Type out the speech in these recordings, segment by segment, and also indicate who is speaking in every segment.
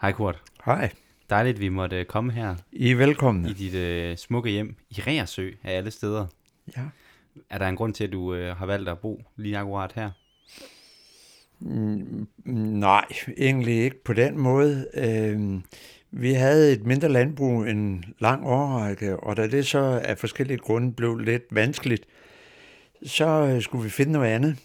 Speaker 1: Hej Kurt.
Speaker 2: Hej.
Speaker 1: Dejligt, vi måtte komme her
Speaker 2: I er velkomne.
Speaker 1: i dit øh, smukke hjem i Reersø af alle steder.
Speaker 2: Ja.
Speaker 1: Er der en grund til, at du øh, har valgt at bo lige akkurat her?
Speaker 2: Mm, nej, egentlig ikke på den måde. Øhm, vi havde et mindre landbrug en lang årrække, og da det så af forskellige grunde blev lidt vanskeligt, så øh, skulle vi finde noget andet.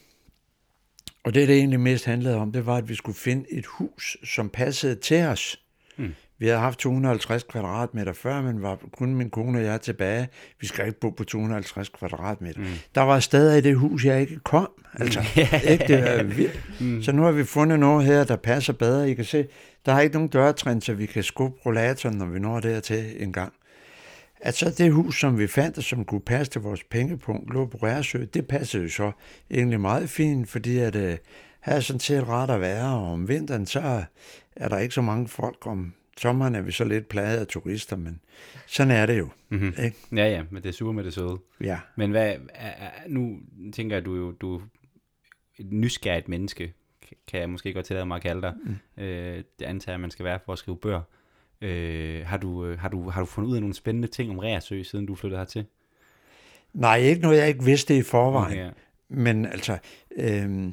Speaker 2: Og det, det egentlig mest handlede om, det var, at vi skulle finde et hus, som passede til os.
Speaker 1: Hmm.
Speaker 2: Vi havde haft 250 kvadratmeter før, men var kun min kone og jeg tilbage. Vi skal ikke bo på 250 kvadratmeter. Mm. Der var steder i det hus, jeg ikke kom. Altså, ikke? Det er vildt. Mm. Så nu har vi fundet noget her, der passer bedre. I kan se, der er ikke nogen dørtrin, så vi kan skubbe rollatoren, når vi når dertil en gang. At så det hus, som vi fandt, og som kunne passe til vores pengepunkt, lå på Rærsø, det passede jo så egentlig meget fint, fordi at, uh, her er sådan set ret at være, og om vinteren, så er der ikke så mange folk. Om sommeren er vi så lidt plaget af turister, men sådan er det jo.
Speaker 1: Mm-hmm.
Speaker 2: Ikke?
Speaker 1: Ja, ja, men det er super med det søde.
Speaker 2: Ja.
Speaker 1: Men hvad, nu tænker jeg, du, jo- du er et nysgerrigt menneske, kan jeg måske godt tillade mig at kalde dig. Mm. Øh, det antager jeg, man skal være for at skrive bøger. Øh, har, du, øh, har, du, har du fundet ud af nogle spændende ting om Reersø, siden du flyttede hertil?
Speaker 2: Nej, ikke noget, jeg ikke vidste i forvejen.
Speaker 1: Ja.
Speaker 2: Men altså, øh,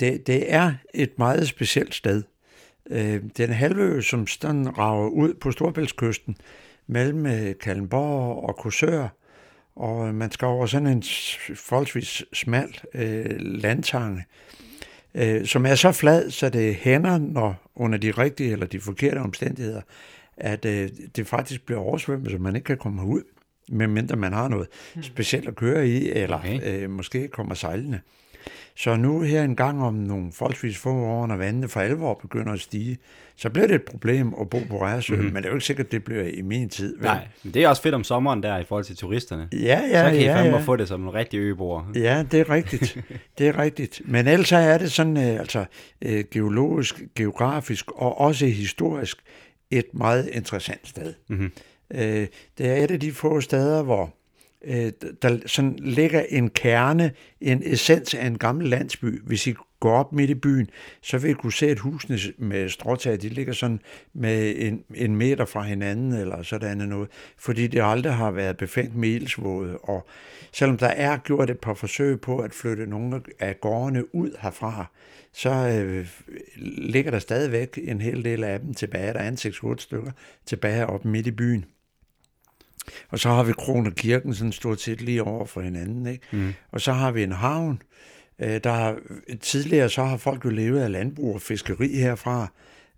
Speaker 2: det, det er et meget specielt sted. Øh, den halvø, som sådan rager ud på Storbæltskysten, mellem øh, Kallenborg og Korsør, og man skal over sådan en forholdsvis smal øh, landtange, øh, som er så flad, så det hænder, når under de rigtige eller de forkerte omstændigheder, at øh, det faktisk bliver oversvømmet, så man ikke kan komme ud, medmindre man har noget specielt at køre i, eller
Speaker 1: Okay.
Speaker 2: øh, måske kommer sejlende. Så nu her en gang om nogle forholdsvis få år, når vandene for alvor begynder at stige, så bliver det et problem at bo på Rærsø, mm-hmm. men det er jo ikke sikkert, at det bliver i min tid. vel?
Speaker 1: Nej, men det er også fedt om sommeren der i forhold til turisterne.
Speaker 2: Ja, ja,
Speaker 1: så kan I
Speaker 2: ja,
Speaker 1: fandme
Speaker 2: ja.
Speaker 1: få det som nogle rigtige øboere.
Speaker 2: Ja, det er rigtigt. Det er rigtigt. Men ellers er det sådan, øh, altså øh, geologisk, geografisk og også historisk et meget interessant sted.
Speaker 1: Mhm.
Speaker 2: Øh, det er et af de få steder, hvor øh, der sådan ligger en kerne, en essens af en gammel landsby. Hvis I går op midt i byen, så vil kunne se, at husene med stråtag, de ligger sådan med en, en meter fra hinanden, eller sådan noget, fordi det aldrig har været befængt med ildsvåde, og selvom der er gjort et par forsøg på at flytte nogle af gårdene ud herfra, så øh, ligger der stadigvæk en hel del af dem tilbage. Der er en 6-8 stykker tilbage op midt i byen. Og så har vi Kron og Kirken sådan stort set lige over for hinanden. Ikke? Mm. Og så har vi en havn. Øh, Øh, der tidligere så har folk jo levet af landbrug og fiskeri herfra.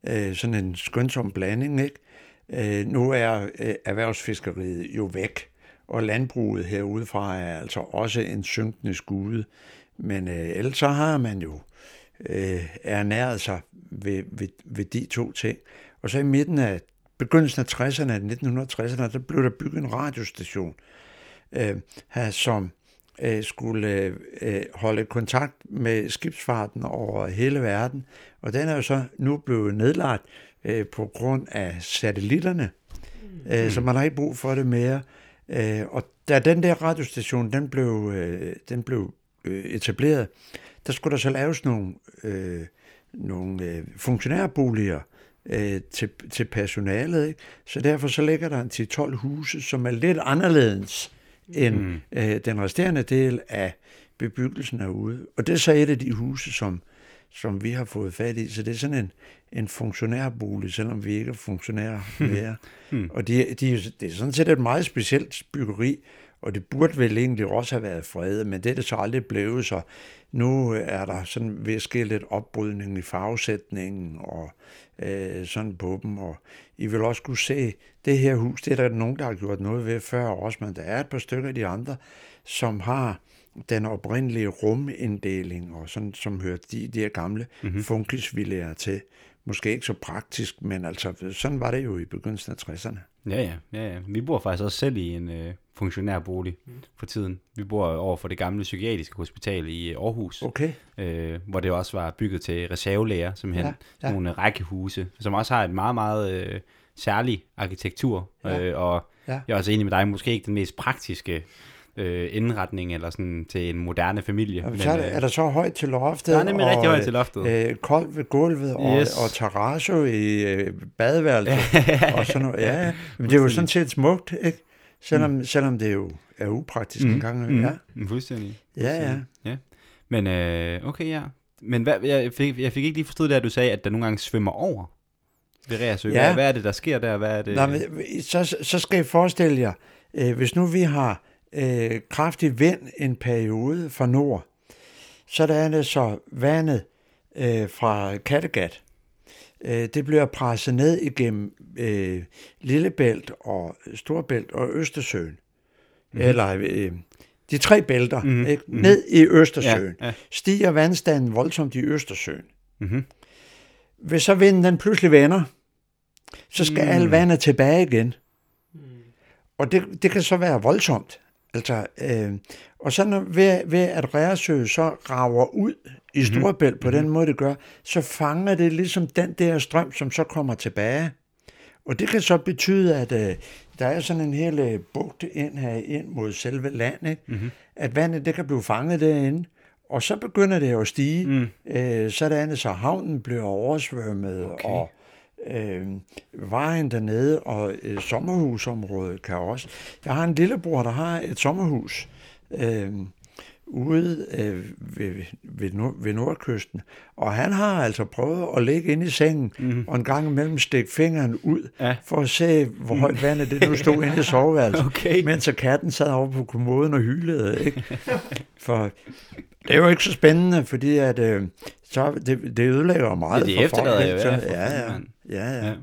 Speaker 2: Øh, sådan en skønsom blanding. Ikke? Øh, nu er erhvervsfiskeriet jo væk. Og landbruget herudefra er altså også en synkende skude. Men ellers så har man jo ernæret sig ved, ved, ved de to ting. Og så i midten af begyndelsen af 60'erne, 1960'erne, der blev der bygget en radiostation, øh, som øh, skulle øh, holde kontakt med skibsfarten over hele verden. Og den er jo så nu blevet nedlagt øh, på grund af satellitterne, øh, så man har ikke brug for det mere. Øh, og da den der radiostation, den blev, øh, den blev øh, etableret, der skulle der så laves nogle, øh, nogle øh, funktionærboliger øh, til, til personalet. Ikke? Så derfor så ligger der en 10-12 huse, som er lidt anderledes end mm. øh, den resterende del af bebyggelsen herude. Og det er så et af de huse, som, som vi har fået fat i. Så det er sådan en, en funktionærbolig, selvom vi ikke er funktionærer mere. mm. Og de, de, det er sådan set et meget specielt byggeri, og det burde vel egentlig også have været fredet, men det er det så aldrig blevet, så nu er der sådan ved at ske lidt opbrydning i farvesætningen og øh, sådan på dem, og I vil også kunne se, det her hus, det er der nogen, der har gjort noget ved før også, men der er et par stykker af de andre, som har den oprindelige ruminddeling, og sådan, som hører de, de her gamle mm-hmm. funkisvillager til. Måske ikke så praktisk, men altså, sådan var det jo i begyndelsen af 60'erne.
Speaker 1: Ja, ja, ja, ja. Vi bor faktisk også selv i en øh, funktionærbolig mm. for tiden. Vi bor over for det gamle psykiatriske hospital i øh, Aarhus,
Speaker 2: Okay.
Speaker 1: øh, hvor det også var bygget til reservelæger, simpelthen.
Speaker 2: Ja,
Speaker 1: Ja,
Speaker 2: ja.
Speaker 1: ja. Nogle rækkehuse, som også har et meget, meget øh, særlig arkitektur.
Speaker 2: Ja.
Speaker 1: Øh, og
Speaker 2: Ja.
Speaker 1: jeg er også enig med dig, måske ikke den mest praktiske øh, indretning eller sådan til en moderne familie.
Speaker 2: Og så er, der,
Speaker 1: øh,
Speaker 2: er der så højt til loftet.
Speaker 1: der er nemlig
Speaker 2: og,
Speaker 1: rigtig højt til loftet.
Speaker 2: Øh, koldt ved gulvet, og,
Speaker 1: Yes.
Speaker 2: og terrasso i øh, badeværelset, og sådan noget. Ja, ja. Men det er jo sådan set smukt, ikke? Selvom, mm. selvom det jo er upraktisk mm. en gang.
Speaker 1: Mm.
Speaker 2: Ja,
Speaker 1: Mm, fuldstændig.
Speaker 2: ja. ja.
Speaker 1: ja. Men øh, okay, ja. Men hvad, jeg, fik, jeg fik ikke lige forstået det, at du sagde, at der nogle gange svømmer over ved Reersø.
Speaker 2: Ja.
Speaker 1: Hvad, er det, der sker der? Hvad er det?
Speaker 2: Nå, men, så, så skal I forestille jer, øh, hvis nu vi har øh, kraftig vind en periode fra nord, så er det så vandet øh, fra Kattegat. Øh, det bliver presset ned igennem øh, Lillebælt og Storbælt og Østersøen. Mm-hmm. Eller øh, de tre bælter, mm-hmm. ikke?
Speaker 1: mhm.
Speaker 2: ned i Østersøen.
Speaker 1: Ja, ja.
Speaker 2: Stiger vandstanden voldsomt i Østersøen.
Speaker 1: Mm-hmm.
Speaker 2: Hvis så vinden den pludselig vender, så skal
Speaker 1: Mm.
Speaker 2: mm. al vandet tilbage igen. Og det, det kan så være voldsomt. Altså, øh, og så når, ved, ved at Reersø så rager ud i Storebælt mm-hmm. på den måde, det gør, så fanger det ligesom den der strøm, som så kommer tilbage. Og det kan så betyde, at øh, der er sådan en hel øh, bugt ind her ind mod selve land, ikke? Mm-hmm. at vandet det kan blive fanget derinde, og så begynder det at stige, mm. øh, sådan så havnen bliver oversvømmet, okay. og øh, vejen dernede og øh, sommerhusområdet kan også. Jeg har en lillebror, der har et sommerhus øh, ude øh, ved, ved, nord, ved nordkysten, og han har altså prøvet at ligge inde i sengen mm. og en gang imellem stikke fingeren ud
Speaker 1: Ja.
Speaker 2: for at se, hvor højt vandet det nu stod inde i soveværelset,
Speaker 1: Okay.
Speaker 2: mens så katten sad over på kommoden og hylede. Ikke? For det er jo ikke så spændende, fordi at, øh, så det, det ødelægger jo meget
Speaker 1: Ja, det
Speaker 2: for
Speaker 1: efterlader
Speaker 2: folk.
Speaker 1: jo, ja,
Speaker 2: Så-
Speaker 1: for
Speaker 2: ja, ja,
Speaker 1: fanden,
Speaker 2: ja, ja.
Speaker 1: Ja.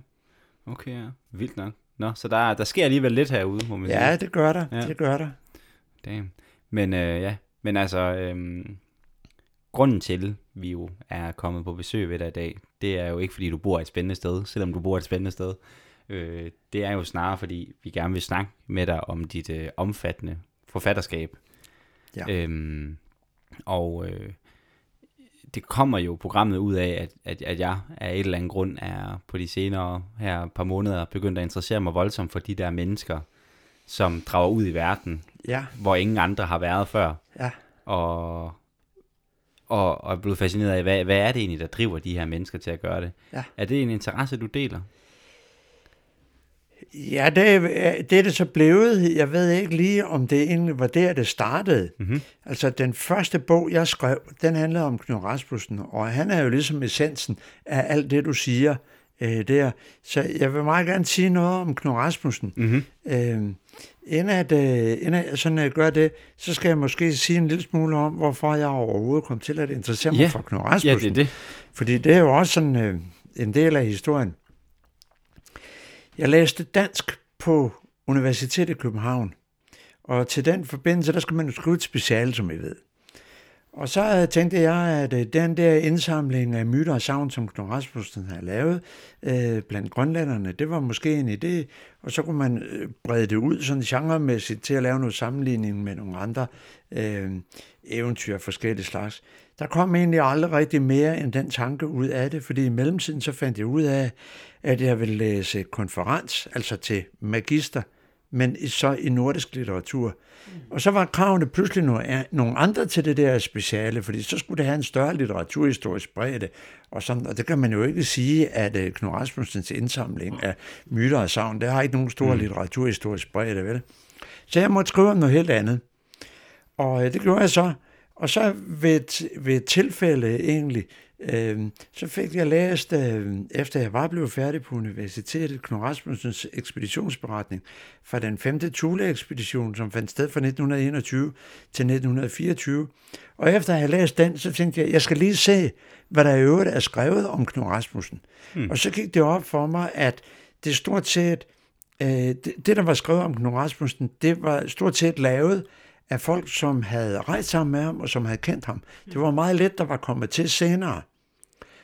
Speaker 1: Okay, ja. Vildt nok. Nå, så der, der sker alligevel lidt herude, må man sige.
Speaker 2: Ja, det gør der.
Speaker 1: Ja.
Speaker 2: Ja. Det gør der.
Speaker 1: Damn. Men øh, ja, men altså, øhm, grunden til, vi jo er kommet på besøg ved dig i dag, det er jo ikke, fordi du bor et spændende sted, selvom du bor et spændende sted. Øh, det er jo snarere, fordi vi gerne vil snakke med dig om dit øh, omfattende forfatterskab.
Speaker 2: Ja.
Speaker 1: Øhm, og øh, det kommer jo programmet ud af, at, at, at jeg af et eller andet grund er på de senere her par måneder begyndt at interessere mig voldsomt for de der mennesker, som drager ud i verden,
Speaker 2: Ja,
Speaker 1: hvor ingen andre har været før,
Speaker 2: ja.
Speaker 1: og, og, og er blevet fascineret af, hvad, hvad er det egentlig, der driver de her mennesker til at gøre det?
Speaker 2: Ja.
Speaker 1: Er det en interesse, du deler?
Speaker 2: Ja, det, er- det er det så blevet. Jeg ved ikke lige, om det egentlig var der, det startede.
Speaker 1: Mm-hmm.
Speaker 2: Altså, den første bog, jeg skrev, den handlede om Knud Rasmussen, og han er jo ligesom essensen af alt det, du siger øh, der. Så jeg vil meget gerne sige noget om Knud Rasmussen.
Speaker 1: Mm-hmm.
Speaker 2: Øh, inden, at, øh, inden at sådan at gøre det, så skal jeg måske sige en lille smule om, hvorfor jeg overhovedet kom til at interessere mig
Speaker 1: Ja.
Speaker 2: for Knud
Speaker 1: Ja,
Speaker 2: Rasmussen.
Speaker 1: det er det.
Speaker 2: Fordi det er jo også sådan øh, en del af historien. Jeg læste dansk på Universitetet i København, og til den forbindelse, der skal man jo skrive et speciale, som I ved. Og så tænkte jeg, at øh, den der indsamling af myter og savn, som Knud Rasmussen havde lavet øh, blandt grønlænderne, det var måske en idé, og så kunne man øh, brede det ud sådan genremæssigt til at lave noget sammenligning med nogle andre øh, eventyr af forskellige slags. Der kom egentlig aldrig rigtig mere end den tanke ud af det, fordi i mellemtiden så fandt jeg ud af, at jeg ville læse konferens, altså til magister, men så i nordisk litteratur. Og så var kravene pludselig nogle, andre til det der speciale, fordi så skulle det have en større litteraturhistorisk bredde. Og, sådan, og det kan man jo ikke sige, at uh, Knud Rasmussens indsamling af myter og savn, det har ikke nogen stor mm. litteraturhistorisk bredde, vel? Så jeg måtte skrive om noget helt andet. Og øh, det gjorde jeg så. Og så ved ved et tilfælde egentlig, øh, så fik jeg læst, øh, efter jeg var blevet færdig på universitetet, Knud Rasmussens ekspeditionsberetning fra den 5. Thule-ekspedition, som fandt sted fra 1921 til 1924. Og efter at have læst den, så tænkte jeg, jeg skal lige se, hvad der i øvrigt er skrevet om Knud Rasmussen. Hmm. Og så gik det op for mig, at det stort set, øh, det, det der var skrevet om Knud Rasmussen, det var stort set lavet af folk, som havde rejst sammen med ham, og som havde kendt ham. Det var meget let, der var kommet til senere.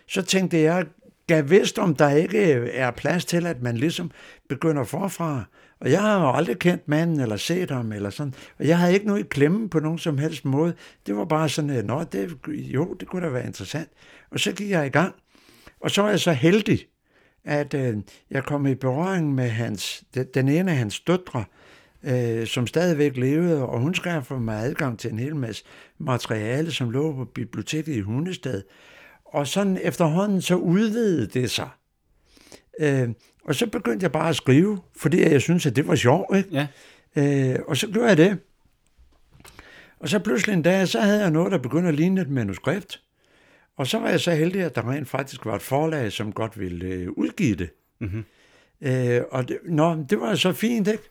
Speaker 2: Så tænkte jeg, gav vidst, om der ikke er plads til, at man ligesom begynder forfra. Og jeg har jo aldrig kendt manden, eller set ham, eller sådan. Og jeg havde ikke noget i klemme på nogen som helst måde. Det var bare sådan, at Nå, det, jo, det kunne da være interessant. Og så gik jeg i gang. Og så var jeg så heldig, at øh, jeg kom i berøring med hans, den- ene af hans døtre, øh, som stadigvæk levede, og hun skaffede mig adgang til en hel masse materiale, som lå på biblioteket i Hundested. Og sådan efterhånden så udvidede det sig. Øh, og så begyndte jeg bare at skrive, fordi jeg synes, at det var sjovt. Ikke?
Speaker 1: Ja.
Speaker 2: Øh, og så gjorde jeg det. Og så pludselig en dag, så havde jeg noget, der begyndte at ligne et manuskript. Og så var jeg så heldig, at der rent faktisk var et forlag, som godt ville øh, udgive det.
Speaker 1: Mm-hmm.
Speaker 2: Øh, og det, nå, det var så fint, ikke?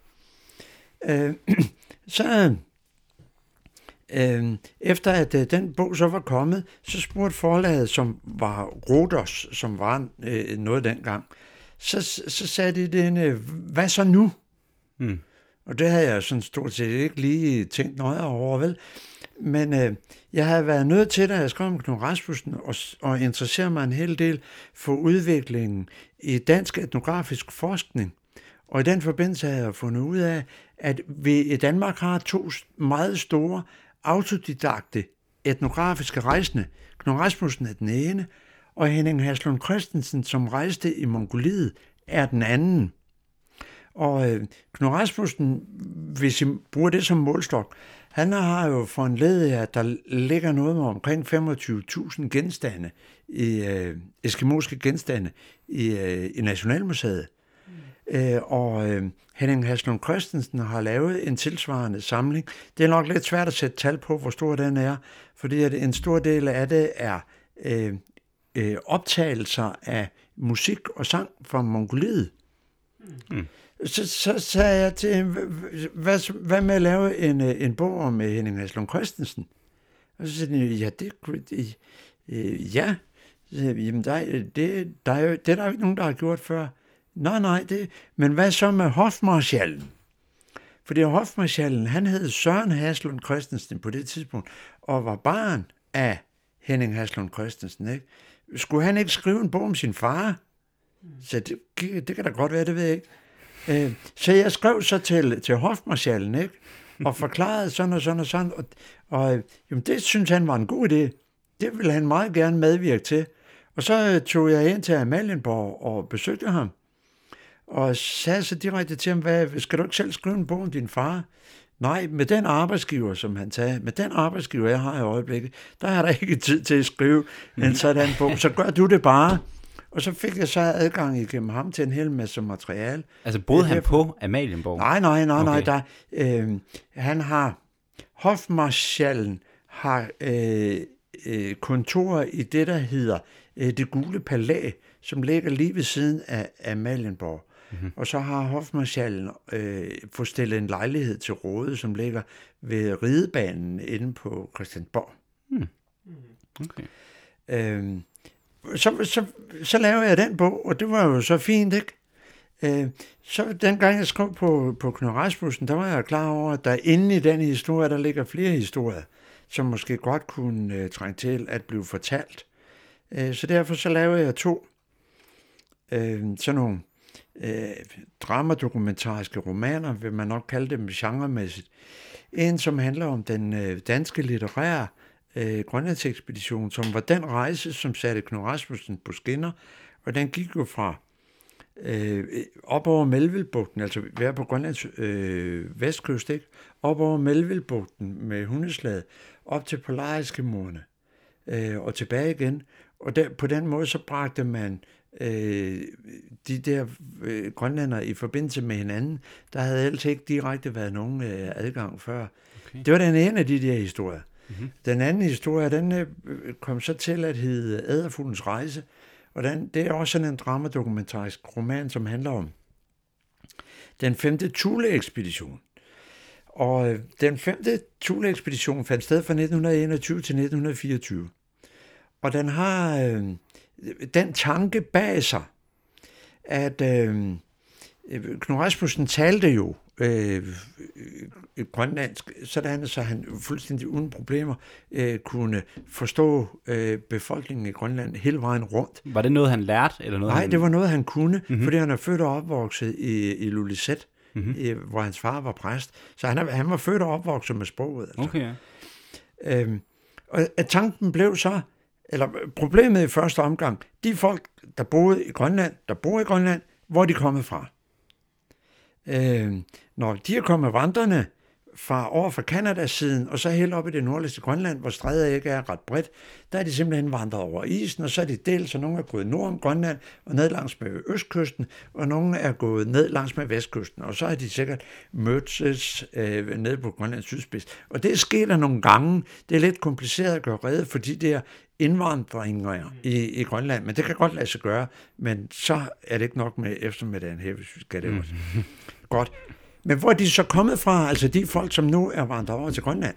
Speaker 2: Øh, så øh, efter at øh, den bog så var kommet, så spurgte forlaget, som var Rodos, som var øh, noget dengang, så, så sagde de den, hvad så nu?
Speaker 1: Mm.
Speaker 2: Og det havde jeg sådan stort set ikke lige tænkt nøje over, vel? Men øh, jeg havde været nødt til, da jeg skrev om Knud Rasmussen, og, og interessere mig en hel del for udviklingen i dansk etnografisk forskning. Og i den forbindelse havde jeg fundet ud af, at vi i Danmark har to meget store autodidakte etnografiske rejsende. Knud Rasmussen er den ene, og Henning Haslund Christensen, som rejste i Mongoliet, er den anden. Og øh, Knud Rasmussen, hvis I bruger det som målstok, han har jo for en led at der ligger noget med omkring 25.000 genstande, i, øh, eskimoske genstande i, øh, i Nationalmuseet. Øh, og øh, Henning Haslund Christensen har lavet en tilsvarende samling. Det er nok lidt svært at sætte tal på, hvor stor den er, fordi at en stor del af det er øh, øh, optagelser af musik og sang fra Mongoliet. Mm så, så sagde jeg til hende, hvad, hvad med at lave en, øh, en bog om øh, Henning Haslund Christensen? Og så sagde hun, ja, det, øh, ja. Så sagde, Jamen, der, det, der er jo, det er der jo ikke nogen, der har gjort før. Nej, nej, det, men hvad så med hofmarschallen? Fordi hofmarschallen, han hed Søren Haslund Christensen på det tidspunkt, og var barn af Henning Haslund Christensen. Ikke? Skulle han ikke skrive en bog om sin far? Så det, det kan da godt være, det ved jeg ikke. Øh, så jeg skrev så til, til hofmarschallen, ikke? og forklarede sådan og sådan og sådan, og, og øh, jamen, det synes han var en god idé. Det ville han meget gerne medvirke til. Og så tog jeg ind til Amalienborg og besøgte ham, og sagde så direkte til ham, hvad, skal du ikke selv skrive en bog om din far? Nej, med den arbejdsgiver, som han sagde, med den arbejdsgiver, jeg har i øjeblikket, der er der ikke tid til at skrive en sådan bog. Så gør du det bare. Og så fik jeg så adgang igennem ham til en hel masse materiale.
Speaker 1: Altså boede han på Amalienborg?
Speaker 2: Nej, nej, nej, okay. nej. Der, øh, han har, hofmarschallen har øh, øh, kontorer i det, der hedder øh, det gule palæ, som ligger lige ved siden af Amalienborg. Mm-hmm. Og så har hofmarschallen øh, fået stillet en lejlighed til råde, som ligger ved ridebanen inde på Christiansborg. Mm. Okay. Øh, så, så, så lavede jeg den bog, og det var jo så fint, ikke? Øh, så dengang jeg skrev på, på Knud Rasmussen, der var jeg klar over, at der inde i den historie, der ligger flere historier, som måske godt kunne uh, trænge til at blive fortalt. Uh, så derfor så lavede jeg to uh, sådan nogle øh, dramadokumentariske romaner, vil man nok kalde dem genremæssigt. En, som handler om den øh, danske litterære øh, Grønlandsekspedition, som var den rejse, som satte Knud Rasmussen på skinner, og den gik jo fra øh, op over Melvillebugten, altså vi er på Grønlands øh, vestkyst, ikke? op over Melvillebugten med hundeslaget, op til Polariske øh, og tilbage igen. Og der, på den måde så bragte man øh, de der øh, grønlænder i forbindelse med hinanden. Der havde ellers ikke direkte været nogen øh, adgang før. Okay. Det var den ene af de der historier. Mm-hmm. Den anden historie, den øh, kom så til at hedde Æderfuglens Rejse, og den, det er også sådan en dramadokumentarisk roman, som handler om den femte Thule-ekspedition. Og øh, den femte Thule-ekspedition fandt sted fra 1921 til 1924. Og den har øh, den tanke bag sig, at øh, Knud Rasmussen talte jo øh, grønlandsk, sådan så han fuldstændig uden problemer øh, kunne forstå øh, befolkningen i Grønland hele vejen rundt.
Speaker 1: Var det noget, han lærte? Eller noget,
Speaker 2: Nej,
Speaker 1: han...
Speaker 2: det var noget, han kunne, mm-hmm. fordi han er født og opvokset i, i Lulisæt, mm-hmm. i, hvor hans far var præst. Så han, er, han var født og opvokset med sproget. Altså.
Speaker 1: Okay,
Speaker 2: ja. øhm, og at tanken blev så, eller øh, problemet i første omgang, de folk, der boede i Grønland, der bor i Grønland, hvor er de kommet fra? Øh, Når de er kommet vandrende fra over fra Kanadas siden, og så helt op i det nordligste Grønland, hvor strædet ikke er ret bredt, der er de simpelthen vandret over isen, og så er de delt, så nogle er gået nord om Grønland og ned langs med østkysten, og nogle er gået ned langs med vestkysten, og så har de sikkert mødtes øh, ned på Grønlands sydspids. Og det sker der nogle gange. Det er lidt kompliceret at gøre redde for de der indvandringer i, i Grønland, men det kan godt lade sig gøre, men så er det ikke nok med eftermiddagen her, hvis vi skal det også. Godt. Men hvor er de så kommet fra, altså de folk, som nu er vandret over til Grønland?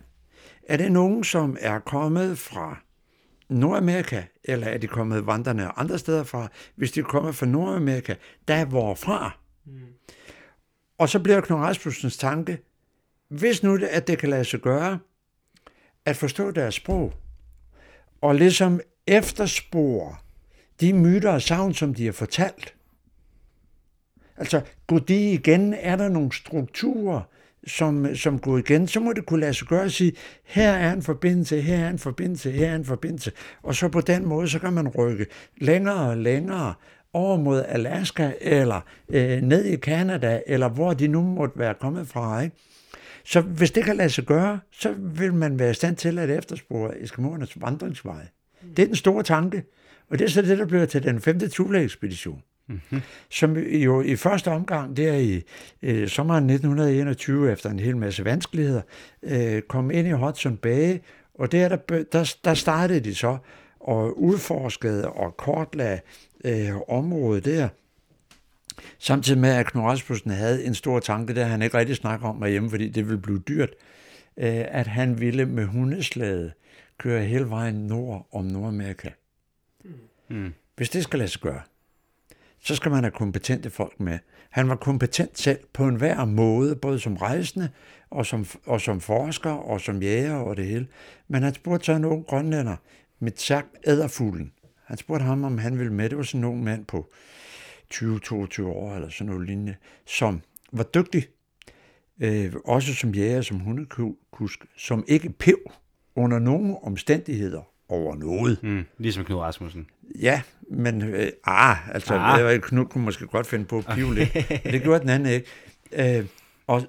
Speaker 2: Er det nogen, som er kommet fra Nordamerika, eller er de kommet vandrende andre steder fra? Hvis de er kommet fra Nordamerika, der hvorfra? Mm. Og så bliver Knud Rasmussens tanke, hvis nu det, at det kan lade sig gøre, at forstå deres sprog, og ligesom efterspore de myter og savn, som de har fortalt, Altså, går det igen? Er der nogle strukturer, som, som går igen? Så må det kunne lade sig gøre at sige, her er en forbindelse, her er en forbindelse, her er en forbindelse. Og så på den måde, så kan man rykke længere og længere over mod Alaska, eller øh, ned i Canada, eller hvor de nu måtte være kommet fra. Ikke? Så hvis det kan lade sig gøre, så vil man være i stand til at efterspore Eskimoernes vandringsvej. Det er den store tanke, og det er så det, der bliver til den femte Thule-ekspedition mm-hmm. som jo i første omgang, der i øh, sommeren 1921, efter en hel masse vanskeligheder, øh, kom ind i Hudson Bay, og der, der, der, der startede de så og udforskede og kortlagde øh, området der, Samtidig med, at Knud Rasmussen havde en stor tanke, der han ikke rigtig snakker om hjemme, fordi det ville blive dyrt, øh, at han ville med hundeslaget køre hele vejen nord om Nordamerika. Mm. Hvis det skal lade sig gøre, så skal man have kompetente folk med. Han var kompetent selv på en hver måde, både som rejsende og som, og som forsker og som jæger og det hele. Men han spurgte så en ung grønlænder, med sagt æderfuglen. Han spurgte ham, om han ville med. Det var sådan en ung mand på 20-22 år eller sådan noget lignende, som var dygtig, øh, også som jæger, som hundekusk, som ikke pev under nogen omstændigheder over noget.
Speaker 1: Mm, ligesom Knud Rasmussen.
Speaker 2: Ja, men øh, ah, altså, ah. Knud kunne måske godt finde på at pive lidt. det gjorde den anden ikke. Øh, og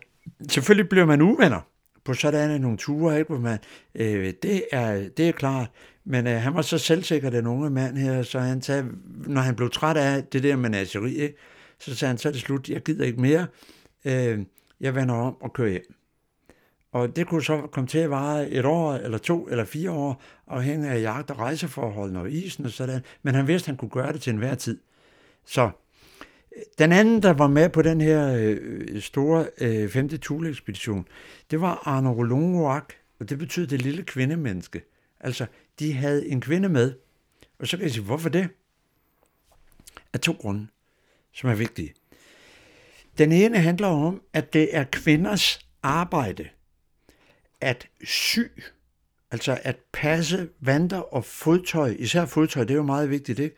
Speaker 2: selvfølgelig bliver man uvenner på sådan nogle ture, ikke? Hvor man, øh, det, er, det er klart. Men øh, han var så selvsikker, den unge mand her, så han sagde, når han blev træt af det der menageri, ikke? så sagde han, så er det slut, jeg gider ikke mere. Øh, jeg vender om og kører hjem. Og det kunne så komme til at vare et år, eller to, eller fire år, afhængig af jagt- og rejseforholdene og isen og sådan. Men han vidste, at han kunne gøre det til enhver tid. Så øh, den anden, der var med på den her øh, store øh, femte Thule-ekspedition, det var Arno Rolongoak, og det betyder det lille kvindemenneske. Altså, de havde en kvinde med, og så kan jeg sige, hvorfor det? Af to grunde, som er vigtige. Den ene handler om, at det er kvinders arbejde at sy, altså at passe vanter og fodtøj, især fodtøj, det er jo meget vigtigt, ikke?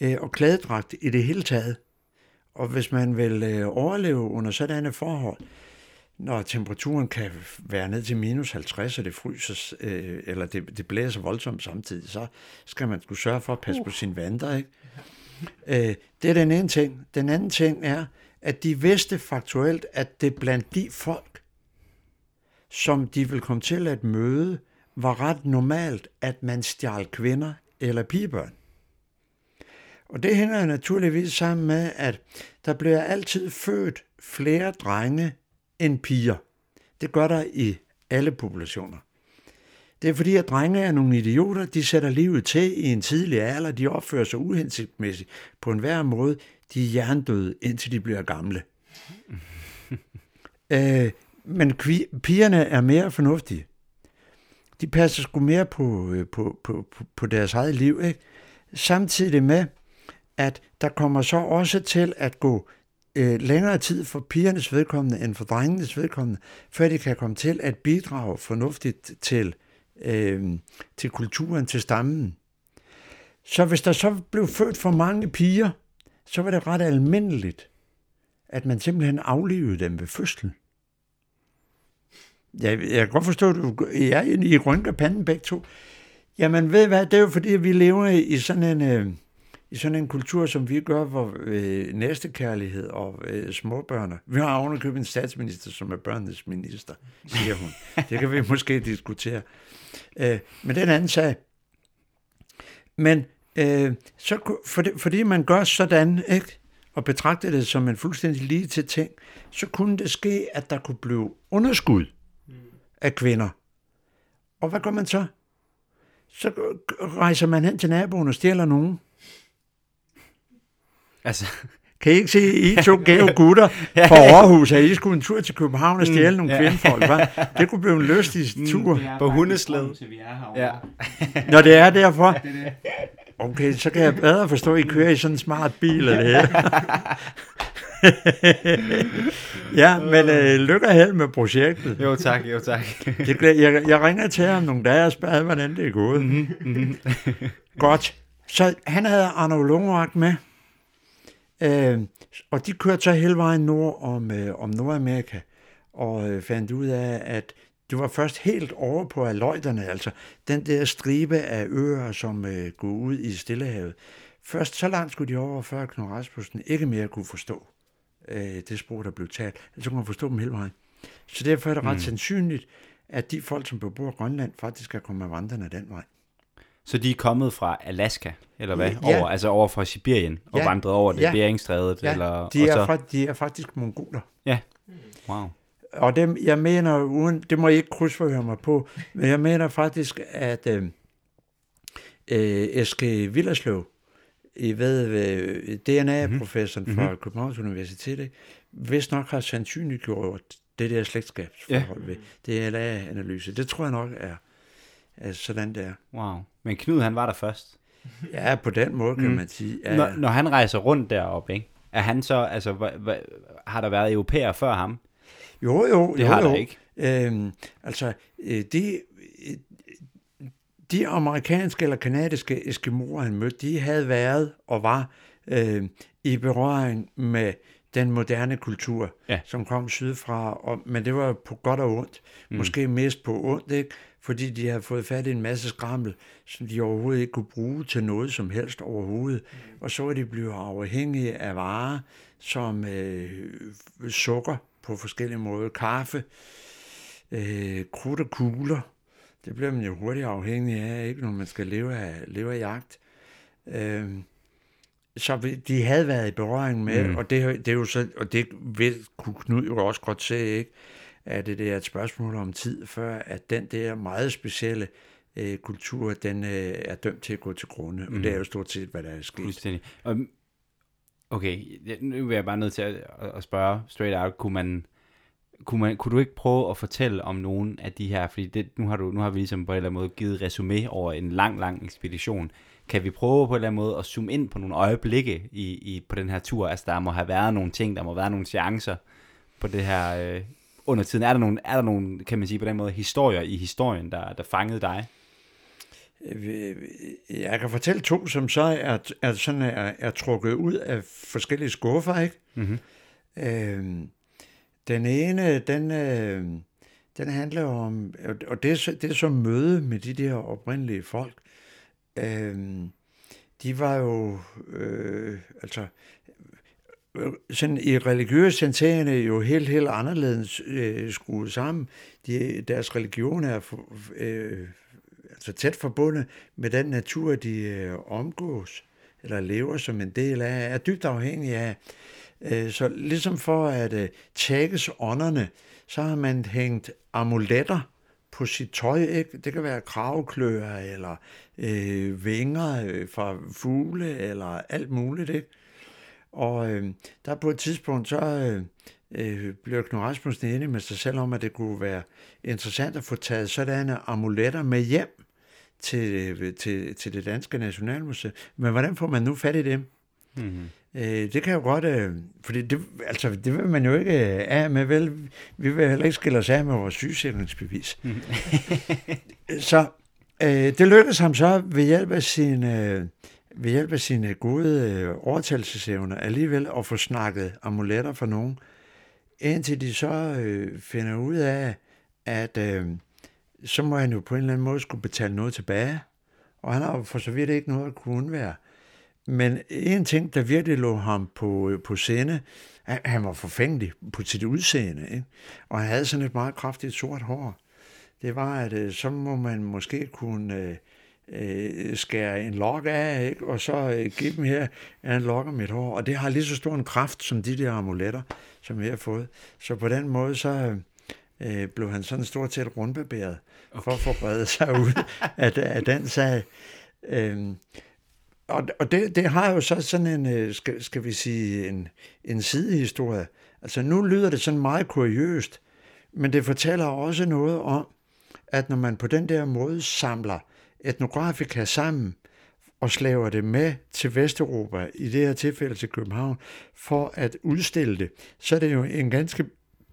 Speaker 2: Øh, og klædedragt i det hele taget. Og hvis man vil øh, overleve under sådanne forhold, når temperaturen kan være ned til minus 50, og det fryser, øh, eller det, det blæser voldsomt samtidig, så skal man skulle sørge for at passe uh. på sine vanter. Ikke? Øh, det er den ene ting. Den anden ting er, at de vidste faktuelt, at det blandt de folk, som de vil komme til at møde, var ret normalt, at man stjal kvinder eller pigebørn. Og det hænger naturligvis sammen med, at der bliver altid født flere drenge end piger. Det gør der i alle populationer. Det er fordi, at drenge er nogle idioter, de sætter livet til i en tidlig alder, de opfører sig uhensigtsmæssigt på en hver måde, de er hjernedøde, indtil de bliver gamle. øh, men pigerne er mere fornuftige. De passer sgu mere på, øh, på, på, på, på deres eget liv, ikke? Samtidig med, at der kommer så også til at gå øh, længere tid for pigernes vedkommende end for drengenes vedkommende, før de kan komme til at bidrage fornuftigt til, øh, til kulturen, til stammen. Så hvis der så blev født for mange piger, så var det ret almindeligt, at man simpelthen aflevede dem ved fødslen. Ja, jeg kan godt forstå, at du er I rynker panden begge to. Jamen ved hvad, det er jo fordi, at vi lever i sådan en, øh, i sådan en kultur, som vi gør, hvor øh, næstekærlighed og øh, småbørn. Vi har ovenikøbet en statsminister, som er børnenes minister, siger hun. Det kan vi måske diskutere. Øh, men det er en anden sag. Men øh, så, for det, fordi man gør sådan, ikke? og betragter det som en fuldstændig lige til ting, så kunne det ske, at der kunne blive underskud af kvinder. Og hvad gør man så? Så rejser man hen til naboen og stjæler nogen.
Speaker 1: Altså,
Speaker 2: Kan I ikke se, I to gave gutter fra Aarhus, at I skulle en tur til København og stjæle nogle
Speaker 1: ja.
Speaker 2: kvindefolk, hva? Det kunne blive en lystig tur.
Speaker 1: På hundeslæde.
Speaker 3: Til vi er herovre.
Speaker 1: Ja.
Speaker 2: Når det er derfor. Okay, så kan jeg bedre forstå, at I kører i sådan en smart bil. Eller det ja, men øh, lykke og held med projektet.
Speaker 1: Jo tak, jo tak.
Speaker 2: Det, jeg, jeg ringer til ham nogle dage og spørger, hvordan det er gået. Mm-hmm. Godt. Så han havde Arno Lungrak med, øh, og de kørte så hele vejen nord om, øh, om Nordamerika, og øh, fandt ud af, at det var først helt over på Aløjderne, altså den der stribe af øer, som øh, går ud i Stillehavet. Først så langt skulle de over, før Knud Rasmussen ikke mere kunne forstå øh, det sprog, der blev talt. Altså kunne man forstå dem hele vejen. Så derfor er det ret mm. sandsynligt, at de folk, som bebor Grønland, faktisk er kommet vandrende den vej.
Speaker 1: Så de er kommet fra Alaska, eller hvad?
Speaker 2: Ja.
Speaker 1: Over, altså over fra Sibirien, og
Speaker 2: Ja.
Speaker 1: vandret over det
Speaker 2: Ja.
Speaker 1: Beringstrædet?
Speaker 2: Ja,
Speaker 1: eller,
Speaker 2: de, er,
Speaker 1: så,
Speaker 2: fra, de er faktisk mongoler.
Speaker 1: Ja, wow.
Speaker 2: Og dem, jeg mener, uden, det må I ikke krydsforhøre mig på, men jeg mener faktisk, at øh, øh, Eske Villerslev, I ved, øh, DNA-professoren mm-hmm. fra Københavns Universitet, vist nok har sandsynliggjort det der slægtskabsforhold ja. ved DNA-analyse. Det tror jeg nok er, er sådan, det er.
Speaker 1: wow. Men Knud, han var der først.
Speaker 2: Ja, på den måde kan mm. man sige. Ja,
Speaker 1: Når, når han rejser rundt deroppe, ikke? Er han så, altså, hva, hva, har der været europæer før ham?
Speaker 2: Jo, jo,
Speaker 1: Det
Speaker 2: jo,
Speaker 1: har
Speaker 2: jo.
Speaker 1: der ikke.
Speaker 2: Øhm, altså, øh, de, amerikanske eller kanadiske eskimoer, han mødte, de havde været og var øh, i berøring med den moderne kultur,
Speaker 1: Ja.
Speaker 2: som kom sydfra, og, men det var på godt og ondt. Mm. Måske mest på ondt, ikke? fordi de havde fået fat i en masse skrammel, som de overhovedet ikke kunne bruge til noget som helst overhovedet. Mm. Og så var de blevet afhængige af varer som øh, sukker på forskellige måder, kaffe, øh, krudt og kugler. Det bliver man jo hurtigt afhængig af, ikke, når man skal leve af, leve af jagt. Øh, så vi- de havde været i berøring med, mm. og, det, det er jo så, og det ved, kunne Knud jo også godt se, ikke? at det er et spørgsmål om tid, før at den der meget specielle øh, kultur, den øh, er dømt til at gå til grunde. Mm. Og det er jo stort set, hvad der er sket.
Speaker 1: Fuldstændig. Og, okay, nu vil jeg bare nødt til at, at- at spørge straight out, kunne man, kunne, man, kunne du ikke prøve at fortælle om nogen af de her, fordi det, nu, har du, nu har vi ligesom på en eller anden måde givet resume over en lang, lang ekspedition. Kan vi prøve på en eller anden måde at zoome ind på nogle øjeblikke i, i, på den her tur? Altså der må have været nogle ting, der må have været nogle chancer på det her øh, under tiden. Er der, nogle, er der nogle, kan man sige på den måde, historier i historien, der, der fangede dig?
Speaker 2: Jeg kan fortælle to, som så er, er, sådan er, er trukket ud af forskellige skuffer, ikke?
Speaker 1: Mhm.
Speaker 2: Øhm, den ene, den, øh, den handler om, og det er, så, det er så møde med de der oprindelige folk. Øh, de var jo, øh, altså, øh, sådan i religiøs sentagerne jo helt, helt anderledes øh, skruet sammen. De, deres religion er for, øh, altså tæt forbundet med den natur, de øh, omgås eller lever som en del af, er dybt afhængig af. Øh, så ligesom for at øh, tækkes ånderne, så har man hængt amuletter på sit tøj. Ikke? Det kan være kravkløer eller øh, vinger øh, fra fugle eller alt muligt. Ikke? Og øh, der på et tidspunkt, så øh, blev Knud Rasmussen enig med sig selv om, at det kunne være interessant at få taget sådanne amuletter med hjem til, til, til det danske Nationalmuseum. Men hvordan får man nu fat i dem?
Speaker 1: Mm-hmm.
Speaker 2: Øh, det kan jo godt, øh, fordi det, altså, det vil man jo ikke øh, af med, vel? Vi vil heller ikke skille os af med vores sygesikringsbevis. så øh, det lykkedes ham så ved hjælp af sin, øh, ved hjælp af sine gode øh, overtagelsesevner alligevel at få snakket amuletter for nogen, indtil de så øh, finder ud af, at øh, så må han jo på en eller anden måde skulle betale noget tilbage. Og han har jo for så vidt ikke noget at kunne undvære. Men en ting, der virkelig lå ham på, på scene, han, han var forfængelig på sit udseende, ikke? og han havde sådan et meget kraftigt sort hår. Det var, at øh, så må man måske kunne øh, øh, skære en lok af, ikke? og så øh, give dem her en lok af mit hår. Og det har lige så stor en kraft som de der amuletter, som jeg har fået. Så på den måde, så øh, blev han sådan stort set rundbarberet okay. for at forberede sig ud af, af den sag. Øh, og og det, det har jo så sådan en, øh, skal, skal vi sige, en, en sidehistorie. Altså nu lyder det sådan meget kuriøst, men det fortæller også noget om, at når man på den der måde samler etnografika sammen og slaver det med til Vesteuropa, i det her tilfælde til København, for at udstille det, så er det jo en ganske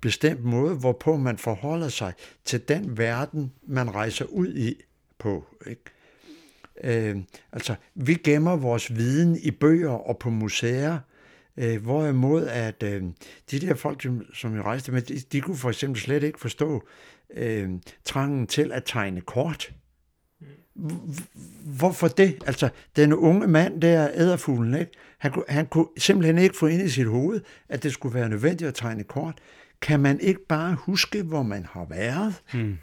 Speaker 2: bestemt måde, hvorpå man forholder sig til den verden, man rejser ud i på. Ikke? Øh, altså, vi gemmer vores viden i bøger og på museer, øh, hvorimod at øh, de der folk, som, jeg rejste med, de, de kunne for eksempel slet ikke forstå øh, trangen til at tegne kort. Hvorfor det? Altså, den unge mand der, æderfuglen, ikke? Han, kunne, han kunne simpelthen ikke få ind i sit hoved, at det skulle være nødvendigt at tegne kort. Kan man ikke bare huske, hvor man har været? Mm.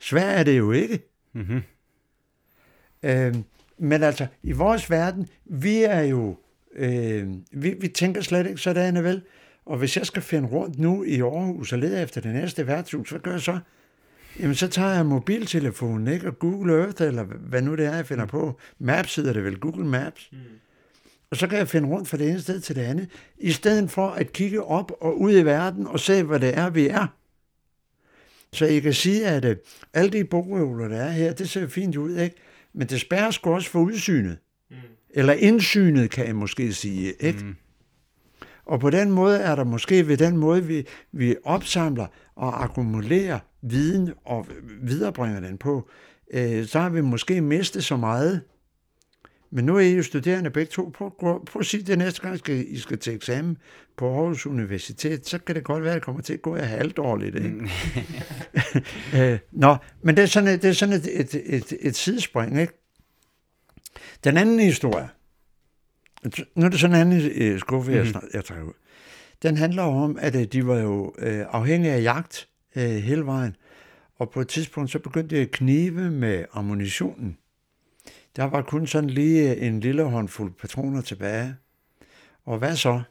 Speaker 2: Svært er det jo ikke. Mm-hmm. Øh, men altså, i vores verden, vi er jo, øh, vi, vi tænker slet ikke sådan, vel? Og hvis jeg skal finde rundt nu i Aarhus og lede efter det næste værtshus, hvad gør jeg så? Jamen, så tager jeg mobiltelefonen, ikke? Og Google Earth, eller hvad nu det er, jeg finder på. Maps hedder det vel, Google Maps. Mm. Og så kan jeg finde rundt fra det ene sted til det andet, i stedet for at kigge op og ud i verden og se, hvad det er, vi er. Så jeg kan sige, at uh, alle de bogøvler, der er her, det ser fint ud, ikke? Men det spærrer sgu også for udsynet. Mm. Eller indsynet, kan jeg måske sige. Ikke? Mm. Og på den måde er der måske ved den måde, vi, vi opsamler og akkumulerer viden og viderebringer den på, øh, så har vi måske mistet så meget. Men nu er I jo studerende begge to. Prøv, prøv, prøv at sige det næste gang, skal, I skal til eksamen på Aarhus Universitet, så kan det godt være, at det kommer til at gå af halvdårligt. Ikke? Mm. øh, nå, men det er sådan, et, det er sådan et, et, et, et sidespring. Ikke? Den anden historie, nu er det sådan en anden øh, skuffe, jeg, mm-hmm. jeg tager ud. Den handler om, at øh, de var jo øh, afhængige af jagt øh, hele vejen, og på et tidspunkt så begyndte det at knive med ammunitionen. Der var kun sådan lige en lille håndfuld patroner tilbage. Og hvad så?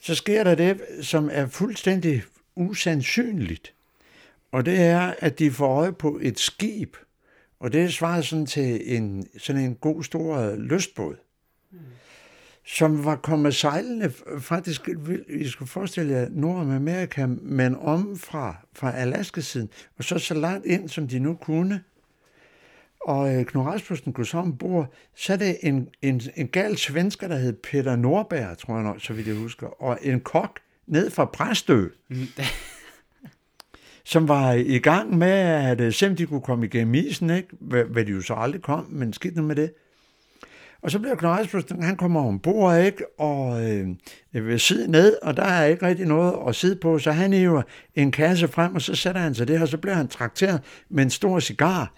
Speaker 2: Så sker der det, som er fuldstændig usandsynligt. Og det er, at de får øje på et skib. Og det svarer sådan til en, sådan en god stor lystbåd. Mm. Som var kommet sejlende, faktisk, I skulle forestille jer, Nordamerika, men om fra, fra Alaska-siden, og så så langt ind, som de nu kunne, og øh, Knud Rasmussen går så ombord, så er det en, en, en gal svensker, der hed Peter Norberg, tror jeg nok, så vidt jeg husker, og en kok ned fra Præstø, mm. som var i gang med, at øh, selvom de kunne komme igennem isen, ikke? Hvad, hvad de jo så aldrig kom, men skidt nu med det. Og så bliver Knud Rasmussen, han kommer ombord, ikke? og øh, vil sidde ned, og der er ikke rigtig noget at sidde på, så han hiver en kasse frem, og så sætter han sig det, og så bliver han trakteret med en stor cigar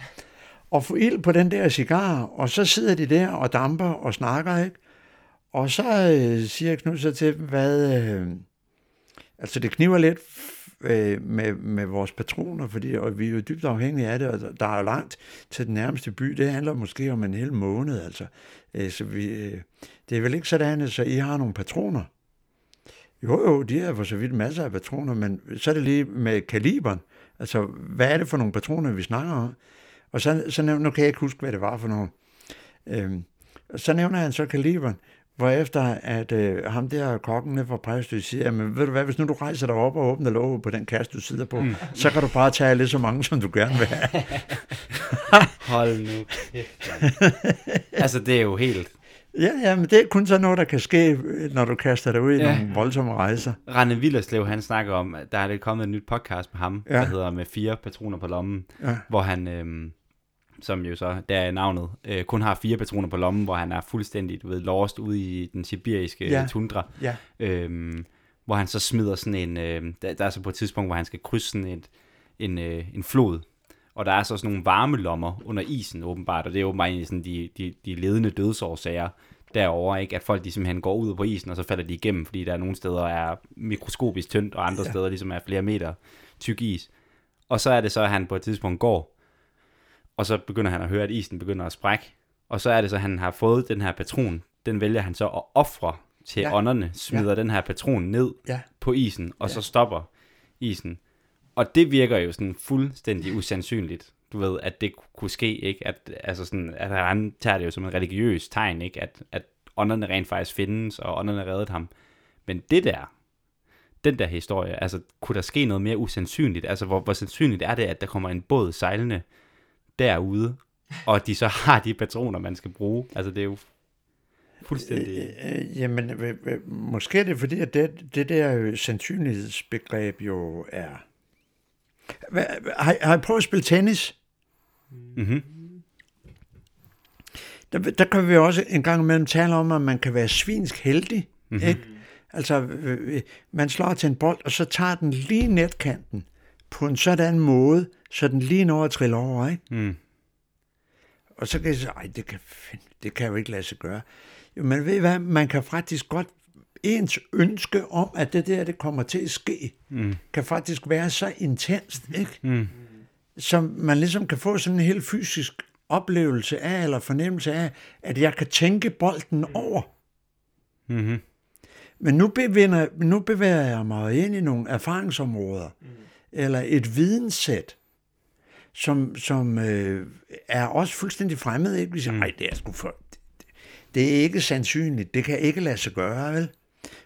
Speaker 2: og få ild på den der cigar, og så sidder de der og damper og snakker, ikke? Og så øh, siger Knud så til dem, hvad... Øh, altså, det kniver lidt øh, med, med vores patroner, fordi og vi er jo dybt afhængige af det, og der er jo langt til den nærmeste by. Det handler måske om en hel måned, altså. Øh, så vi, øh, det er vel ikke sådan, at så I har nogle patroner? Jo, jo, de har for så vidt masser af patroner, men så er det lige med kaliberen. Altså, hvad er det for nogle patroner, vi snakker om? Og så, så nævner, nu kan jeg ikke huske, hvad det var for noget. Øhm, så nævner han så kaliberen, efter at øh, ham der kokken nede fra Præstø siger, men ved du hvad, hvis nu du rejser dig op og åbner låget på den kasse, du sidder på, mm. så kan du bare tage lidt så mange, som du gerne vil have.
Speaker 1: Hold nu Altså, det er jo helt...
Speaker 2: Ja, ja, men det er kun sådan noget, der kan ske, når du kaster dig ud i ja. nogle voldsomme rejser.
Speaker 1: Rane Villerslev, han snakker om, der er det kommet et nyt podcast med ham, ja. der hedder Med fire patroner på lommen, ja. hvor han... Øh, som jo så, der er navnet, øh, kun har fire patroner på lommen, hvor han er fuldstændig, du ved, lost ude i den sibiriske ja. tundra. Ja. Øhm, hvor han så smider sådan en, øh, der, der er så på et tidspunkt, hvor han skal krydse sådan et, en, øh, en flod, og der er så sådan nogle varmelommer under isen åbenbart, og det er jo meget sådan de, de, de ledende dødsårsager derovre, ikke? at folk de simpelthen går ud på isen, og så falder de igennem, fordi der er nogle steder er mikroskopisk tyndt, og andre ja. steder ligesom er flere meter tyk is. Og så er det så, at han på et tidspunkt går, og så begynder han at høre, at isen begynder at sprække, og så er det så, at han har fået den her patron, den vælger han så at ofre til ja. ånderne, smider ja. den her patron ned ja. på isen, og ja. så stopper isen. Og det virker jo sådan fuldstændig usandsynligt, du ved, at det kunne ske, ikke? At, altså sådan, at han tager det jo som en religiøs tegn, ikke? At, at ånderne rent faktisk findes, og ånderne reddede ham. Men det der, den der historie, altså kunne der ske noget mere usandsynligt? Altså hvor, hvor sandsynligt er det, at der kommer en båd sejlende derude, og de så har de patroner, man skal bruge? Altså det er jo fuldstændig...
Speaker 2: Øh, øh, jamen, øh, øh, måske er det fordi, at det, det der sandsynlighedsbegreb jo er... Hva, har, har I prøvet at spille tennis? Mm-hmm. Der, der kan vi også en gang imellem tale om, at man kan være svinsk heldig. Mm-hmm. Ikke? Altså, man slår til en bold, og så tager den lige netkanten på en sådan måde, så den lige når at trille over. Ikke? Mm. Og så kan jeg sige, det kan, det kan jo ikke lade sig gøre. Jo, men ved I hvad, man kan faktisk godt, ens ønske om, at det der, det kommer til at ske, mm. kan faktisk være så intenst, ikke? Mm. Som man ligesom kan få sådan en helt fysisk oplevelse af, eller fornemmelse af, at jeg kan tænke bolden over. Mm-hmm. Men nu bevæger, nu bevæger jeg mig ind i nogle erfaringsområder, mm. Eller et videnssæt, som, som øh, er også fuldstændig fremmed. Ikke? Vi siger, mm. det er sgu for, det er ikke sandsynligt. Det kan ikke lade sig gøre, vel?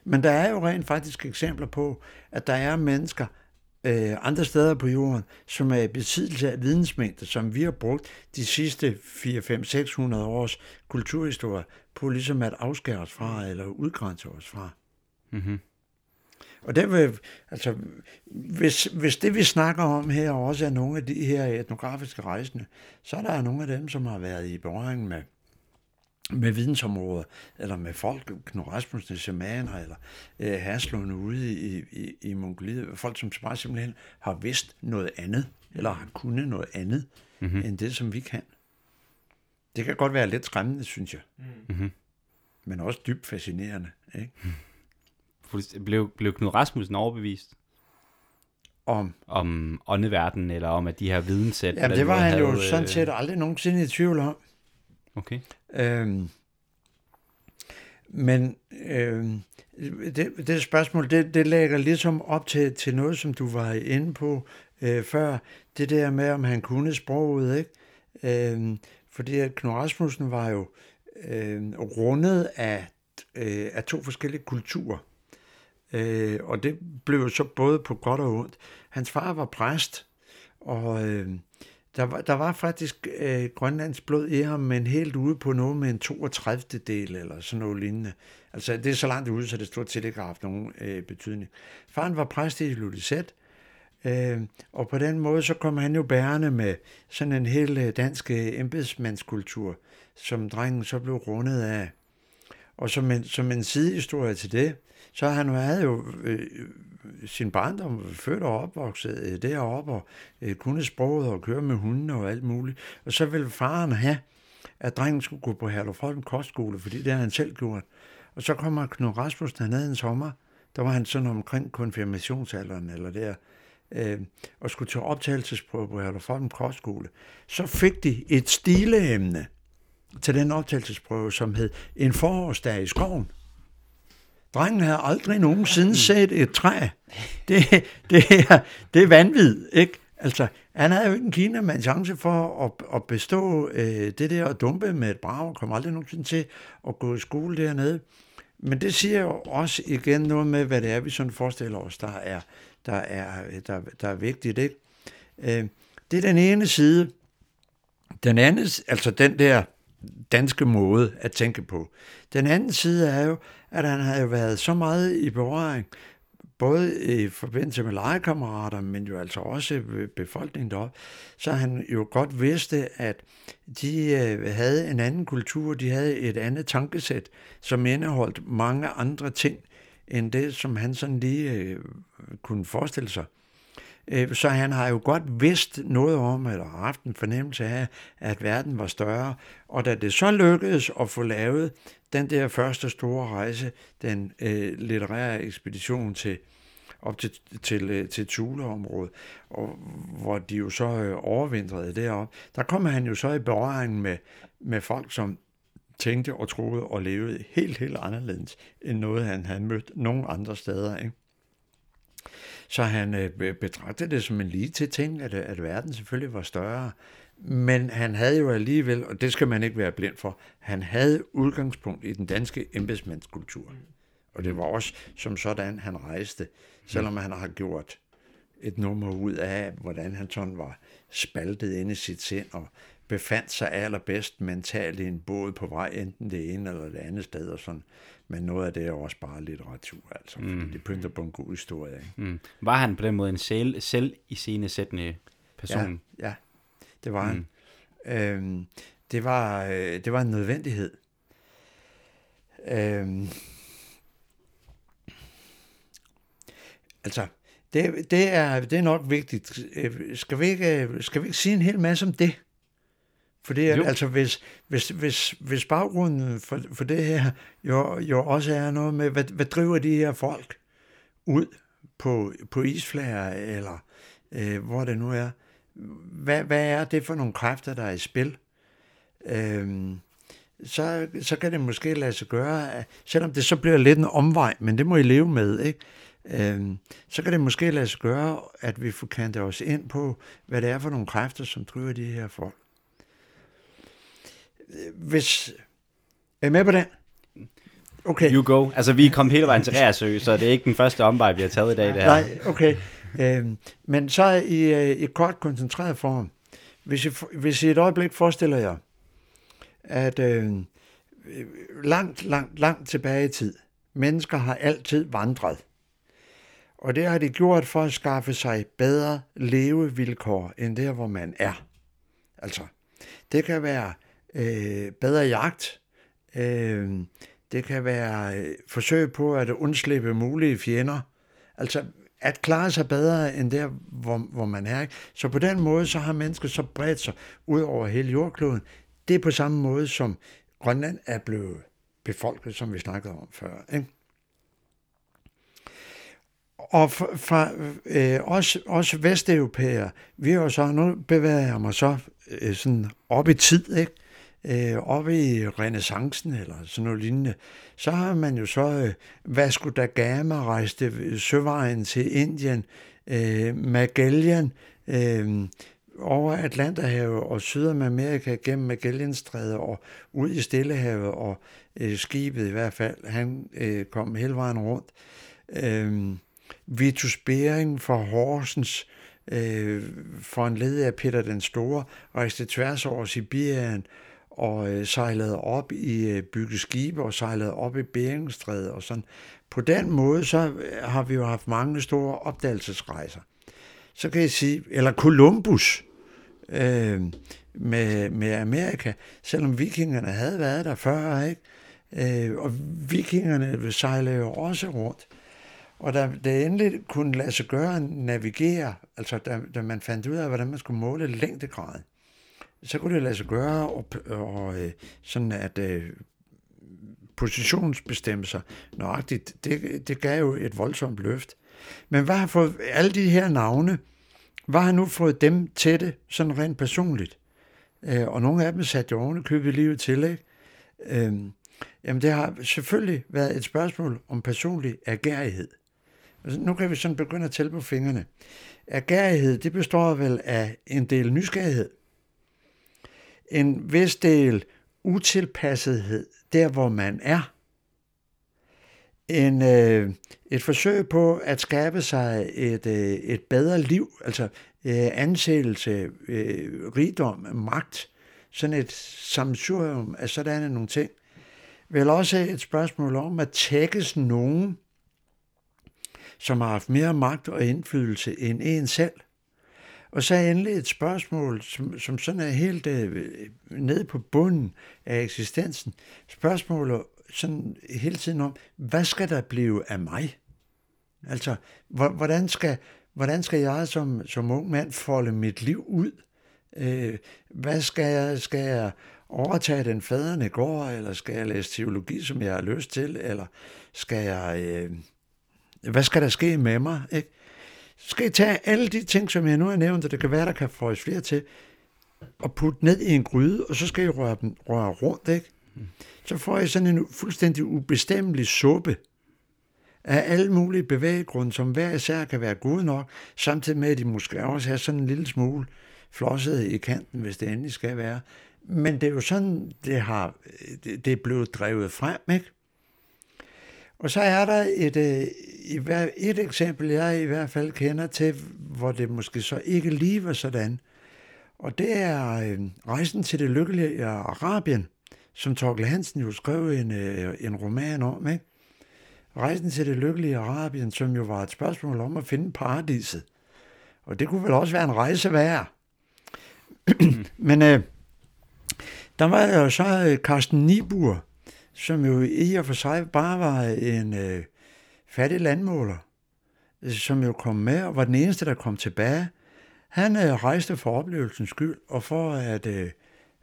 Speaker 2: Men der er jo rent faktisk eksempler på, at der er mennesker øh, andre steder på jorden, som er i besiddelse af vidensmængder, som vi har brugt de sidste 4, 5, 600 års kulturhistorie på ligesom at afskære os fra, eller udgrænse os fra. Mm-hmm. Og det vil, altså, hvis, hvis det vi snakker om her også er nogle af de her etnografiske rejsende, så er der nogle af dem, som har været i berøring med med vidensområder, eller med folk, Knud Rasmussen, shamaner, eller øh, Herslund ude i, i, i Mongoliet, folk, som bare simpelthen har vidst noget andet, eller har kunnet noget andet, mm-hmm. end det, som vi kan. Det kan godt være lidt skræmmende, synes jeg. Mm-hmm. Men også dybt fascinerende. Ikke?
Speaker 1: Blev, blev Knud Rasmussen overbevist?
Speaker 2: Om?
Speaker 1: Om åndeverdenen, eller om at de her videnssæt...
Speaker 2: Jamen, det var han havde, jo sådan set aldrig nogensinde i tvivl om.
Speaker 1: Okay.
Speaker 2: Øhm, men øhm, det, det spørgsmål, det, det lægger ligesom op til, til noget, som du var inde på øh, før. Det der med, om han kunne sproget, ikke? Øhm, fordi at Knud Rasmussen var jo øh, rundet af, øh, af to forskellige kulturer. Øh, og det blev så både på godt og ondt. Hans far var præst, og øh, der var, der var faktisk øh, Grønlands blod i ham, men helt ude på noget med en 32. del eller sådan noget lignende. Altså det er så langt ude, så det stort set ikke har haft nogen øh, betydning. Faren var præst i Lulisæt, øh, og på den måde så kom han jo bærende med sådan en hel øh, dansk øh, embedsmandskultur, som drengen så blev rundet af. Og som en, som en sidehistorie til det, så han havde jo øh, sin barndom født og opvokset øh, deroppe, og øh, kunne sproget og køre med hundene og alt muligt. Og så ville faren have, at drengen skulle gå på Herluf Holm kostskole, fordi det havde han selv gjort. Og så kommer Knud Rasmussen hernede en sommer, der var han sådan omkring konfirmationsalderen, eller der, øh, og skulle til optagelsesprøve på Herluf Holm kostskole. Så fik de et stileemne til den optagelsesprøve, som hed En forårsdag i skoven. Drengen havde aldrig nogensinde set et træ. Det, det, er, det er vanvid, ikke? Altså, han havde jo ikke en kina med en chance for at, at bestå øh, det der og dumpe med et brag, og kom aldrig nogensinde til at gå i skole dernede. Men det siger jo også igen noget med, hvad det er, vi sådan forestiller os, der er, der er, der, der er vigtigt. Ikke? Øh, det er den ene side. Den anden, altså den der danske måde at tænke på. Den anden side er jo, at han havde været så meget i berøring, både i forbindelse med legekammerater, men jo altså også befolkningen deroppe, så han jo godt vidste, at de øh, havde en anden kultur, de havde et andet tankesæt, som indeholdt mange andre ting, end det, som han sådan lige øh, kunne forestille sig. Øh, så han har jo godt vidst noget om, eller haft en fornemmelse af, at verden var større. Og da det så lykkedes at få lavet den der første store rejse, den øh, litterære ekspedition til op til, til, øh, til Thuleområdet, og hvor de jo så øh, overvintrede deroppe. Der kom han jo så i berøring med, med folk, som tænkte og troede og levede helt, helt anderledes end noget, han havde mødt nogen andre steder. Ikke? Så han øh, betragtede det som en lige til ting, at, at verden selvfølgelig var større. Men han havde jo alligevel, og det skal man ikke være blind for, han havde udgangspunkt i den danske embedsmandskultur. Og det var også som sådan, han rejste, selvom han har gjort et nummer ud af, hvordan han sådan var spaltet inde i sit sind og befandt sig allerbedst mentalt i en båd på vej, enten det ene eller det andet sted, og sådan. Men noget af det er også bare litteratur, altså, mm. fordi det pynter på en god historie. Ikke?
Speaker 1: Mm. Var han på den måde en selv, selv i sine sættende person?
Speaker 2: Ja, ja, det var mm. han. Øhm, det, var, øh, det var en nødvendighed. Øhm, altså, det, det, er, det er nok vigtigt. Øh, skal vi, ikke, skal vi ikke sige en hel masse om det? For det er, altså, hvis, hvis, hvis, hvis baggrunden for, for det her jo, jo også er noget med, hvad, hvad driver de her folk ud på, på isflager, eller øh, hvor det nu er, hvad, hvad er det for nogle kræfter, der er i spil? Øhm, så, så kan det måske lade sig gøre, selvom det så bliver lidt en omvej, men det må I leve med, ikke? Øhm, så kan det måske lade sig gøre, at vi får kantet os ind på, hvad det er for nogle kræfter, som driver de her folk hvis... Er I med på den?
Speaker 1: Okay. You go. Altså, vi er kommet hele vejen til Ræsø, så det er ikke den første omvej, vi har taget i dag, det her.
Speaker 2: Nej, okay. Øhm, men så i, øh, i kort koncentreret form. Hvis I, hvis I et øjeblik forestiller jer, at øh, langt, langt, langt tilbage i tid, mennesker har altid vandret. Og det har de gjort for at skaffe sig bedre levevilkår end der, hvor man er. Altså, det kan være øh, bedre jagt. Øh, det kan være øh, forsøg på at undslippe mulige fjender. Altså at klare sig bedre end der, hvor, hvor man er. Så på den måde, så har mennesket så bredt sig ud over hele jordkloden. Det er på samme måde, som Grønland er blevet befolket, som vi snakkede om før. Ikke? Og fra, fra øh, os, os vesteuropæere, vi er jo så, nu bevæger jeg mig så øh, sådan op i tid, ikke? Øh, oppe i renaissancen eller sådan noget lignende, så har man jo så øh, Vasco da Gama rejste søvejen til Indien, øh, Magellan øh, over Atlanterhavet og Sydamerika gennem Magellanstrædet og ud i Stillehavet og øh, skibet i hvert fald, han øh, kom hele vejen rundt. Øh, Vitus Bering fra Horsens, øh, for en led af Peter den Store, rejste tværs over Sibirien og øh, sejlede op i øh, bygge skibe og sejlede op i Beringstrædet og sådan. På den måde, så øh, har vi jo haft mange store opdagelsesrejser. Så kan jeg sige, eller Columbus øh, med, med Amerika, selvom vikingerne havde været der før, ikke? Øh, og vikingerne sejlede jo også rundt. Og da det endelig kunne lade sig gøre at navigere, altså da, da man fandt ud af, hvordan man skulle måle længdegraden, så kunne det lade sig gøre, og, og øh, sådan at øh, positionsbestemmelser nøjagtigt, det, det gav jo et voldsomt løft. Men hvad har fået alle de her navne, hvad har nu fået dem til det, sådan rent personligt? Øh, og nogle af dem satte jo oven købet livet til, ikke? Øh, jamen det har selvfølgelig været et spørgsmål om personlig agerighed. Altså, nu kan vi sådan begynde at tælle på fingrene. Agerighed, det består vel af en del nysgerrighed, en vis del utilpassethed der, hvor man er. En, øh, et forsøg på at skabe sig et, øh, et bedre liv, altså øh, ansættelse, øh, rigdom, magt, sådan et samsurium af sådan nogle ting. Vel også et spørgsmål om at tækkes nogen, som har haft mere magt og indflydelse end en selv. Og så endelig et spørgsmål, som, som sådan er helt øh, nede på bunden af eksistensen. Spørgsmålet sådan hele tiden om, hvad skal der blive af mig? Altså, hvordan skal, hvordan skal jeg som, som ung mand folde mit liv ud? Øh, hvad skal jeg, skal jeg overtage den faderne går, eller skal jeg læse teologi, som jeg har lyst til, eller skal jeg, øh, hvad skal der ske med mig? Ikke? Skal I tage alle de ting, som jeg nu har nævnt, og det kan være, der kan føjes flere til, og putte ned i en gryde, og så skal I røre dem røre rundt, ikke? Så får I sådan en fuldstændig ubestemmelig suppe af alle mulige bevæggrunde, som hver især kan være gode nok, samtidig med, at de måske også har sådan en lille smule flosset i kanten, hvis det endelig skal være. Men det er jo sådan, det, har, det er blevet drevet frem, ikke? Og så er der et, øh, et, et eksempel, jeg i hvert fald kender til, hvor det måske så ikke lige var sådan. Og det er øh, rejsen til det lykkelige Arabien, som Torkel Hansen jo skrev en, øh, en roman om. Ikke? Rejsen til det lykkelige Arabien, som jo var et spørgsmål om at finde paradiset. Og det kunne vel også være en rejse værd. Men øh, der var jo så øh, Carsten Nibur, som jo i og for sig bare var en øh, fattig landmåler, øh, som jo kom med og var den eneste, der kom tilbage. Han øh, rejste for oplevelsens skyld og for at, øh,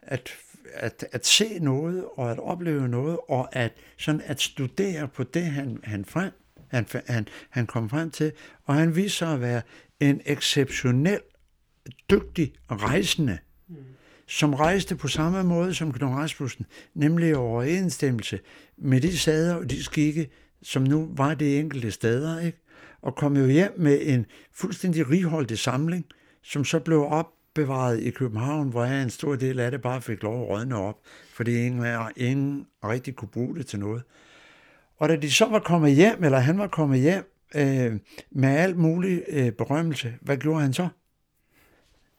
Speaker 2: at, at, at se noget og at opleve noget og at, sådan at studere på det, han, han, frem, han, han, han kom frem til. Og han viste sig at være en exceptionel dygtig rejsende. Som rejste på samme måde som Knud Rasmussen, nemlig overensstemmelse med de sader og de skikke, som nu var det enkelte steder, ikke? og kom jo hjem med en fuldstændig righoldig samling, som så blev opbevaret i København, hvor jeg en stor del af det bare fik lov at rådne op, fordi ingen, ingen rigtig kunne bruge det til noget. Og da de så var kommet hjem, eller han var kommet hjem øh, med alt mulig øh, berømmelse, hvad gjorde han så?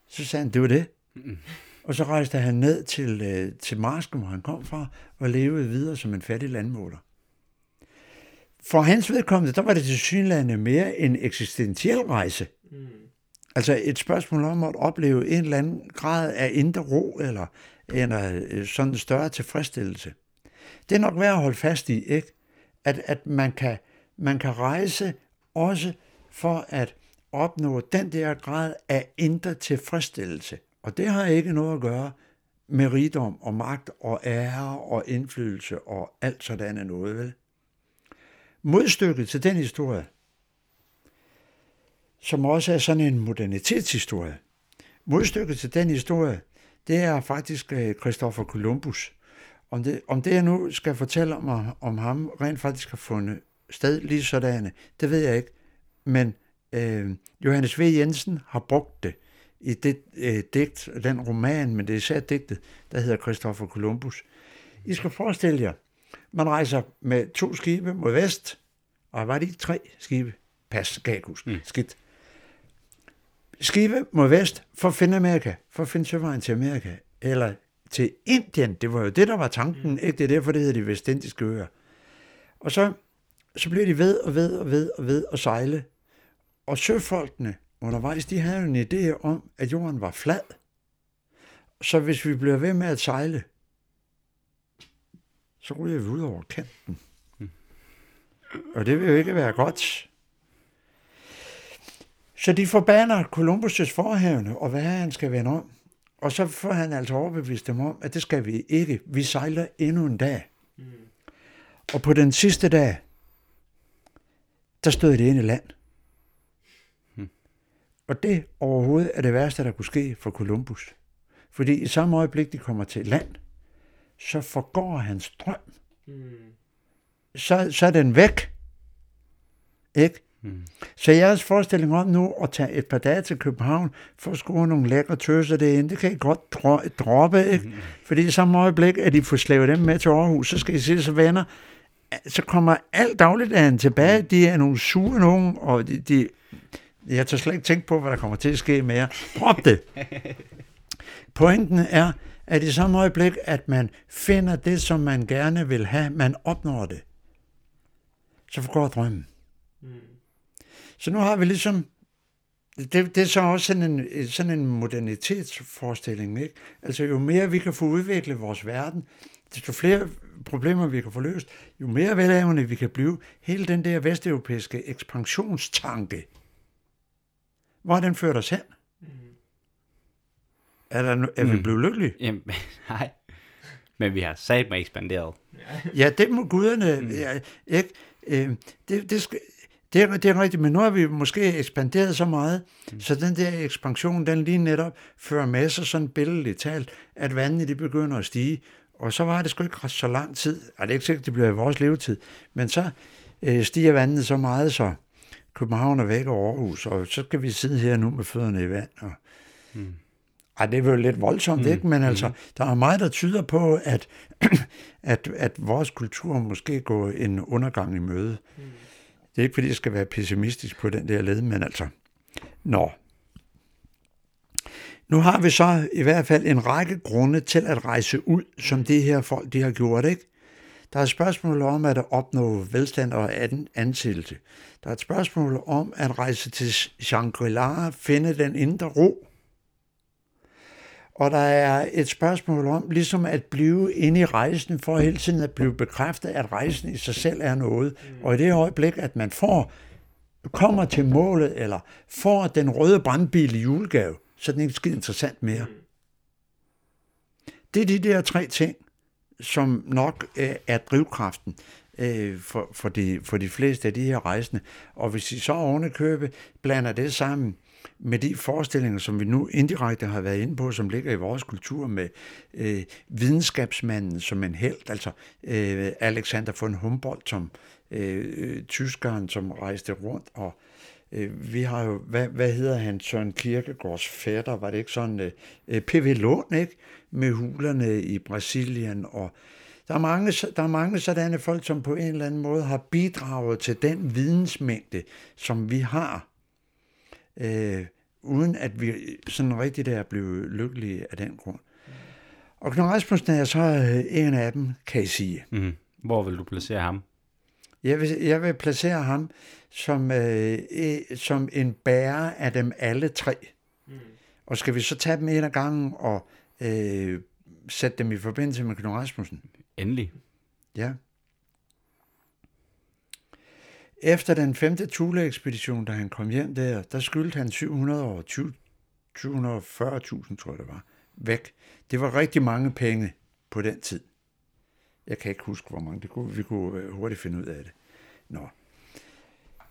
Speaker 2: Så sagde han, det var det. Mm. Og så rejste han ned til, øh, til Marsken, hvor han kom fra, og levede videre som en fattig landmåler. For hans vedkommende, der var det til synlande mere en eksistentiel rejse. Mm. Altså et spørgsmål om at opleve en eller anden grad af indre ro, eller, eller øh, sådan en større tilfredsstillelse. Det er nok værd at holde fast i, ikke? At, at man, kan, man kan rejse også for at opnå den der grad af indre tilfredsstillelse. Og det har ikke noget at gøre med rigdom og magt og ære og indflydelse og alt sådan af noget, vel? Modstykket til den historie, som også er sådan en modernitetshistorie, modstykket til den historie, det er faktisk øh, Christopher Columbus. Om det, om det jeg nu skal fortælle om, om ham rent faktisk har fundet sted lige sådan, det ved jeg ikke. Men øh, Johannes V. Jensen har brugt det i det øh, digt, den roman, men det er især digtet, der hedder Christopher Columbus. I skal forestille jer, man rejser med to skibe mod vest, og var det tre skibe? Pas, kan jeg huske. Mm. Skidt. Skibe mod vest for at finde Amerika, for at finde søvejen til Amerika, eller til Indien. Det var jo det, der var tanken. Mm. Ikke? Det er derfor, det hedder de vestindiske øer. Og så, så bliver de ved og ved og ved og ved at sejle. Og søfolkene, undervejs, de havde en idé om, at jorden var flad. Så hvis vi bliver ved med at sejle, så ryger vi ud over kanten. Og det vil jo ikke være godt. Så de forbander Columbus' forhævne, og hvad han skal vende om. Og så får han altså overbevist dem om, at det skal vi ikke. Vi sejler endnu en dag. Mm. Og på den sidste dag, der stod det ind i land. Og det overhovedet er det værste, der kunne ske for Columbus. Fordi i samme øjeblik, de kommer til land, så forgår hans drøm. Mm. Så, så er den væk. Ikke? Mm. Så jeres forestilling om nu at tage et par dage til København for at score nogle lækre tøser derinde, det kan I godt droppe, ikke? Mm. Fordi i samme øjeblik, at I får slævet dem med til Aarhus, så skal I se så venner, så kommer alt dagligdagen tilbage, de er nogle sure nogen, og de, de jeg tager slet ikke tænke på, hvad der kommer til at ske mere. Drop det. Pointen er, at i samme øjeblik, at man finder det, som man gerne vil have, man opnår det, så forgår drømmen. Mm. Så nu har vi ligesom, det, det er så også sådan en, sådan en modernitetsforestilling, ikke? Altså jo mere vi kan få udviklet vores verden, desto flere problemer vi kan få løst, jo mere velavende vi kan blive. Hele den der vesteuropæiske ekspansionstanke, Hvor har den ført os hen? Er, der, er vi
Speaker 1: Mm.
Speaker 2: blevet lykkelige?
Speaker 1: Jamen, nej. Men vi har sat mig ekspanderet.
Speaker 2: Ja, det må guderne... Mm. Ja, ikke? Øh, det, det, skal, det, er, det er rigtigt, men nu har vi måske ekspanderet så meget, mm. så den der ekspansion, den lige netop fører med sig sådan billedligt talt, at vandene de begynder at stige. Og så var det sgu ikke så lang tid, og det er ikke sikkert, det bliver i vores levetid, men så øh, stiger vandene så meget, så København er væk over Aarhus, og så skal vi sidde her nu med fødderne i vand. Og,
Speaker 1: Mm.
Speaker 2: ej, det er jo lidt voldsomt, mm. ikke? Men altså, der er meget, der tyder på, at, at, at vores kultur måske går en undergang i møde. Mm. Det er ikke, fordi jeg skal være pessimistisk på den der led, men altså, nå. Nu har vi så i hvert fald en række grunde til at rejse ud, som de her folk, de har gjort, ikke? Der er et spørgsmål om at opnå velstand og an- ansættelse. Der er et spørgsmål om at rejse til Shangri-La, finde den indre ro. Og der er et spørgsmål om ligesom at blive inde i rejsen, for hele tiden at blive bekræftet, at rejsen i sig selv er noget. Og i det øjeblik, at man får, kommer til målet, eller får den røde brandbil i julegave, så er den ikke skide interessant mere. Det er de der tre ting, som nok øh, er drivkraften øh, for, for, de, for de fleste af de her rejsende. Og hvis I så ovenikøbe blander det sammen med de forestillinger, som vi nu indirekte har været inde på, som ligger i vores kultur med øh, videnskabsmanden som en held, altså øh, Alexander von Humboldt som øh, øh, tyskeren, som rejste rundt og øh, Øh, vi har jo, hvad, hvad hedder han, Søren Kierkegaards fætter, var det ikke sådan, øh, øh, P.V. Lund, ikke? Med hulerne i Brasilien, og der er, mange, der er mange sådanne folk, som på en eller anden måde har bidraget til den vidensmængde, som vi har, øh, uden at vi sådan rigtig der er blevet lykkelige af den grund. Og Knud Rasmussen er så en af dem, kan I sige.
Speaker 1: Mm. Hvor vil du placere ham?
Speaker 2: Jeg vil, jeg vil placere ham som, øh, øh, som en bærer af dem alle tre. Mm. Og skal vi så tage dem en af gangen og øh, sætte dem i forbindelse med Knud Rasmussen?
Speaker 1: Endelig.
Speaker 2: Ja. Efter den femte Thule-ekspedition, da han kom hjem der, der skyldte han 720 740.000, tror jeg det var, væk. Det var rigtig mange penge på den tid. Jeg kan ikke huske, hvor mange. Det kunne, vi kunne øh, hurtigt finde ud af det. Nå.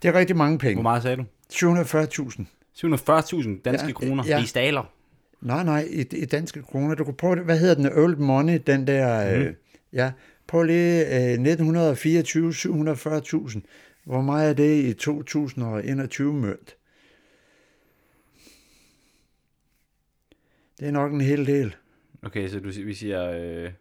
Speaker 2: Det er rigtig mange
Speaker 1: Hvor
Speaker 2: penge.
Speaker 1: meget sagde du?
Speaker 2: 740.000.
Speaker 1: 740.000 danske
Speaker 2: Ja,
Speaker 1: kroner
Speaker 2: ja.
Speaker 1: i staler.
Speaker 2: Nej, nej, i, i danske kroner. Du kan prøve. Hvad hedder den? Old money, den der... Mm. Øh, ja, prøv lige øh, 1924, 740.000. Hvor meget er det i 2021 mønt? Det er nok en hel del.
Speaker 1: Okay, så du, vi siger øh,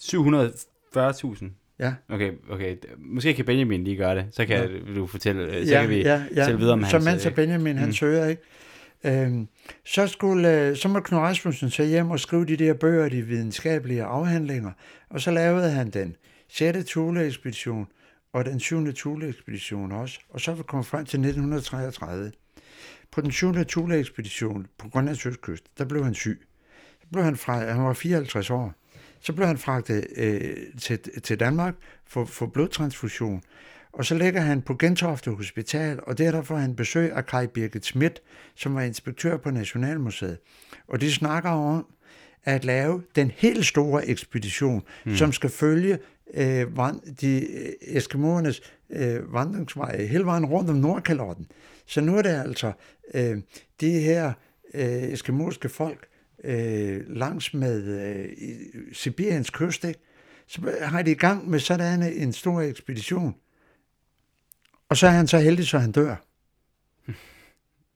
Speaker 1: 740.000.
Speaker 2: Ja.
Speaker 1: Okay, okay. Måske kan Benjamin lige gøre det. Så kan ja. du fortælle, øh, så
Speaker 2: ja,
Speaker 1: kan vi
Speaker 2: ja, ja.
Speaker 1: tælle videre om
Speaker 2: Så
Speaker 1: hans...
Speaker 2: mens
Speaker 1: øh,
Speaker 2: Benjamin han
Speaker 1: mm.
Speaker 2: søger, ikke? Øhm, så, skulle, øh, så må Knud Rasmussen så hjem og skrive de der bøger, de videnskabelige afhandlinger, og så lavede han den 6. Thule-ekspedition og den 7. Thule-ekspedition også, og så kom frem til 1933. På den 7. Thule-ekspedition på Grønlands østkyst, der blev han syg. Så blev han, fra, han var 54 år. Så blev han fragtet øh, til, til Danmark for, for blodtransfusion, og så ligger han på Gentofte Hospital, og der får han besøg af Kai Birgit Schmidt, som var inspektør på Nationalmuseet. Og de snakker om at lave den helt store ekspedition, mm. som skal følge øh, vand, de øh, eskimoernes øh, vandringsvej hele vejen rundt om Nordkalotten. Så nu er det altså øh, de her øh, eskimoiske folk øh, langs med øh, Sibiriens kyst, ikke? så har de i gang med sådan en stor ekspedition. Og så er han så heldig, så han dør.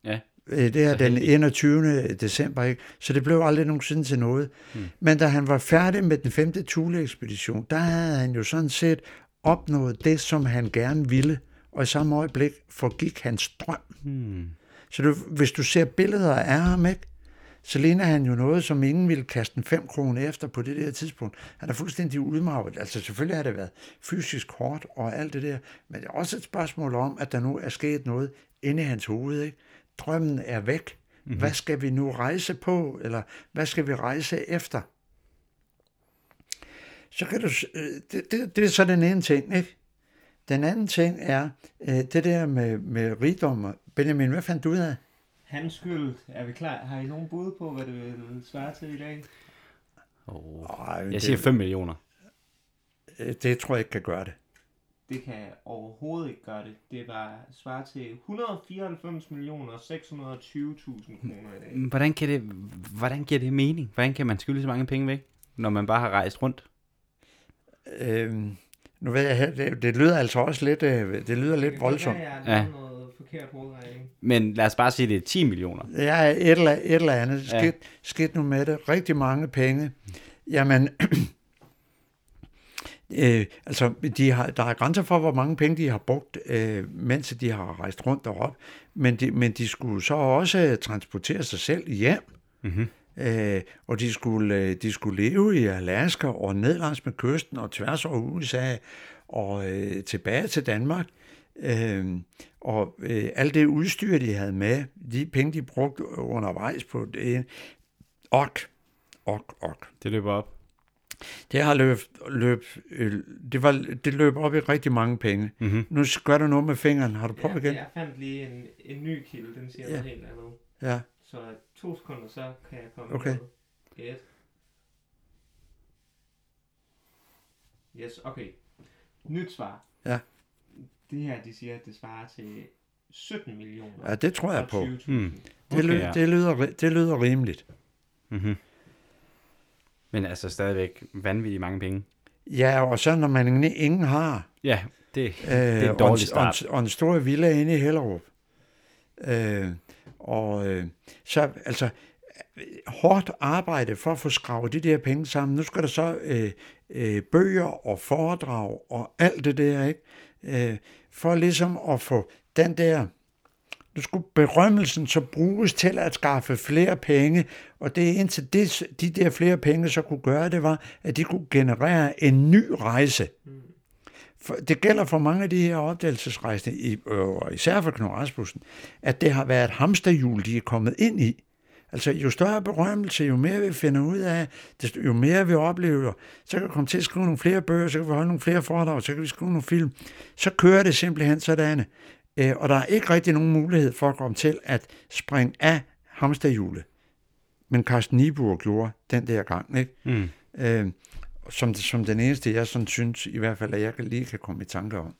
Speaker 1: Ja.
Speaker 2: Øh, Det er den
Speaker 1: heldig.
Speaker 2: 21. december, ikke? Så det blev aldrig nogensinde til noget. Mm. Men da han var færdig med den femte Thule-ekspedition, der havde han jo sådan set opnået det, som han gerne ville. Og i samme øjeblik forgik hans drøm.
Speaker 1: Hmm.
Speaker 2: Så du, hvis du ser billeder af ham, ikke? Så ligner han jo noget, som ingen ville kaste en 5 kroner efter på det der tidspunkt. Han er fuldstændig udmarvet. Altså selvfølgelig har det været fysisk hårdt og alt det der, men det er også et spørgsmål om, at der nu er sket noget inde i hans hoved. Ikke? Drømmen er væk. Mm-hmm. Hvad skal vi nu rejse på, eller hvad skal vi rejse efter? Så kan du, øh, det, det, det er så den ene ting, ikke? Den anden ting er, øh, det der med, med rigdom. Benjamin, hvad fandt du ud af?
Speaker 3: Hans skyld. Er vi klar? Har I nogen bud på, hvad det vil svare til i dag?
Speaker 1: Oh.
Speaker 2: Ej,
Speaker 1: Jeg
Speaker 2: det,
Speaker 1: siger 5 millioner.
Speaker 2: øh, det tror jeg ikke kan gøre det.
Speaker 3: Det kan overhovedet ikke gøre det. Det var svare til 194 millioner 620.000 kroner i dag.
Speaker 1: Hvordan, kan det, hvordan giver det mening? Hvordan kan man skylde så mange penge væk, når man bare har rejst rundt?
Speaker 2: Øhm, nu ved jeg, det, det lyder altså også lidt, øh, det lyder lidt voldsomt.
Speaker 1: Ja.
Speaker 3: Forkert hovedregning.
Speaker 1: Men lad os bare sige, det er 10 millioner.
Speaker 2: Ja, et eller, et eller andet.
Speaker 1: Ja.
Speaker 2: Skidt, skidt nu med det. Rigtig mange penge. Jamen, øh, altså, de har, der er grænser for, hvor mange penge de har brugt, øh, mens de har rejst rundt derop. Men de, men de skulle så også transportere sig selv hjem.
Speaker 1: Mm-hmm.
Speaker 2: Øh, og de skulle, øh, de skulle leve i Alaska og ned langs med kysten og tværs over USA og øh, tilbage til Danmark. Øh, og øh, alt det udstyr, de havde med, de penge, de brugte undervejs på det, ok, ok, ok.
Speaker 1: Det løber op.
Speaker 2: Det har løb, løb, øh, det, var, det løb op i rigtig mange penge.
Speaker 1: Mm-hmm.
Speaker 2: Nu gør du noget med fingeren. Har du prøvet
Speaker 3: Ja,
Speaker 2: igen?
Speaker 3: jeg fandt lige en, en ny kilde, den siger
Speaker 2: Ja.
Speaker 3: ja. noget helt andet.
Speaker 2: Ja.
Speaker 3: Så to sekunder, så kan jeg komme
Speaker 2: Okay.
Speaker 3: med et. Yes, okay. Nyt svar.
Speaker 2: Ja.
Speaker 3: Det her, de siger, at det svarer til 17 millioner.
Speaker 2: ja, det tror jeg på.
Speaker 3: 20.000.
Speaker 1: Mm.
Speaker 2: Det, lyder,
Speaker 1: ja.
Speaker 2: det, lyder, det lyder rimeligt.
Speaker 1: Mm-hmm. Men altså stadigvæk vanvittigt mange penge.
Speaker 2: Ja, og så når man ingen, har,
Speaker 1: Ja, det,
Speaker 2: Øh,
Speaker 1: det er en
Speaker 2: og,
Speaker 1: dårlig
Speaker 2: en, og,
Speaker 1: start.
Speaker 2: en, og en stor villa inde i Hellerup. Øh, og øh, så altså hårdt arbejde for at få skravet de der penge sammen. Nu skal der så øh, øh, bøger og foredrag og alt det der, ikke? Øh, for ligesom at få den der nu skulle berømmelsen så bruges til at skaffe flere penge, og det indtil det, de der flere penge så kunne gøre, det var, at de kunne generere en ny rejse. For, det gælder for mange af de her opdagelsesrejsende, i, øh, og især for Knud Rasmussen, at det har været et hamsterhjul, de er kommet ind i. Altså, jo større berømmelse, jo mere vi finder ud af, jo mere vi oplever, så kan vi komme til at skrive nogle flere bøger, så kan vi holde nogle flere foredrag, så kan vi skrive nogle film. Så kører det simpelthen sådan. Øh, og der er ikke rigtig nogen mulighed for at komme til at springe af hamsterhjulet. Men Carsten Niebuhr gjorde den der gang, ikke?
Speaker 1: Mm.
Speaker 2: øh, som, som den eneste, jeg sådan synes, i hvert fald, at jeg kan- lige kan komme i tanke om.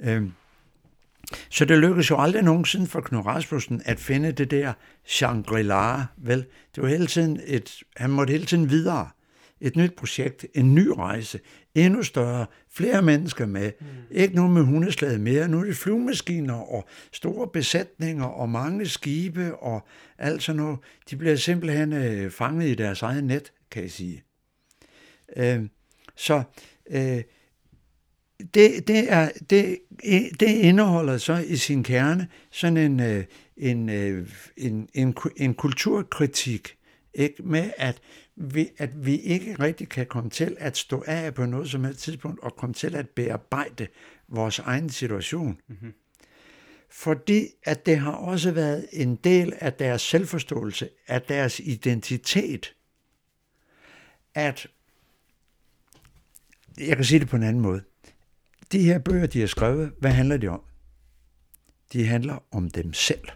Speaker 2: Øh, så det lykkedes jo aldrig nogensinde for Knud Rasmussen at finde det der Shangri-La, vel? Det var hele tiden et, han måtte hele tiden videre. Et nyt projekt, en ny rejse, endnu større, flere mennesker med. Mm. Ikke nu med hundeslaget mere, nu er det flyvemaskiner og store besætninger og mange skibe og alt sådan noget. De bliver simpelthen øh, fanget i deres eget net, kan jeg sige. Øh, så øh, det, det, er, det, det indeholder så i sin kerne sådan en, øh, en, øh, en, en, ku- en kulturkritik, ikke? med at vi, at vi ikke rigtig kan komme til at stå af på noget som helst tidspunkt og komme til at bearbejde vores egen situation. Mm-hmm. Fordi at det har også været en del af deres selvforståelse, af deres identitet, at jeg kan sige det på en anden måde. De her bøger, de har skrevet, hvad handler de om? De handler om dem selv.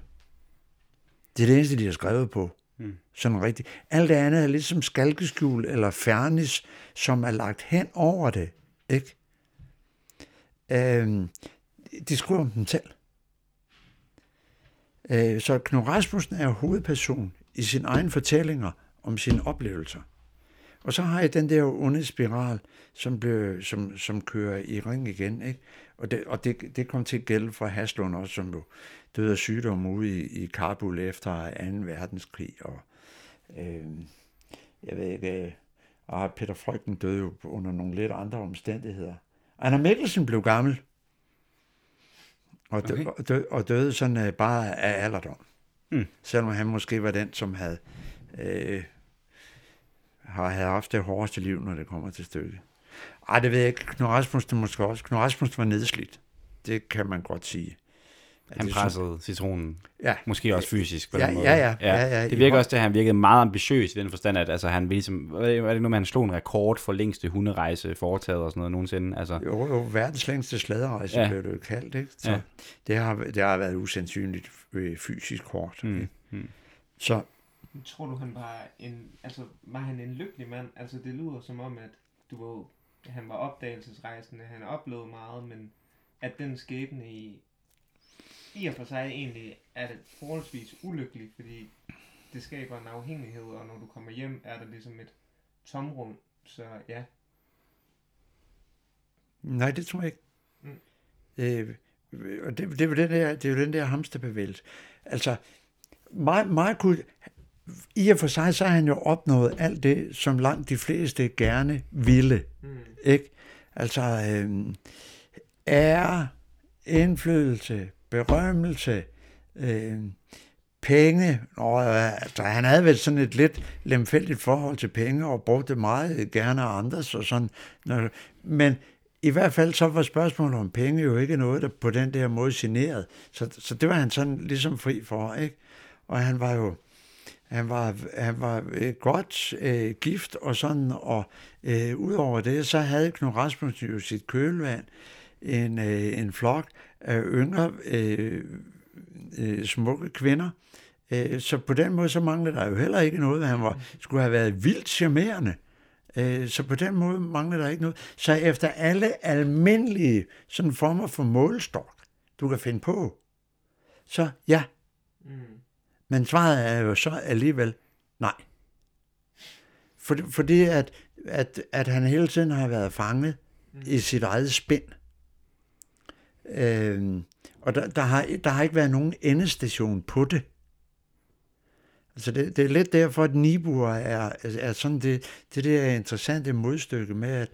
Speaker 2: Det er det eneste, de har skrevet på. Mm. Sådan rigtigt. Alt det andet er lidt som skalkeskjul eller fernis, som er lagt hen over det. Ikke? Øhm, de skriver om dem selv. Øh, så Knud Rasmussen er hovedperson i sine egne fortællinger om sine oplevelser. Og så har jeg den der onde spiral, som, blev, som, som kører i ring igen. Ikke? Og, det, og det, det kom til at gælde for Haslund også, som jo døde af sygdom ude i, i Kabul efter 2. verdenskrig. Og, øh, jeg ved ikke, øh, og Peter Frygten døde jo under nogle lidt andre omstændigheder. Anna Mikkelsen blev gammel, og, dø,
Speaker 1: Okay.
Speaker 2: og, dø, og døde sådan øh, bare af alderdom.
Speaker 1: Mm.
Speaker 2: Selvom han måske var den, som havde øh, har havde haft det hårdeste liv, når det kommer til stykket. Ej, det ved jeg ikke. Knud Rasmussen måske også. Knud Rasmussen var nedslidt. Det kan man godt sige.
Speaker 1: Han
Speaker 2: det
Speaker 1: pressede citronen.
Speaker 2: Ja.
Speaker 1: Måske også fysisk på
Speaker 2: Ja,
Speaker 1: den måde.
Speaker 2: ja, ja, ja, ja.
Speaker 1: Det virker også at han virkede meget ambitiøs i den forstand, at altså, han ville ligesom, er det nu, med, at han slog en rekord for længste hunderejse foretaget og sådan noget nogensinde. Altså,
Speaker 2: Jo, jo, verdens længste slæderejse
Speaker 1: Ja.
Speaker 2: ja. blev det jo kaldt, ikke? Så
Speaker 1: Ja.
Speaker 2: ja. det, har, det har været usandsynligt øh, fysisk hårdt.
Speaker 1: mm,
Speaker 2: Mm.
Speaker 1: mm.
Speaker 2: Så
Speaker 3: Tror du, han var en, altså, var han en lykkelig mand? Altså, det lyder som om, at du var, han var opdagelsesrejsende, han oplevede meget, men at den skæbne i, i og for sig egentlig er det forholdsvis ulykkelig, fordi det skaber en afhængighed, og når du kommer hjem, er der ligesom et tomrum. Så ja,
Speaker 2: nej, det tror jeg ikke.
Speaker 3: Mm.
Speaker 2: Øh, og det, det, er jo den der, det er jo den der hamsterbevægelse. Altså, meget, meget kunne, i og for sig, så har han jo opnået alt det, som langt de fleste gerne ville.
Speaker 3: mm.
Speaker 2: Ikke? Altså, øh, ære, indflydelse, berømmelse, øh, penge. Og, altså, han havde vel sådan et lidt lemfældigt forhold til penge, og brugte meget gerne af andres og sådan. Men i hvert fald så var spørgsmålet om penge jo ikke noget, der på den der måde generede. Så, så det var han sådan ligesom fri for, ikke? Og han var jo, han var, han var øh, godt øh, gift og sådan, og øh, udover det, så havde Knud Rasmussen jo sit kølvand, en, øh, en flok af yngre øh, øh, smukke kvinder. Øh, så på den måde, så manglede der jo heller ikke noget. Han var, skulle have været vildt charmerende. Øh, så på den måde manglede der ikke noget. Så efter alle almindelige sådan former for målstok, du kan finde på, så ja,
Speaker 3: Mm
Speaker 2: men svaret er jo så alligevel nej. For, fordi at, at, at han hele tiden har været fanget mm. i sit eget spind. Øhm, og der, der, har, der har ikke været nogen endestation på det. Altså det, det er lidt derfor, at Nibur er, er sådan det, det der interessante modstykke med, at,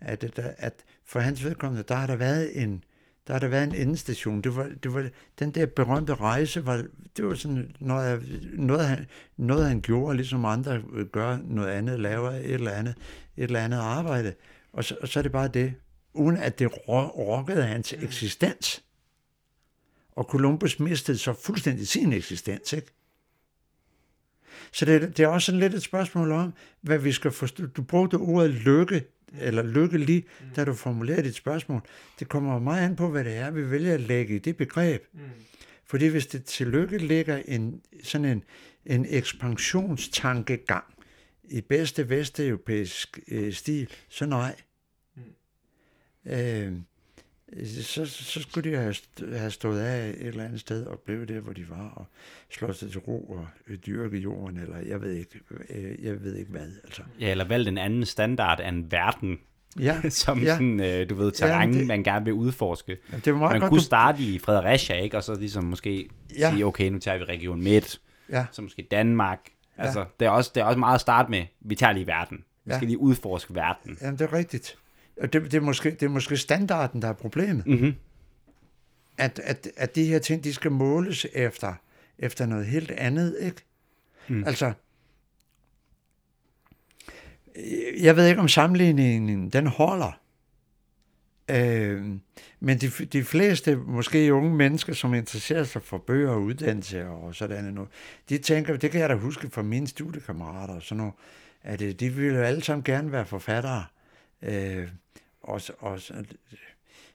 Speaker 2: at, at, at for hans vedkommende, der har der været en, der har der været en endestation. Det var, det var, den der berømte rejse, var, det var sådan noget, noget, han, noget, han gjorde, ligesom andre gør noget andet, laver et eller andet, et eller andet arbejde. Og så, og så er det bare det, uden at det ro- rokkede hans eksistens. Og Columbus mistede så fuldstændig sin eksistens, ikke? Så det, det er også sådan lidt et spørgsmål om, hvad vi skal forstå. Du brugte ordet lykke, eller lykkelig, da du formulerede dit spørgsmål. Det kommer meget an på, hvad det er, vi vælger at lægge i det begreb.
Speaker 3: Mm.
Speaker 2: Fordi hvis det til lykke ligger en, sådan en, en ekspansionstankegang i bedste vesteuropæisk øh, stil, så nej.
Speaker 3: Mm.
Speaker 2: Øh, så, så skulle de have, have stået af et eller andet sted og blevet der, hvor de var, og slået sig til ro og dyrke jorden, eller jeg ved ikke, øh, jeg ved ikke hvad. Altså.
Speaker 1: Ja, eller valgt en anden standard af en verden,
Speaker 2: Ja,
Speaker 1: som
Speaker 2: ja.
Speaker 1: sådan, øh, du ved, terræn,
Speaker 2: det-
Speaker 1: det, man gerne vil udforske.
Speaker 2: det var meget
Speaker 1: Man
Speaker 2: godt,
Speaker 1: kunne
Speaker 2: du-
Speaker 1: starte i Fredericia, ikke? Og så ligesom måske
Speaker 2: Ja.
Speaker 1: sige, okay, nu tager vi Region Midt,
Speaker 2: Ja.
Speaker 1: så måske Danmark. Altså, det, er også, det er også meget at starte med, vi tager lige verden. Vi
Speaker 2: Ja.
Speaker 1: skal lige udforske verden.
Speaker 2: Jamen, det er rigtigt. Og det, det, er måske, det er måske standarden, der er problemet.
Speaker 1: Mm-hmm.
Speaker 2: At, at, at de her ting, de skal måles efter, efter noget helt andet, ikke?
Speaker 1: Mm.
Speaker 2: Altså, jeg ved ikke, om sammenligningen, den holder. Øh, men de, de fleste, måske unge mennesker, som interesserer sig for bøger og uddannelse og sådan noget, de tænker, det kan jeg da huske fra mine studiekammerater og sådan noget, at øh, de ville jo alle sammen gerne være forfattere. Øh, og, så- og, så-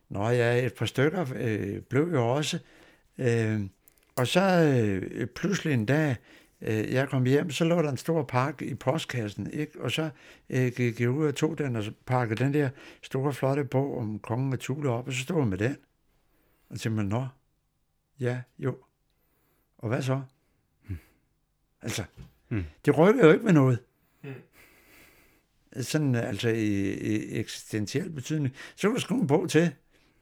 Speaker 2: Nå ja, et par stykker øh, blev jo også. Øh, og så øh, pludselig en dag, øh, jeg kom hjem, så lå der en stor pakke i postkassen, ikke? og så øh, gik jeg ud og tog den, og så pakkede den der store, flotte bog om kongen af Thule op, og så stod jeg med den. Og tænkte man, nå, ja, jo. Og hvad så? Altså,
Speaker 1: Hmm.
Speaker 2: det rykker jo ikke med noget.
Speaker 3: Hmm.
Speaker 2: Sådan altså i, i eksistentiel betydning. Så kan du skrive en bog til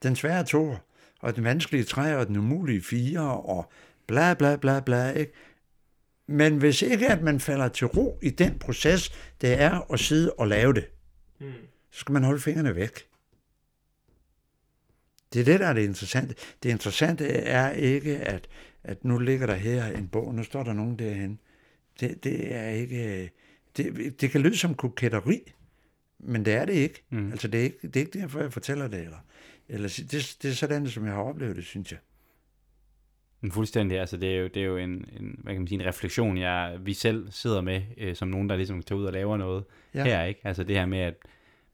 Speaker 2: den svære to, og den vanskelige tre, og den umulige fire, og bla bla bla bla, ikke? Men hvis ikke, at man falder til ro i den proces, det er at sidde og lave det,
Speaker 3: Mm.
Speaker 2: så skal man holde fingrene væk. Det er det, der er det interessante. Det interessante er ikke, at, at nu ligger der her en bog, nu står der nogen derhen. Det, det er ikke... Det, det kan lyde som koketteri, men det er det ikke.
Speaker 1: Mm.
Speaker 2: Altså, det er ikke, det er ikke derfor, jeg fortæller det. Eller, eller det, det er sådan, som jeg har oplevet det, synes jeg.
Speaker 1: Men fuldstændig, altså det er jo, det er jo en, en, hvad kan man sige, en refleksion, jeg, vi selv sidder med, øh, som nogen, der ligesom tager ud og laver noget ja. her, ikke? Altså det her med, at,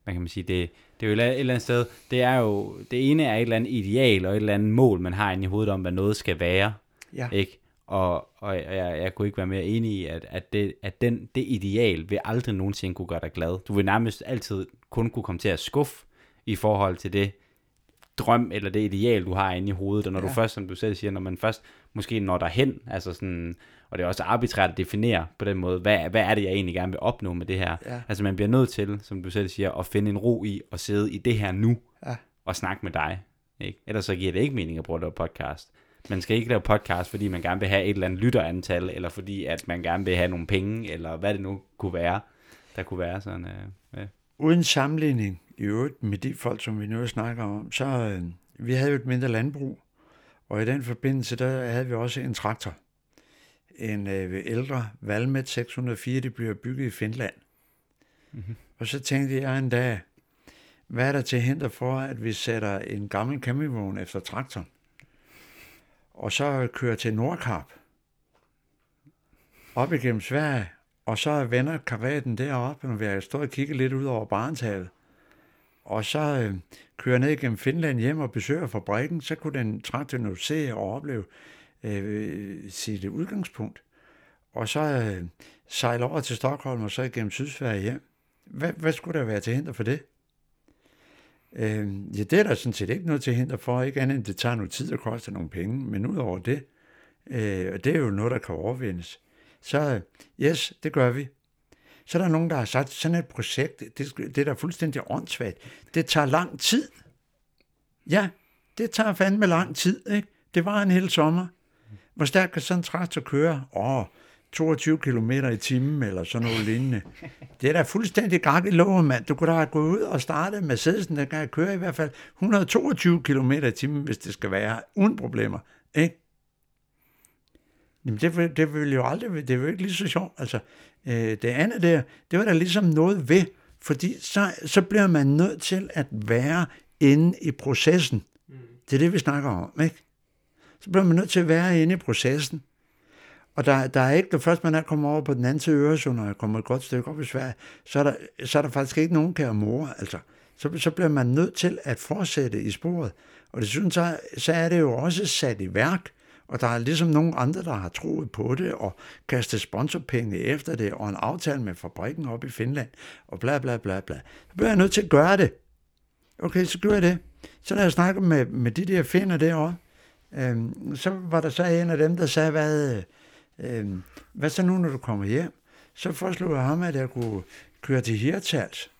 Speaker 1: hvad kan man sige, det, det er jo et eller andet sted, det er jo, det ene er et eller andet ideal og et eller andet mål, man har inde i hovedet om, hvad noget skal være,
Speaker 2: Ja.
Speaker 1: ikke? Og, og jeg, jeg kunne ikke være mere enig i, at, at, det, at den, det ideal vil aldrig nogensinde kunne gøre dig glad. Du vil nærmest altid kun kunne komme til at skuffe i forhold til det drøm eller det ideal, du har inde i hovedet. Og når ja. du først, som du selv siger, når man først måske når derhen, altså sådan, og det er også arbitrært at definere på den måde, hvad, hvad er det, jeg egentlig gerne vil opnå med det her?
Speaker 2: Ja.
Speaker 1: Altså man bliver nødt til, som du selv siger, at finde en ro i at sidde i det her nu
Speaker 2: Ja.
Speaker 1: og snakke med dig. Ikke? Ellers så giver det ikke mening at prøve at lave podcast. Man skal ikke lave podcast, fordi man gerne vil have et eller andet lytterantal, eller fordi at man gerne vil have nogle penge, eller hvad det nu kunne være. Der kunne være sådan, øh, ja.
Speaker 2: Uden sammenligning i øvrigt med de folk, som vi nu snakker om, så øh, vi havde jo et mindre landbrug, og i den forbindelse, der havde vi også en traktor. En øh, ældre Valmet 604, det bliver bygget i Finland. Mm-hmm. Og så tænkte jeg en dag, hvad er der til hinder for, at vi sætter en gammel campingvogn efter traktoren, og så kører til Nordkap, op igennem Sverige, og så vender karaten deroppe, når vi står og kigger lidt ud over Barentshavet. Og så øh, kører ned gennem Finland hjem og besøger fabrikken, så kunne den traktor nu se og opleve øh, sit udgangspunkt. Og så øh, sejle over til Stockholm og så igennem Sydsverige hjem. Hvad, hvad skulle der være til hinder for det? Øh, ja, det er der sådan set ikke noget til hinder for, ikke andet end det tager noget tid og koster nogle penge, men ud over det, øh, og det er jo noget, der kan overvindes. Så yes, det gør vi. Så er der nogen, der har sagt, sådan et projekt, det, det er da fuldstændig åndssvagt. Det tager lang tid. Ja, det tager fandme lang tid, ikke? Det var en hel sommer. Hvor stærkt kan sådan en traktor køre? Åh, 22 km i timen, eller sådan noget lignende. Det er da fuldstændig gang i loven, mand. Du kunne da have gået ud og startet Mercedesen, der kan køre i hvert fald 122 km i timen, hvis det skal være, uden problemer. Ikke? Jamen, det, vil, det vil jo aldrig, det er jo ikke lige så sjovt. Altså, øh, det andet der, det var der ligesom noget ved, fordi så, så bliver man nødt til at være inde i processen. Det er det, vi snakker om, ikke? Så bliver man nødt til at være inde i processen. Og der, der er ikke, når først man er kommet over på den anden side af Øresund, og er kommet et godt stykke op i Sverige, så er der, så er der faktisk ikke nogen kære mor. Altså, så, så bliver man nødt til at fortsætte i sporet. Og det synes så, så er det jo også sat i værk, og der er ligesom nogle andre, der har troet på det, og kastet sponsorpenge efter det, og en aftale med fabrikken op i Finland, og bla bla bla bla. Så bliver jeg nødt til at gøre det. Okay, så gør jeg det. Så da jeg snakkede med, med de der finder derovre, øhm, så var der så en af dem, der sagde, hvad, Øh, hvad så nu, når du kommer hjem? Så foreslog jeg ham, at jeg kunne køre til Hirtals.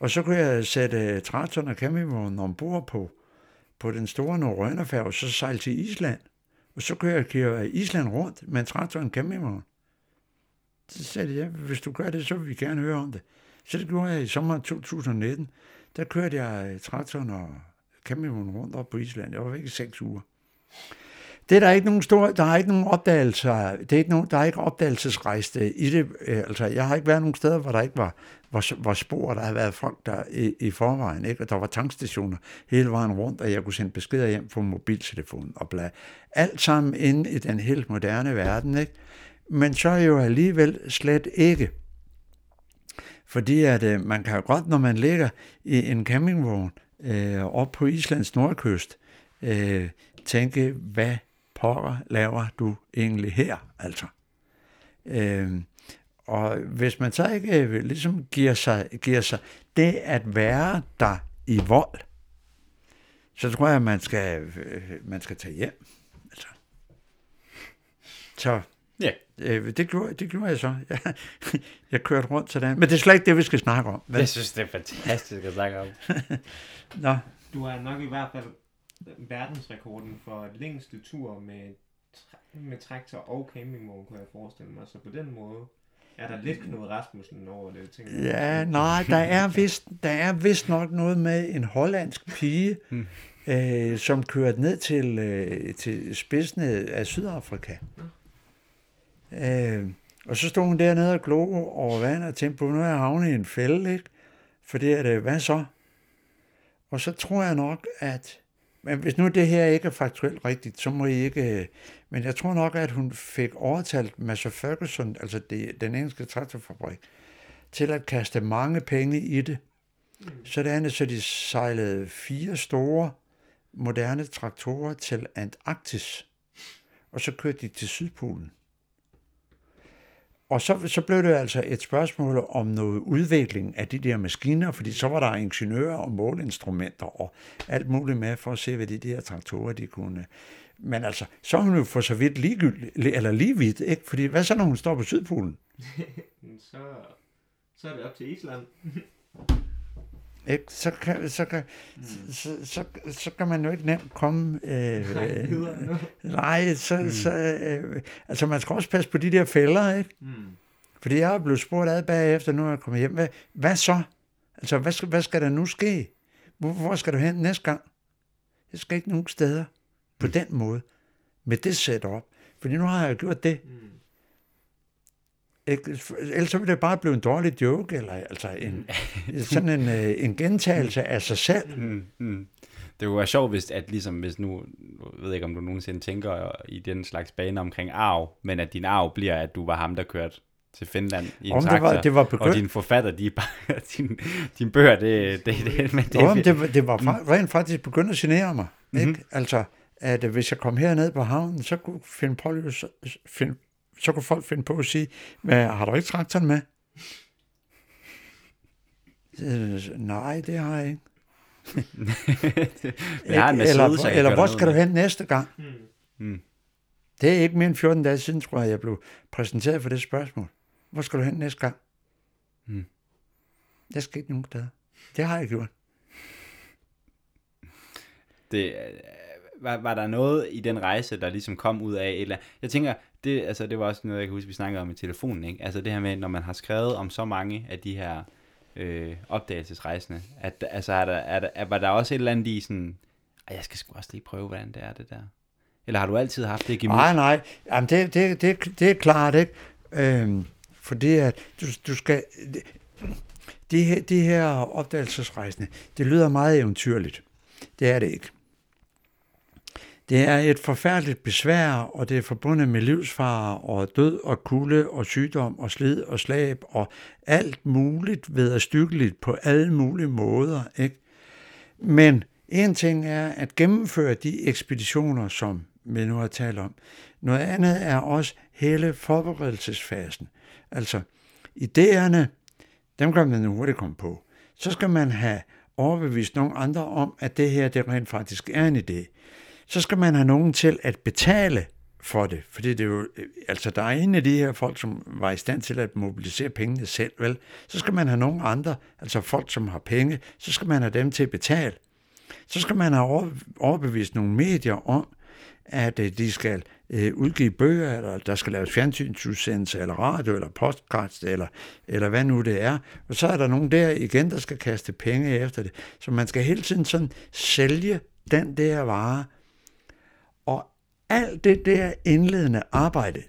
Speaker 2: Og så kunne jeg sætte øh, traktoren og campingvognen ombord på, på den store Norrønerfærge, og så sejle til Island. Og så kunne jeg køre Island rundt med en traktor og en campingvogn. Så sagde jeg, hvis du gør det, så vil vi gerne høre om det. Så det gjorde jeg i sommeren 2019. Der kørte jeg øh, traktoren og campingvognen rundt op på Island. Jeg var væk i seks uger. Det er der ikke nogen store, der er ikke nogen opdagelser, det er ikke nogen, der er ikke opdagelsesrejste i det. Øh, altså, jeg har ikke været nogen steder, hvor der ikke var, hvor, hvor spor, der har været folk der i, i forvejen, ikke? og der var tankstationer hele vejen rundt, og jeg kunne sende beskeder hjem på mobiltelefonen og bla. Alt sammen inde i den helt moderne verden, ikke? Men så jo alligevel slet ikke. Fordi at øh, man kan jo godt, når man ligger i en campingvogn øh, op på Islands nordkyst, øh, tænke, hvad pokker laver du egentlig her, altså? Øh, og hvis man så ikke øh, ligesom giver sig, giver sig det at være der i vold, så tror jeg, man skal, øh, man skal tage hjem. Altså. Så
Speaker 1: Ja.
Speaker 2: øh, det, gjorde, det gjorde jeg så. Jeg, jeg kørte rundt sådan. Men det er slet ikke det, vi skal snakke om. vel?
Speaker 1: Jeg synes, det er fantastisk at snakke om.
Speaker 2: Nå,
Speaker 3: Du har nok i hvert fald verdensrekorden for længste tur med, tra- med traktor og campingvogn, kunne jeg forestille mig. Så på den måde er der lidt Knud Rasmussen over det, tænker jeg.
Speaker 2: Ja, nej, der er vist, der er vist nok noget med en hollandsk pige,
Speaker 1: Hmm.
Speaker 2: øh, som kørte ned til, øh, til spidsen af Sydafrika. Øh, og så stod hun dernede og glo over vand og tænkte på, nu er jeg havnet i en fælde, ikke? Fordi at, øh, hvad så? Og så tror jeg nok, at men hvis nu det her ikke er faktuelt rigtigt, så må I ikke... øh, Men jeg tror nok, at hun fik overtalt Massey Ferguson, altså det, den engelske traktorfabrik, til at kaste mange penge i det. Sådan så de sejlede fire store, moderne traktorer til Antarktis, og så kørte de til Sydpolen. Og så, så blev det altså et spørgsmål om noget udvikling af de der maskiner, fordi så var der ingeniører og måleinstrumenter og alt muligt med for at se, hvad de der traktorer de kunne. Men altså, så er hun jo for så vidt ligegyldigt, eller lige vidt, ikke? Fordi hvad så, når hun står på Sydpolen?
Speaker 3: så, så er det op til Island.
Speaker 2: Ikke? Så, kan, så, kan, så, så, så kan man jo ikke nemt komme... Øh,
Speaker 3: Nej,
Speaker 2: øh, nej, så, mm. så øh, altså man skal også passe på de der fælder, ikke?
Speaker 3: Mm.
Speaker 2: Fordi jeg er blevet spurgt ad bagefter, nu er jeg kommet hjem. Hvad, hvad så? Altså, hvad skal, hvad skal der nu ske? Hvor, hvor skal du hen næste gang? Jeg skal ikke nogen steder på den måde. Med det setup. Fordi nu har jeg gjort det.
Speaker 3: Mm.
Speaker 2: Ellers så vil det bare blive en dårlig joke, eller altså en, sådan en, øh, en gentagelse af sig selv.
Speaker 1: Mm, mm. Det kunne være sjovt, hvis, at ligesom, hvis nu, jeg ved ikke, om du nogensinde tænker i den slags bane omkring arv, men at din arv bliver, at du var ham, der kørte til Finland i en
Speaker 2: Om det
Speaker 1: traktor,
Speaker 2: var, det var
Speaker 1: og
Speaker 2: begyndt.
Speaker 1: dine forfatter, de bare, din, din bøger, det, det, det, men det,
Speaker 2: Jo, det, var- det var fa- rent faktisk begyndt at genere mig. Ikke?
Speaker 1: Mhm.
Speaker 2: Altså, at hvis jeg kom herned på havnen, så kunne, finde på, så, find, så kunne folk finde på at sige, hvad, har du ikke traktoren med? Nej, det har jeg ikke.
Speaker 1: jeg har en
Speaker 2: eller,
Speaker 1: jeg kan
Speaker 2: eller hvor skal du hen næste gang?
Speaker 3: Mm.
Speaker 1: Mm.
Speaker 2: Det er ikke mere end 14 dage siden, tror jeg, jeg blev præsenteret for det spørgsmål. Hvor skal du hen næste gang?
Speaker 1: Hmm.
Speaker 2: Jeg skal ikke nogen steder. Det har jeg gjort.
Speaker 1: det, øh, var, var der noget i den rejse, der ligesom kom ud af et eller andet? Jeg tænker, det, altså, det var også noget, jeg kan huske, vi snakkede om i telefonen, ikke? Altså det her med, når man har skrevet om så mange af de her øh, opdagelsesrejsende, at, altså, er der, er der, er, var der også et eller andet i sådan, "Ej, jeg skal sgu også lige prøve, hvordan det er, det der? Eller har du altid haft det gemyt?
Speaker 2: Nej, nej. Jamen, det, det, det, det er klart, ikke? Øhm, fordi at du, du skal... De her, de her opdagelsesrejsende, det lyder meget eventyrligt. Det er det ikke. Det er et forfærdeligt besvær, og det er forbundet med livsfare og død og kulde og sygdom og slid og slab og alt muligt ved at stykkeligt på alle mulige måder. Ikke? Men en ting er at gennemføre de ekspeditioner, som vi nu har talt om. Noget andet er også hele forberedelsesfasen. Altså, idéerne, dem kan man hurtigt komme på. Så skal man have overbevist nogle andre om, at det her det rent faktisk er en idé. Så skal man have nogen til at betale for det, fordi det er jo, øh, altså der er en af de her folk, som var i stand til at mobilisere pengene selv, vel? Så skal man have nogle andre, altså folk, som har penge, så skal man have dem til at betale. Så skal man have overbevist nogle medier om, at øh, de skal øh, udgive bøger, eller der skal laves fjernsynsudsendelse, eller radio, eller podcast, eller, eller hvad nu det er. Og så er der nogen der igen, der skal kaste penge efter det. Så man skal hele tiden sådan sælge den der vare. Alt det der indledende arbejde,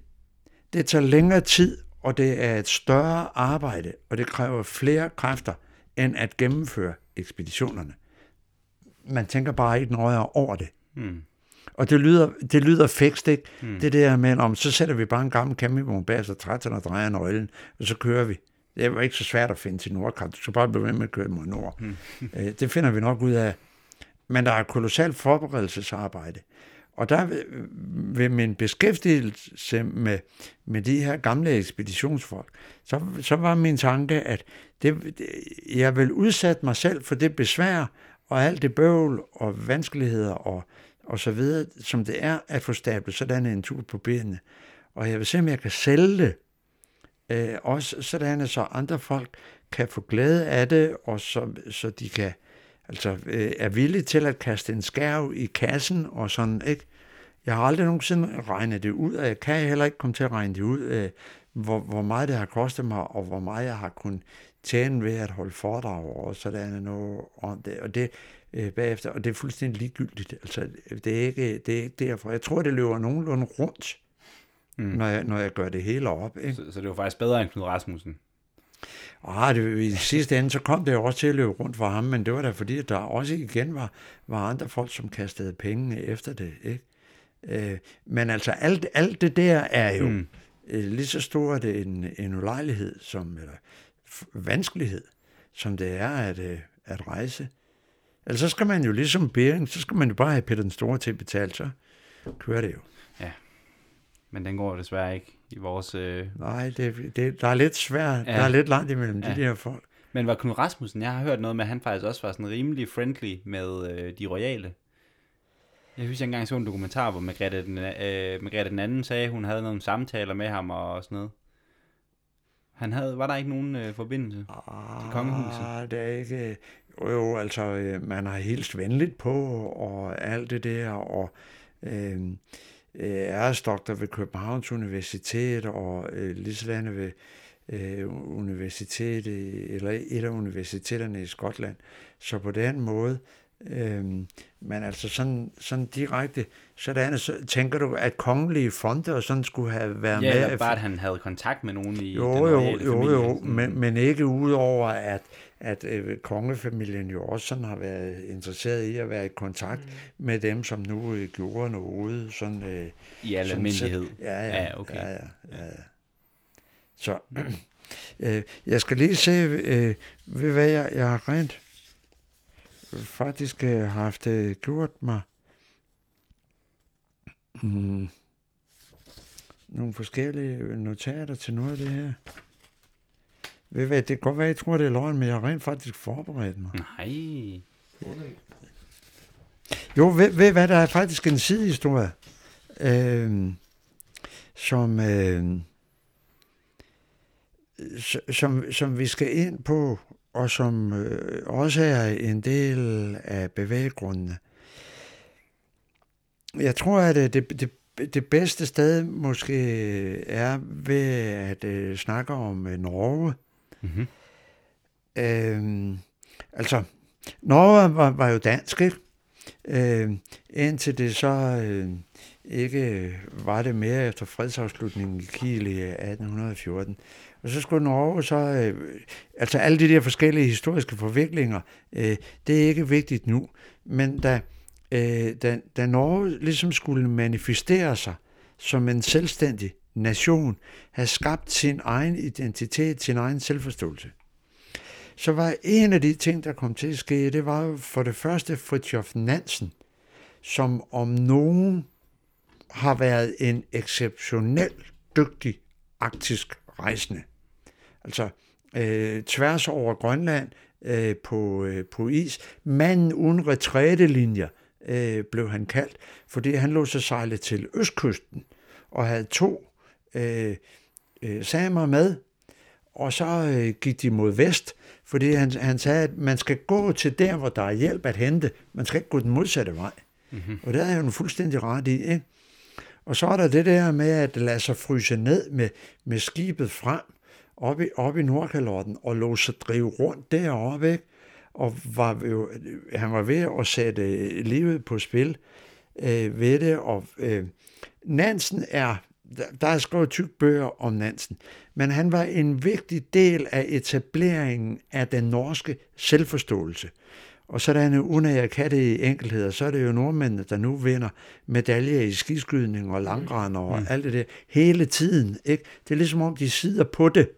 Speaker 2: det tager længere tid, og det er et større arbejde, og det kræver flere kræfter, end at gennemføre ekspeditionerne. Man tænker bare ikke nøjere over det.
Speaker 1: Hmm.
Speaker 2: Og det lyder, det lyder fikst, ikke? Mm. Det der med, om så sætter vi bare en gammel campingvogn bag sig, trætterne og drejer nøglen, og så kører vi. Det var ikke så svært at finde til Nordkap. Du skal bare blive ved med at køre mod nord. Mm. Det finder vi nok ud af. Men der er kolossalt forberedelsesarbejde. Og der ved- min beskæftigelse med, med de her gamle ekspeditionsfolk, så, så var min tanke, at det, det, jeg vil udsætte mig selv for det besvær og alt det bøvl og vanskeligheder og, og så videre, som det er at få stablet sådan en tur på benene. Og jeg vil se, om jeg kan sælge det, øh, også sådan, at så andre folk kan få glæde af det, og så, så de kan altså øh, er villige til at kaste en skærv i kassen og sådan, ikke? Jeg har aldrig nogensinde regnet det ud, og jeg kan heller ikke komme til at regne det ud, øh, hvor, hvor meget det har kostet mig, og hvor meget jeg har kunnet tjene ved at holde foredrag og sådan noget om det, og det øh, bagefter, og det er fuldstændig ligegyldigt. Altså, det er ikke, det er ikke derfor. Jeg tror, det løber nogenlunde rundt, mm. når, jeg, når jeg gør det hele op. Ikke?
Speaker 1: Så, så det var faktisk bedre end Knud Rasmussen.
Speaker 2: Ah, det, i sidste ende, så kom det jo også til at løbe rundt for ham, men det var da fordi, at der også igen var, var andre folk, som kastede penge efter det. Ikke? Øh, men altså, alt, alt det der er jo mm. øh, lige så stort en, en ulejlighed, som, eller vanskelighed, som det er at, øh, at rejse. Altså, så skal man jo ligesom Bering, så skal man jo bare have Peter den Store til at betale, så kører det jo.
Speaker 1: Men den går desværre ikke i vores... Øh...
Speaker 2: Nej, det, det, der er lidt svært,
Speaker 1: Ja.
Speaker 2: der er lidt langt imellem
Speaker 1: ja.
Speaker 2: De der folk.
Speaker 1: Men var Knud Rasmussen, jeg har hørt noget med, at han faktisk også var sådan rimelig friendly med øh, de royale. Jeg synes, jeg engang så en dokumentar, hvor Margrethe den, øh, Margrethe den anden sagde, hun havde nogle samtaler med ham og sådan noget. Han havde, var der ikke nogen øh, forbindelse? kongehuset.
Speaker 2: Ah, det er ikke... Jo, jo, altså, øh, man har hilst venligt på, og alt det der, og øh, æresdoktor ved Københavns Universitet, og øh, ligesådan ved øh, universitetet, eller et af universiteterne i Skotland. Så på den måde, øh, men altså sådan, sådan direkte, sådan, så tænker du, at kongelige fonde og sådan skulle have været
Speaker 1: Ja,
Speaker 2: med?
Speaker 1: eller bare at han havde kontakt med nogen i
Speaker 2: Jo,
Speaker 1: den
Speaker 2: jo, jo, jo, men, men ikke udover, at, at øh, kongefamilien jo også sådan har været interesseret i at være i kontakt mm. med dem, som nu øh, gjorde noget. Sådan, øh,
Speaker 1: I al almindelighed.
Speaker 2: Ja, ja,
Speaker 1: Ja, okay.
Speaker 2: ja, ja, ja, ja. Så øh, jeg skal lige se, øh, ved hvad jeg, jeg har rent faktisk øh, haft øh, gjort mig mm, nogle forskellige notater til noget af det her. Ved hvad, det kan godt være, jeg tror, det er løgn, men jeg har rent faktisk forberedt mig.
Speaker 1: Nej.
Speaker 2: Jo, ved, ved hvad, der er faktisk en sidehistorie, øh, som, øh, som, som vi skal ind på, og som øh, også er en del af bevæggrundene. Jeg tror, at øh, det, det, det bedste sted måske er ved at øh, snakke om øh, Norge.
Speaker 1: Mm-hmm.
Speaker 2: Øh, altså, Norge var, var jo dansk, ikke? Øh, indtil det så øh, ikke var det mere efter fredsafslutningen i Kiel i 1814. Og så skulle Norge så, øh, altså alle de der forskellige historiske forviklinger, øh, det er ikke vigtigt nu, men da, øh, da, da Norge ligesom skulle manifestere sig som en selvstændig nation, havde skabt sin egen identitet, sin egen selvforståelse, så var en af de ting, der kom til at ske, det var for det første Fritjof Nansen, som om nogen har været en exceptionelt dygtig arktisk rejsende. Altså øh, tværs over Grønland øh, på, øh, på is. Manden uden retrætelinjer øh, blev han kaldt, fordi han lå sig sejle til østkysten og havde to øh, øh, samer med, og så øh, gik de mod vest, fordi han, han sagde, at man skal gå til der, hvor der er hjælp at hente. Man skal ikke gå den modsatte vej. Mm-hmm. Og det er jo en fuldstændig ret i. Ikke? Og så er der det der med at lade sig fryse ned med, med skibet frem op i, op i Nordkalotten og lå sig drive rundt deroppe. Ikke? Og var jo, han var ved at sætte livet på spil øh, ved det. Og øh, Nansen er, der, er skrevet tyk bøger om Nansen, men han var en vigtig del af etableringen af den norske selvforståelse. Og sådan, uden at jeg kan det i enkelheder, så er det jo nordmændene, der nu vinder medaljer i skiskydning og langrand og mm. alt det der hele tiden. Ikke? Det er ligesom om, de sidder på det.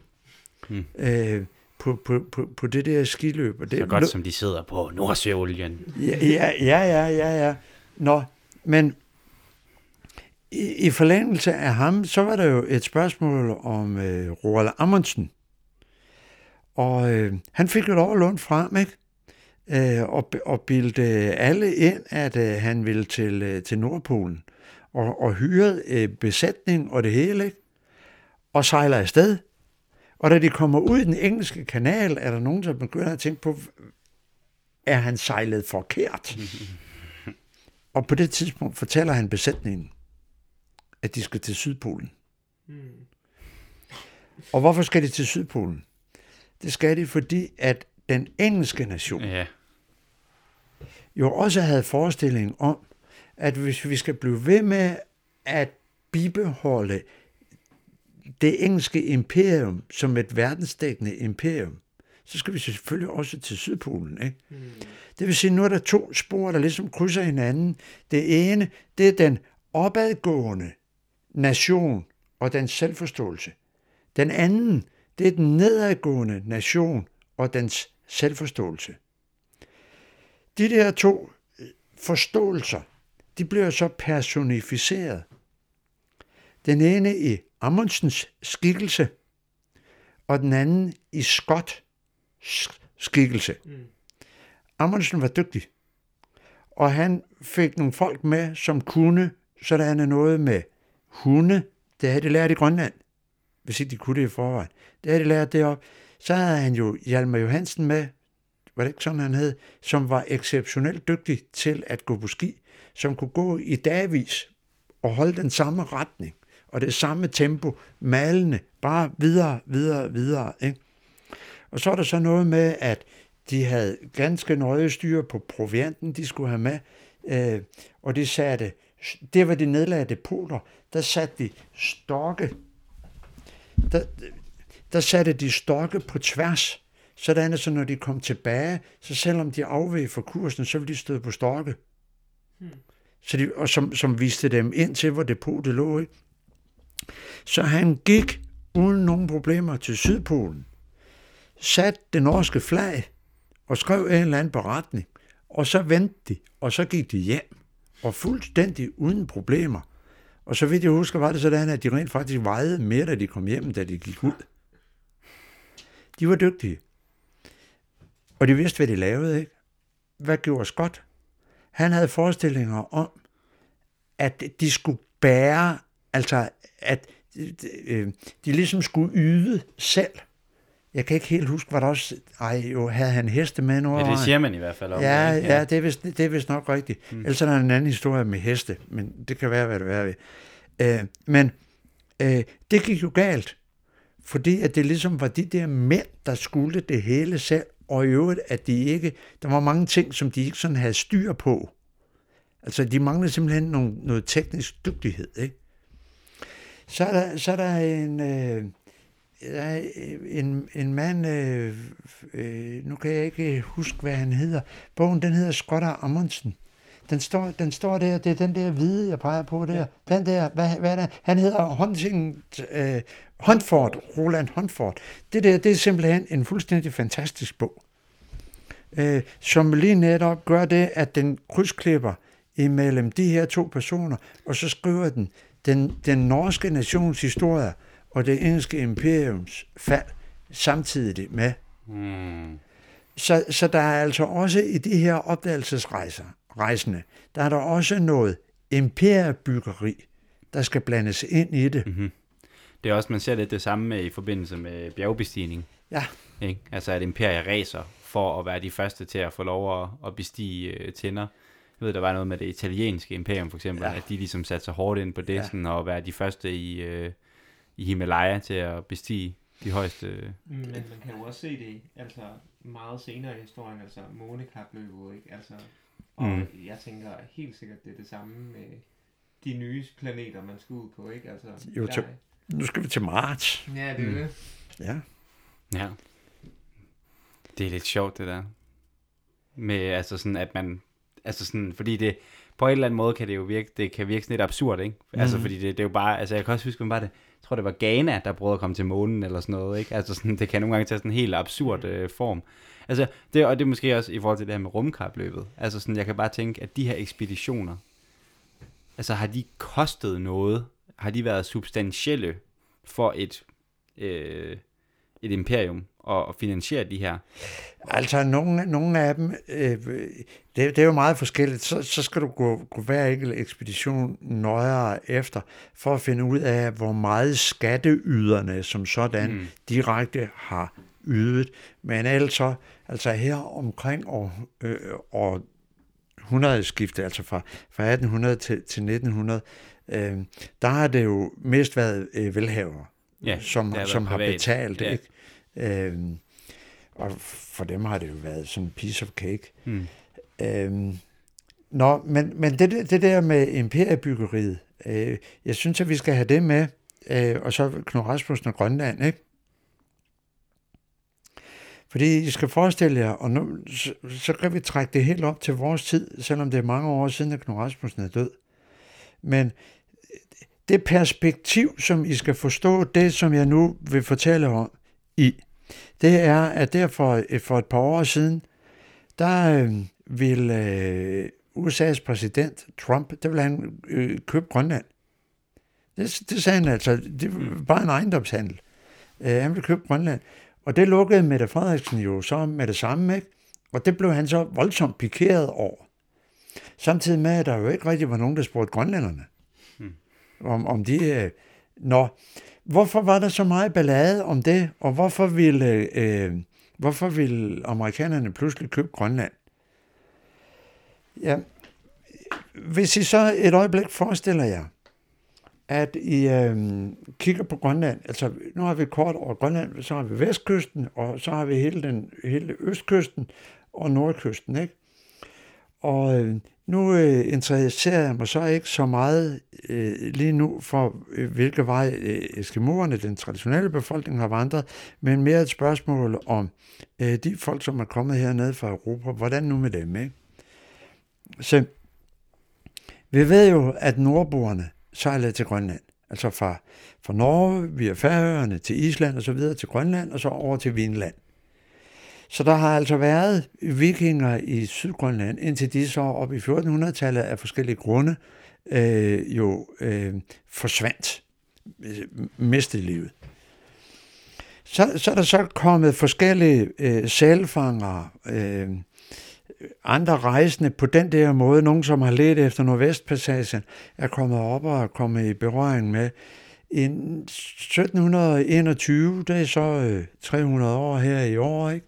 Speaker 2: Mm. Øh, på, på, på, på det der skiløb. Og det,
Speaker 1: Så godt som de sidder på Nordsøolien.
Speaker 2: Ja, ja, ja, ja, ja. ja. Nå, men i, i forlængelse af ham, så var der jo et spørgsmål om øh, Roald Amundsen. Og øh, han fik jo lov at låne frem, ikke? Øh, og, og bildte alle ind, at øh, han ville til, øh, til Nordpolen. Og, og hyrede øh, besætning og det hele, ikke? Og sejler afsted. Og da de kommer ud i den engelske kanal, er der nogen, der begynder at tænke på, er han sejlet forkert? og på det tidspunkt fortæller han besætningen, at de skal til Sydpolen.
Speaker 3: Mm.
Speaker 2: Og hvorfor skal de til Sydpolen? Det skal de, fordi at den engelske nation
Speaker 1: Ja.
Speaker 2: jo også havde forestilling om, at hvis vi skal blive ved med at bibeholde det engelske imperium som et verdensdækkende imperium, så skal vi selvfølgelig også til Sydpolen. Ikke?
Speaker 3: Mm.
Speaker 2: Det vil sige, nu er der to spor, der ligesom krydser hinanden. Det ene, det er den opadgående nation og dens selvforståelse. Den anden, det er den nedadgående nation og dens selvforståelse. De der to øh, forståelser, de bliver så personificeret. Den ene i Amundsens skikkelse, og den anden i Scott skikkelse.
Speaker 3: Mm.
Speaker 2: Amundsen var dygtig, og han fik nogle folk med, som kunne sådan noget med hunde. Det havde de lært i Grønland, hvis ikke de kunne det i forvejen. Det havde de lært derop. Så havde han jo Hjalmar Johansen med, var det ikke sådan, han hed, som var exceptionelt dygtig til at gå på ski, som kunne gå i dagvis og holde den samme retning og det samme tempo, malende, bare videre, videre, videre. Ikke? Og så er der så noget med, at de havde ganske nøje styr på provianten, de skulle have med, øh, og de satte, det var de nedlagde depoter, der satte de stokke, der, der satte de stokke på tværs, sådan at så når de kom tilbage, så selvom de afveg fra kursen, så ville de støde på stokke. Hmm. Så de, og som, som viste dem ind til, hvor depotet lå. Ikke? Så han gik uden nogen problemer til Sydpolen, satte det norske flag og skrev en eller anden beretning, og så vendte de, og så gik de hjem, og fuldstændig uden problemer. Og så vidt jeg husker, var det sådan, at de rent faktisk vejede mere, da de kom hjem, da de gik ud. De var dygtige. Og de vidste, hvad de lavede, ikke? Hvad gjorde Scott? Han havde forestillinger om, at de skulle bære, altså at øh, de ligesom skulle yde selv. Jeg kan ikke helt huske, hvad der også... Ej, jo, havde han heste med nu?
Speaker 1: Ja, det siger man i hvert fald om.
Speaker 2: Ja,
Speaker 1: ikke?
Speaker 2: ja, det er vist, det er vist nok rigtigt. Mm. Ellers er der en anden historie med heste, men det kan være, hvad det er ved. Øh, men øh, det gik jo galt, fordi at det ligesom var de der mænd, der skulle det hele selv, og i øvrigt, at de ikke... Der var mange ting, som de ikke sådan havde styr på. Altså, de manglede simpelthen nogle, noget teknisk dygtighed, ikke? Så er der, så er der en, øh, en, en mand, øh, øh, nu kan jeg ikke huske, hvad han hedder. Bogen, den hedder Skotter Amundsen. Den står, den står der, det er den der hvide, jeg peger på der. Ja. Den der, hvad, hvad er det? Han hedder Hunting, øh, Huntford, Roland Huntford. Det der, det er simpelthen en fuldstændig fantastisk bog, øh, som lige netop gør det, at den krydsklipper imellem de her to personer, og så skriver den, den, den norske nations historie og det engelske imperiums fald samtidig med.
Speaker 1: Mm.
Speaker 2: Så, så der er altså også i de her opdagelsesrejser, rejsende, der er der også noget imperiebyggeri, der skal blandes ind i det.
Speaker 1: Mm-hmm. Det er også, man ser lidt det samme med, i forbindelse med bjergbestigning.
Speaker 2: Ja.
Speaker 1: Ikke? Altså at imperier racer for at være de første til at få lov at, at bestige øh, tænder. Jeg ved, der var noget med det italienske imperium for eksempel, ja. at de ligesom satte sig hårdt ind på det, ja. sådan, og være de første i, øh, i Himalaya til at bestige de højeste...
Speaker 3: Men man kan jo også se det altså meget senere i historien, altså månekapløbet, ikke? Altså, og mm. jeg tænker helt sikkert, det er det samme med de nye planeter, man skal ud på, ikke? Altså,
Speaker 2: jo, til, nu skal vi til Mars.
Speaker 3: Ja, det er mm. det.
Speaker 2: Ja.
Speaker 1: Ja. Det er lidt sjovt, det der. Med, altså sådan, at man Altså sådan, fordi det, på en eller anden måde kan det jo virke, det kan virke sådan lidt absurd, ikke? Mm. Altså, fordi det, det er jo bare, altså jeg kan også huske, hvem var det, jeg tror det var Ghana, der prøvede at komme til månen eller sådan noget, ikke? Altså sådan, det kan nogle gange tage sådan en helt absurd mm. øh, form. Altså, det, og det er måske også i forhold til det her med rumkapløbet. Altså sådan, jeg kan bare tænke, at de her ekspeditioner, altså har de kostet noget? Har de været substantielle for et, øh, et imperium? At finansiere de her?
Speaker 2: Altså, nogle, nogle af dem, øh, det, det er jo meget forskelligt. Så, så skal du gå, gå hver enkelt ekspedition nøjere efter, for at finde ud af, hvor meget skatteyderne som sådan mm. direkte har ydet. Men altså, altså her omkring år, øh, år 100 skifte, altså fra, fra 1800 til, til 1900, øh, der har det jo mest været øh, velhavere, ja, som, som har betalt. Ja. Ikke? Øhm, og for dem har det jo været sådan en piece of cake. Mm. Øhm, Nå, men, men det, det der med imperiebyggeriet, øh, jeg synes, at vi skal have det med øh, og så Knud Rasmussen og Grønland, ikke? Fordi I skal forestille jer, og nu, så, så kan vi trække det helt op til vores tid, selvom det er mange år siden, at Knud Rasmussen er død. Men det perspektiv, som I skal forstå, det som jeg nu vil fortælle om i, det er, at der for, for et par år siden, der øh, ville øh, USA's præsident Trump, der ville han øh, købe Grønland. Det, det sagde han altså, det var bare en ejendomshandel. Øh, han ville købe Grønland. Og det lukkede Mette Frederiksen jo så med det samme, ikke? Og det blev han så voldsomt pikeret over. Samtidig med, at der jo ikke rigtig var nogen, der spurgte grønlænderne, hmm. om, om de... Øh, nå, hvorfor var der så meget ballade om det, og hvorfor ville, øh, hvorfor ville amerikanerne pludselig købe Grønland? Ja, hvis I så et øjeblik forestiller jer, at I øh, kigger på Grønland, altså nu har vi kort over Grønland, så har vi vestkysten, og så har vi hele, den, hele østkysten og nordkysten, ikke? Og øh, nu øh, interesserer jeg mig så ikke så meget øh, lige nu for, øh, hvilke vej øh, eskimoerne, den traditionelle befolkning, har vandret, men mere et spørgsmål om øh, de folk, som er kommet hernede fra Europa. Hvordan nu med dem, ikke? Så vi ved jo, at nordboerne sejlede til Grønland. Altså fra, fra Norge, via Færøerne til Island og så videre til Grønland, og så over til Vinland. Så der har altså været vikinger i Sydgrønland, indtil de så op i 1400-tallet af forskellige grunde øh, jo øh, forsvandt, øh, mistede livet. Så, så er der så kommet forskellige øh, sælfangere, øh, andre rejsende på den der måde, nogen som har let efter Nordvestpassagen, er kommet op og er kommet i berøring med. I 1721, det er så øh, 300 år her i år, ikke?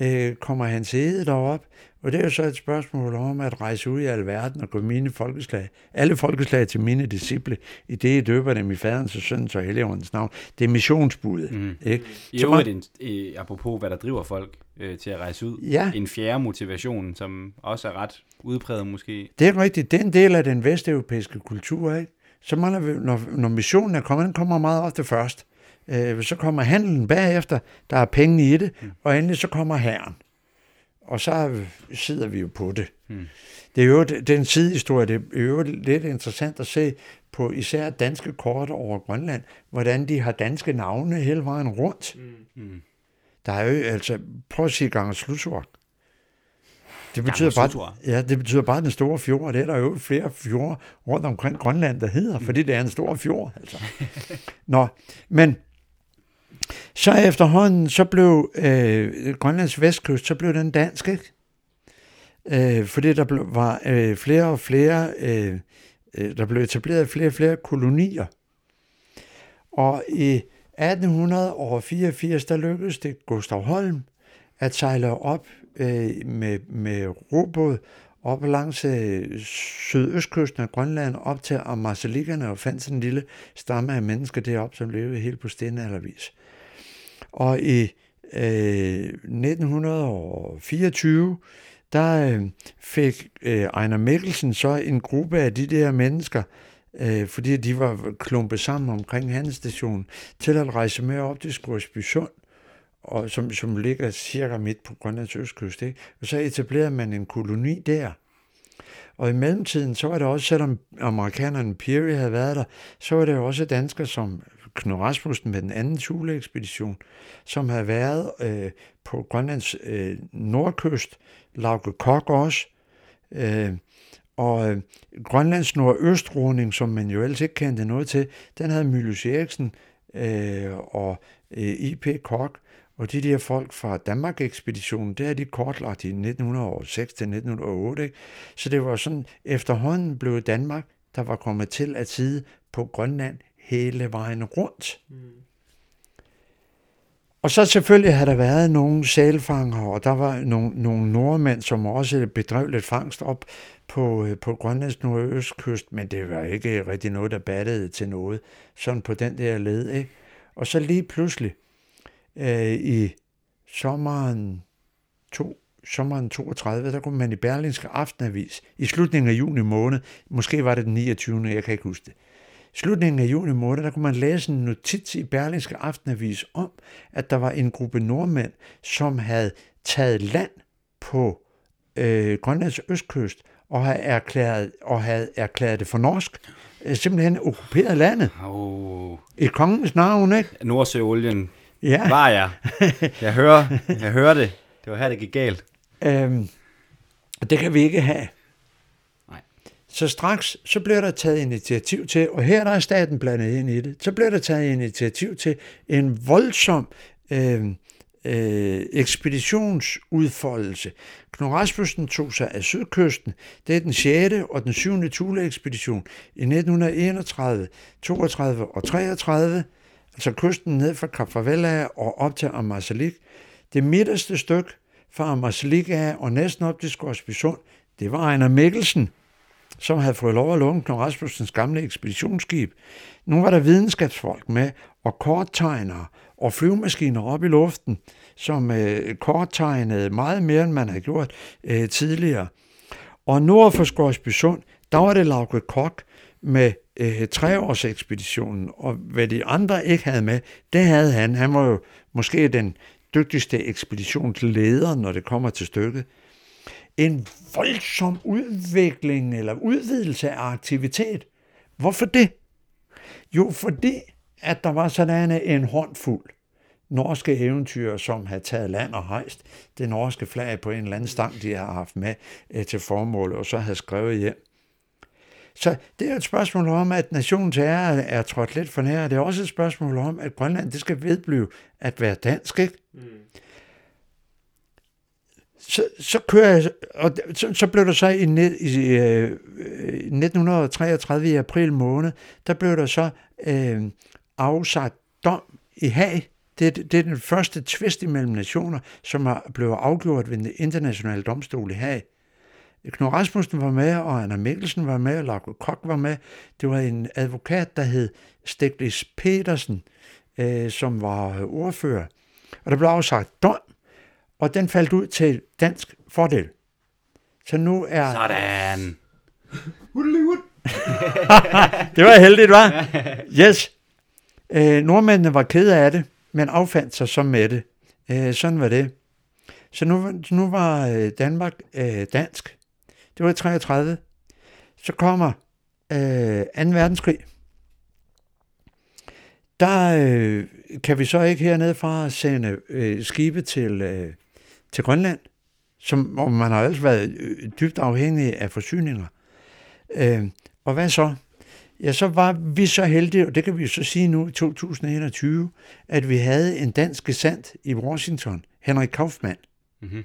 Speaker 2: Øh, kommer hans ede derop, og det er jo så et spørgsmål om at rejse ud i alverden og gå mine folkeslag, alle folkeslag til mine disciple, i det I døber dem i faderens og søndens og helligåndens navn. Det er missionsbuddet. Mm. Ikke?
Speaker 1: I så man, en, apropos hvad der driver folk øh, til at rejse ud,
Speaker 2: ja.
Speaker 1: en fjerde motivation, som også er ret udpræget måske.
Speaker 2: Det er rigtigt. Det er en del af den vesteuropæiske kultur, ikke? Så man, når, når missionen er kommet, den kommer meget ofte først. Øh, så kommer handelen bagefter, der er penge i det, mm. og endelig så kommer herren. Og så sidder vi jo på det. Hmm. Det er jo den sidehistorie, det er jo lidt interessant at se på især danske kort over Grønland, hvordan de har danske navne hele vejen rundt. Hmm. Der er jo altså, prøv at sige gang slutsord. Det betyder, bare, ja, det betyder bare den store fjord, og det er der jo flere fjorde rundt omkring Grønland, der hedder, fordi det er en stor fjord. Altså. Nå, men så efterhånden, så blev øh, Grønlands vestkyst, så blev den dansk, ikke? Øh, fordi der blev, var øh, flere og flere, øh, øh der blev etableret flere og flere kolonier. Og i 1884, der lykkedes det Gustav Holm at sejle op øh, med, med robåd op langs øh, sydøstkysten af Grønland op til Amarsalikkerne og fandt sådan en lille stamme af mennesker deroppe, som levede helt på stenaldervis. Og i øh, 1924, der øh, fik øh, Ejner Mikkelsen så en gruppe af de der mennesker, øh, fordi de var klumpet sammen omkring hans station, til at rejse med op til Skursby Sund, og som, som ligger cirka midt på Grønlands østkyst. Ikke? Og så etablerede man en koloni der. Og i mellemtiden, så var det også, selvom amerikanerne Peary havde været der, så var det også danskere som Knud Rasmussen med den anden Thule-ekspedition, som havde været øh, på Grønlands øh, nordkyst, Lauke Kok også, øh, og øh, Grønlands nordøstrunding, som man jo ellers ikke kendte noget til, den havde Mylius Eriksen øh, og øh, I.P. Kok, og de der folk fra Danmark-ekspeditionen, det er de kortlagt i 1906 til 1908. Ikke? Så det var sådan, efterhånden blev Danmark, der var kommet til at sidde på Grønland hele vejen rundt. Mm. Og så selvfølgelig har der været nogle sælfanger, og der var nogle, nogle nordmænd, som også bedrev lidt fangst op på, øh, på Grønlands nordøstkyst, men det var ikke rigtig noget, der battede til noget, sådan på den der led. Ikke? Og så lige pludselig øh, i sommeren, to, sommeren 32, der kunne man i Berlinske Aftenavis i slutningen af juni måned, måske var det den 29. jeg kan ikke huske det, slutningen af juni måned, der kunne man læse en notits i Berlingske Aftenavis om, at der var en gruppe nordmænd, som havde taget land på øh, Grønlands østkyst og havde erklæret, og havde erklæret det for norsk. Øh, simpelthen okkuperet landet.
Speaker 1: Oh.
Speaker 2: I kongens navn, ikke?
Speaker 1: Nordsøolien
Speaker 2: Ja.
Speaker 1: var jeg. Jeg hører, jeg hører det. Det var her, det gik galt.
Speaker 2: Øhm, det kan vi ikke have.
Speaker 1: Nej.
Speaker 2: Så straks, så bliver der taget initiativ til, og her der er staten blandet ind i det, så bliver der taget initiativ til en voldsom øh, øh, ekspeditionsudfoldelse. Knud Rasmussen tog sig af sydkysten. Det er den 6. og den 7. Thule-ekspedition i 1931, 32 og 33, altså kysten ned fra Kap Farvel og op til Ammassalik. Det midterste stykke fra Ammassalik af og næsten op til Skorsbysund, det var Ejner Mikkelsen, som havde fået lov at låne Knud Rasmussens gamle ekspeditionsskib. Nu var der videnskabsfolk med, og korttegnere og flyvemaskiner op i luften, som øh, korttegnede meget mere, end man havde gjort øh, tidligere. Og nord for Skorsbysund, der var det Lauke Kok med øh, treårsekspeditionen, og hvad de andre ikke havde med, det havde han. Han var jo måske den dygtigste ekspeditionsleder, når det kommer til stykket. En voldsom udvikling eller udvidelse af aktivitet. Hvorfor det? Jo, fordi at der var sådan en håndfuld norske eventyr, som havde taget land og hejst det norske flag på en eller anden stang, de har haft med øh, til formål, og så havde skrevet hjem. Så det er et spørgsmål om, at nationens ære er trådt lidt for nær. Det er også et spørgsmål om, at Grønland det skal vedblive at være dansk. Ikke?
Speaker 3: Mm.
Speaker 2: Så, så kører jeg, og så, så blev der så i, net- i øh, 1933 i april måned, der blev der så øh, afsagt dom i Haag. Det, det er den første tvist imellem nationer, som er blevet afgjort ved den internationale domstol i Haag. Knud Rasmussen var med, og Anna Mikkelsen var med, og Larko Kok var med. Det var en advokat, der hed Steglis Petersen, øh, som var ordfører. Og der blev afsagt dom, og den faldt ud til dansk fordel. Så nu er...
Speaker 1: Sådan.
Speaker 2: det var heldigt, var? Yes. Øh, nordmændene var kede af det, men affandt sig så med det. Øh, sådan var det. Så nu, nu var øh, Danmark øh, dansk. Det var i 33. Så kommer øh, 2. verdenskrig. Der øh, kan vi så ikke hernede fra sende øh, skibe til, øh, til Grønland, som, hvor man har altid været øh, dybt afhængig af forsyninger. Øh, og hvad så? Ja, så var vi så heldige, og det kan vi så sige nu i 2021, at vi havde en dansk gesandt i Washington, Henrik Kaufmann,
Speaker 1: Mm-hmm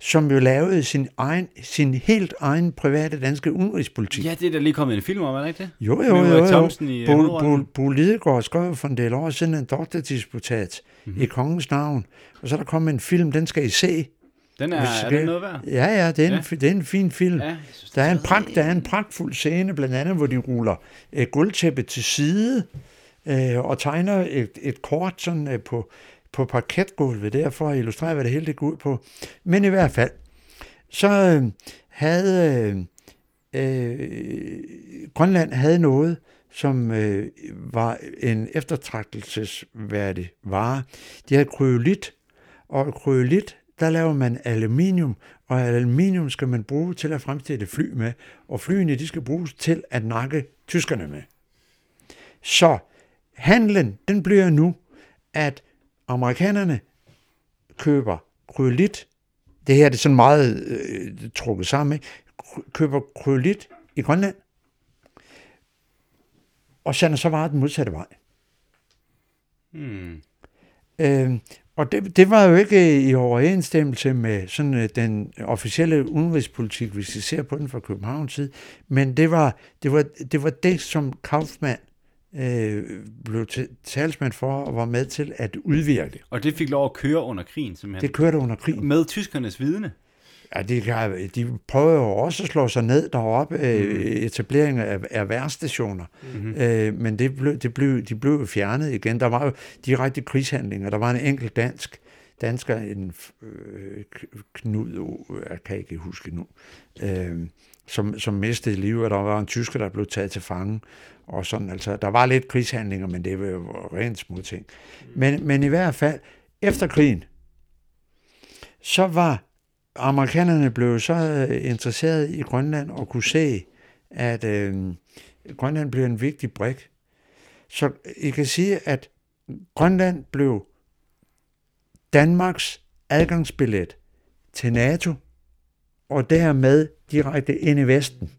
Speaker 2: som jo lavede sin, egen, sin helt egen private danske udenrigspolitik.
Speaker 1: Ja, det er der lige kommet en film om, er det ikke det?
Speaker 2: Jo, jo, jo, jo.
Speaker 1: Thomsen i, øh,
Speaker 2: Bo, Bo. Bo Lidegaard skrev for en del år siden en doktordisputat mm-hmm. i kongens navn, og så er der kommet en film, den skal I se.
Speaker 1: Den er,
Speaker 2: Hvis
Speaker 1: er den noget værd?
Speaker 2: Ja, ja, det er, en,
Speaker 1: Ja.
Speaker 2: fi- det er en fin film.
Speaker 1: Ja, synes,
Speaker 2: Der er en, pragt, der er en pragtfuld scene, blandt andet, hvor de ruller øh, guldtæppet til side øh, og tegner et, et kort sådan, øh, på, på parketgulvet, der for at illustrere, hvad det hele det går ud på. Men i hvert fald, så øh, havde øh, øh, Grønland havde noget, som øh, var en eftertragtelsesværdig vare. De havde kryolit, og kryolit, der laver man aluminium, og aluminium skal man bruge til at fremstille fly med, og flyene de skal bruges til at nakke tyskerne med. Så handlen, den bliver nu, at amerikanerne køber kryolit, det her det er sådan meget øh, trukket sammen, ikke? Køber kryolit i Grønland, og sender så varer den modsatte vej.
Speaker 1: Hmm.
Speaker 2: Øh, og det, det var jo ikke i overensstemmelse med sådan øh, den officielle udenrigspolitik, hvis vi ser på den fra Københavns side, men det var det, var, det, var det som Kaufmann øh, blev talsmand for og var med til at udvirke.
Speaker 1: Og det fik lov at køre under krigen, simpelthen.
Speaker 2: Det kørte under krigen.
Speaker 1: Med tyskernes vidne.
Speaker 2: Ja, de, de prøver jo også at slå sig ned deroppe, øh, etablering af, af værstationer,
Speaker 1: Mm-hmm.
Speaker 2: øh, men det blev, det blev, de blev fjernet igen. Der var jo direkte krigshandlinger. Der var en enkelt dansk, dansker, en øh, Knud, jeg kan ikke huske nu, øh, som, som mistede livet, og der var en tysker, der blev taget til fange, og sådan, altså, der var lidt krigshandlinger, men det var jo rent små ting. Men, men i hvert fald, efter krigen, så var amerikanerne blev så øh, interesseret i Grønland og kunne se, at øh, Grønland blev en vigtig brik. Så I kan sige, at Grønland blev Danmarks adgangsbillet til NATO, og dermed direkte ind i Vesten.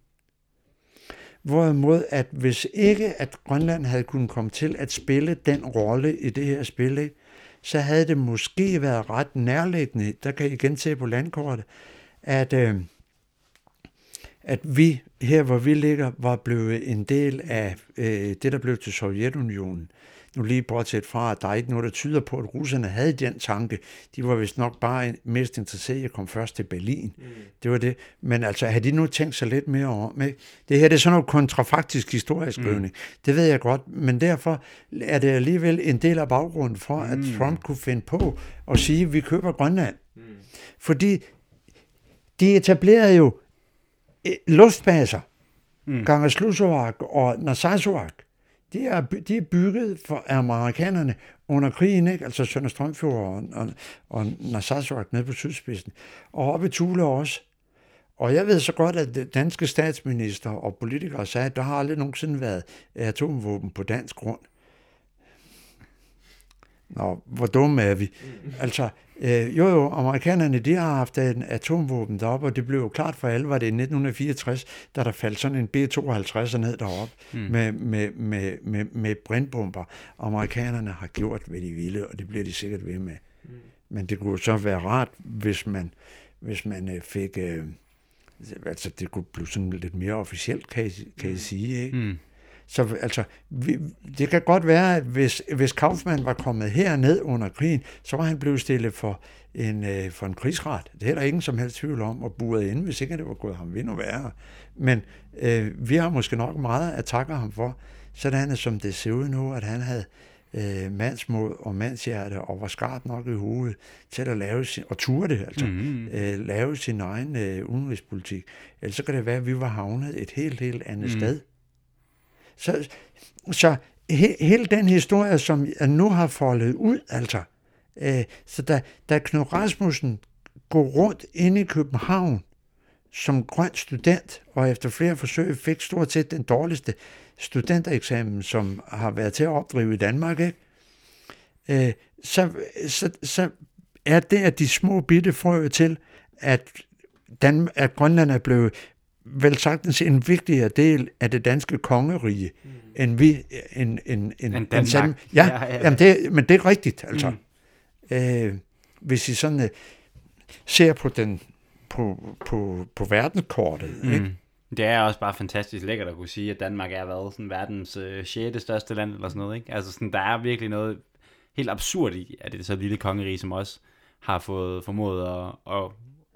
Speaker 2: Hvorimod, at hvis ikke at Grønland havde kunnet komme til at spille den rolle i det her spil, så havde det måske været ret nærliggende, der kan I igen se på landkortet, at, øh, at vi her, hvor vi ligger, var blevet en del af øh, det, der blev til Sovjetunionen. Nu lige bortset fra, at der er ikke noget, der tyder på, at russerne havde den tanke. De var vist nok bare mest interesseret i at komme først til Berlin. Mm. Det var det. Men altså, havde de nu tænkt sig lidt mere om? Ikke? Det her det er sådan noget kontrafaktisk historieskrivning. Mm. Det ved jeg godt. Men derfor er det alligevel en del af baggrunden for, mm. at Trump kunne finde på at sige, at vi køber Grønland. Mm. Fordi de etablerede jo eh, luftbaser, mm. Gangeslusovak og Narsarsuak de er, de er bygget for amerikanerne under krigen, ikke? altså Sønder Strømfjord og, og, og Narsarsuaq nede på sydspidsen, og oppe i Tule også. Og jeg ved så godt, at danske statsminister og politikere sagde, at der har aldrig nogensinde været atomvåben på dansk grund. Nå, hvor dumme er vi? Altså, øh, jo jo, amerikanerne, de har haft en atomvåben deroppe, og det blev jo klart for alle, var det i 1964, da der faldt sådan en B-52 ned deroppe mm. med, med, med, med, med brintbomber. Amerikanerne har gjort, hvad de ville, og det bliver de sikkert ved med. Mm. Men det kunne så være rart, hvis man, hvis man øh, fik... Øh, altså, det kunne blive sådan lidt mere officielt, kan I, kan I sige, ikke? Mm. Så altså, vi, det kan godt være, at hvis, hvis Kaufmann var kommet herned under krigen, så var han blevet stillet for en, øh, for en krigsret. Det er der ingen som helst tvivl om, og buret ind, hvis ikke det var gået ham endnu værre. Men øh, vi har måske nok meget at takke ham for, sådan som det ser ud nu, at han havde øh, mandsmod og mandshjerte, og var skarp nok i hovedet til at lave sin, og turde det, altså, mm-hmm. øh, lave sin egen øh, udenrigspolitik. Ellers så kan det være, at vi var havnet et helt, helt andet mm. sted. Så, så he, hele den historie, som jeg nu har foldet ud, altså, øh, så da, da Knud Rasmussen går rundt inde i København som grøn student, og efter flere forsøg fik stort set den dårligste studentereksamen, som har været til at opdrive i Danmark, ikke? Øh, så, så, så er det, at de små bitte frø til, at, Dan, at Grønland er blevet vel sagtens en vigtigere del af det danske kongerige, mm. end vi, en, en, en,
Speaker 1: en Danmark.
Speaker 2: En ja, ja, ja. Jamen det, men det er rigtigt, altså. Mm. Øh, hvis I sådan uh, ser på den på, på, på verdenskortet, mm. ikke?
Speaker 1: Det er også bare fantastisk lækkert at kunne sige, at Danmark er været sådan verdens øh, 6. største land eller sådan noget, ikke? Altså sådan, der er virkelig noget helt absurd i, at det er så lille kongerige, som også har fået formået at, at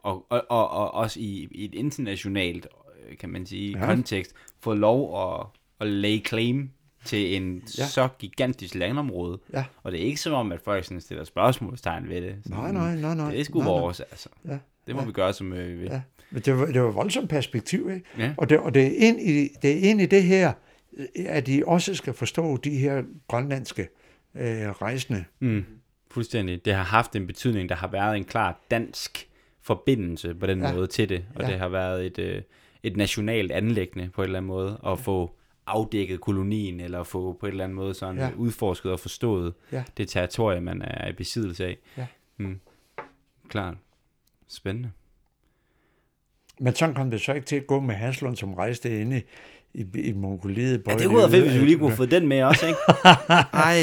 Speaker 1: og, og, og, og også i, i et internationalt, øh, kan man sige, ja. kontekst, fået lov at, at lay claim til en ja. så gigantisk landområde. Ja. Og det er ikke som om, at folk sådan stiller spørgsmålstegn ved det.
Speaker 2: Sådan, nej, nej, nej, nej.
Speaker 1: Det er sgu
Speaker 2: nej,
Speaker 1: vores, nej. altså. Ja. Det må ja. vi gøre, som øh, vi vil. Ja.
Speaker 2: Men det var, det var voldsomt perspektiv, ikke? Ja. Og, det, og det, er ind i, det er ind i det her, at de også skal forstå de her grønlandske øh, rejsende.
Speaker 1: Mm. Fuldstændig. Det har haft en betydning. Der har været en klar dansk forbindelse på den ja. måde til det, og ja. det har været et, øh, et nationalt anlæggende på en eller anden måde, at ja. få afdækket kolonien, eller få på en eller anden måde sådan ja. udforsket og forstået ja. det territorie, man er i besiddelse af. Ja. Mm. Klart. Spændende.
Speaker 2: Men sådan kom det så ikke til at gå med Haslund, som rejste inde i, i Mongoliet.
Speaker 1: Ja, det kunne være fedt, hvis vi lige kunne få den med også, ikke? Ej,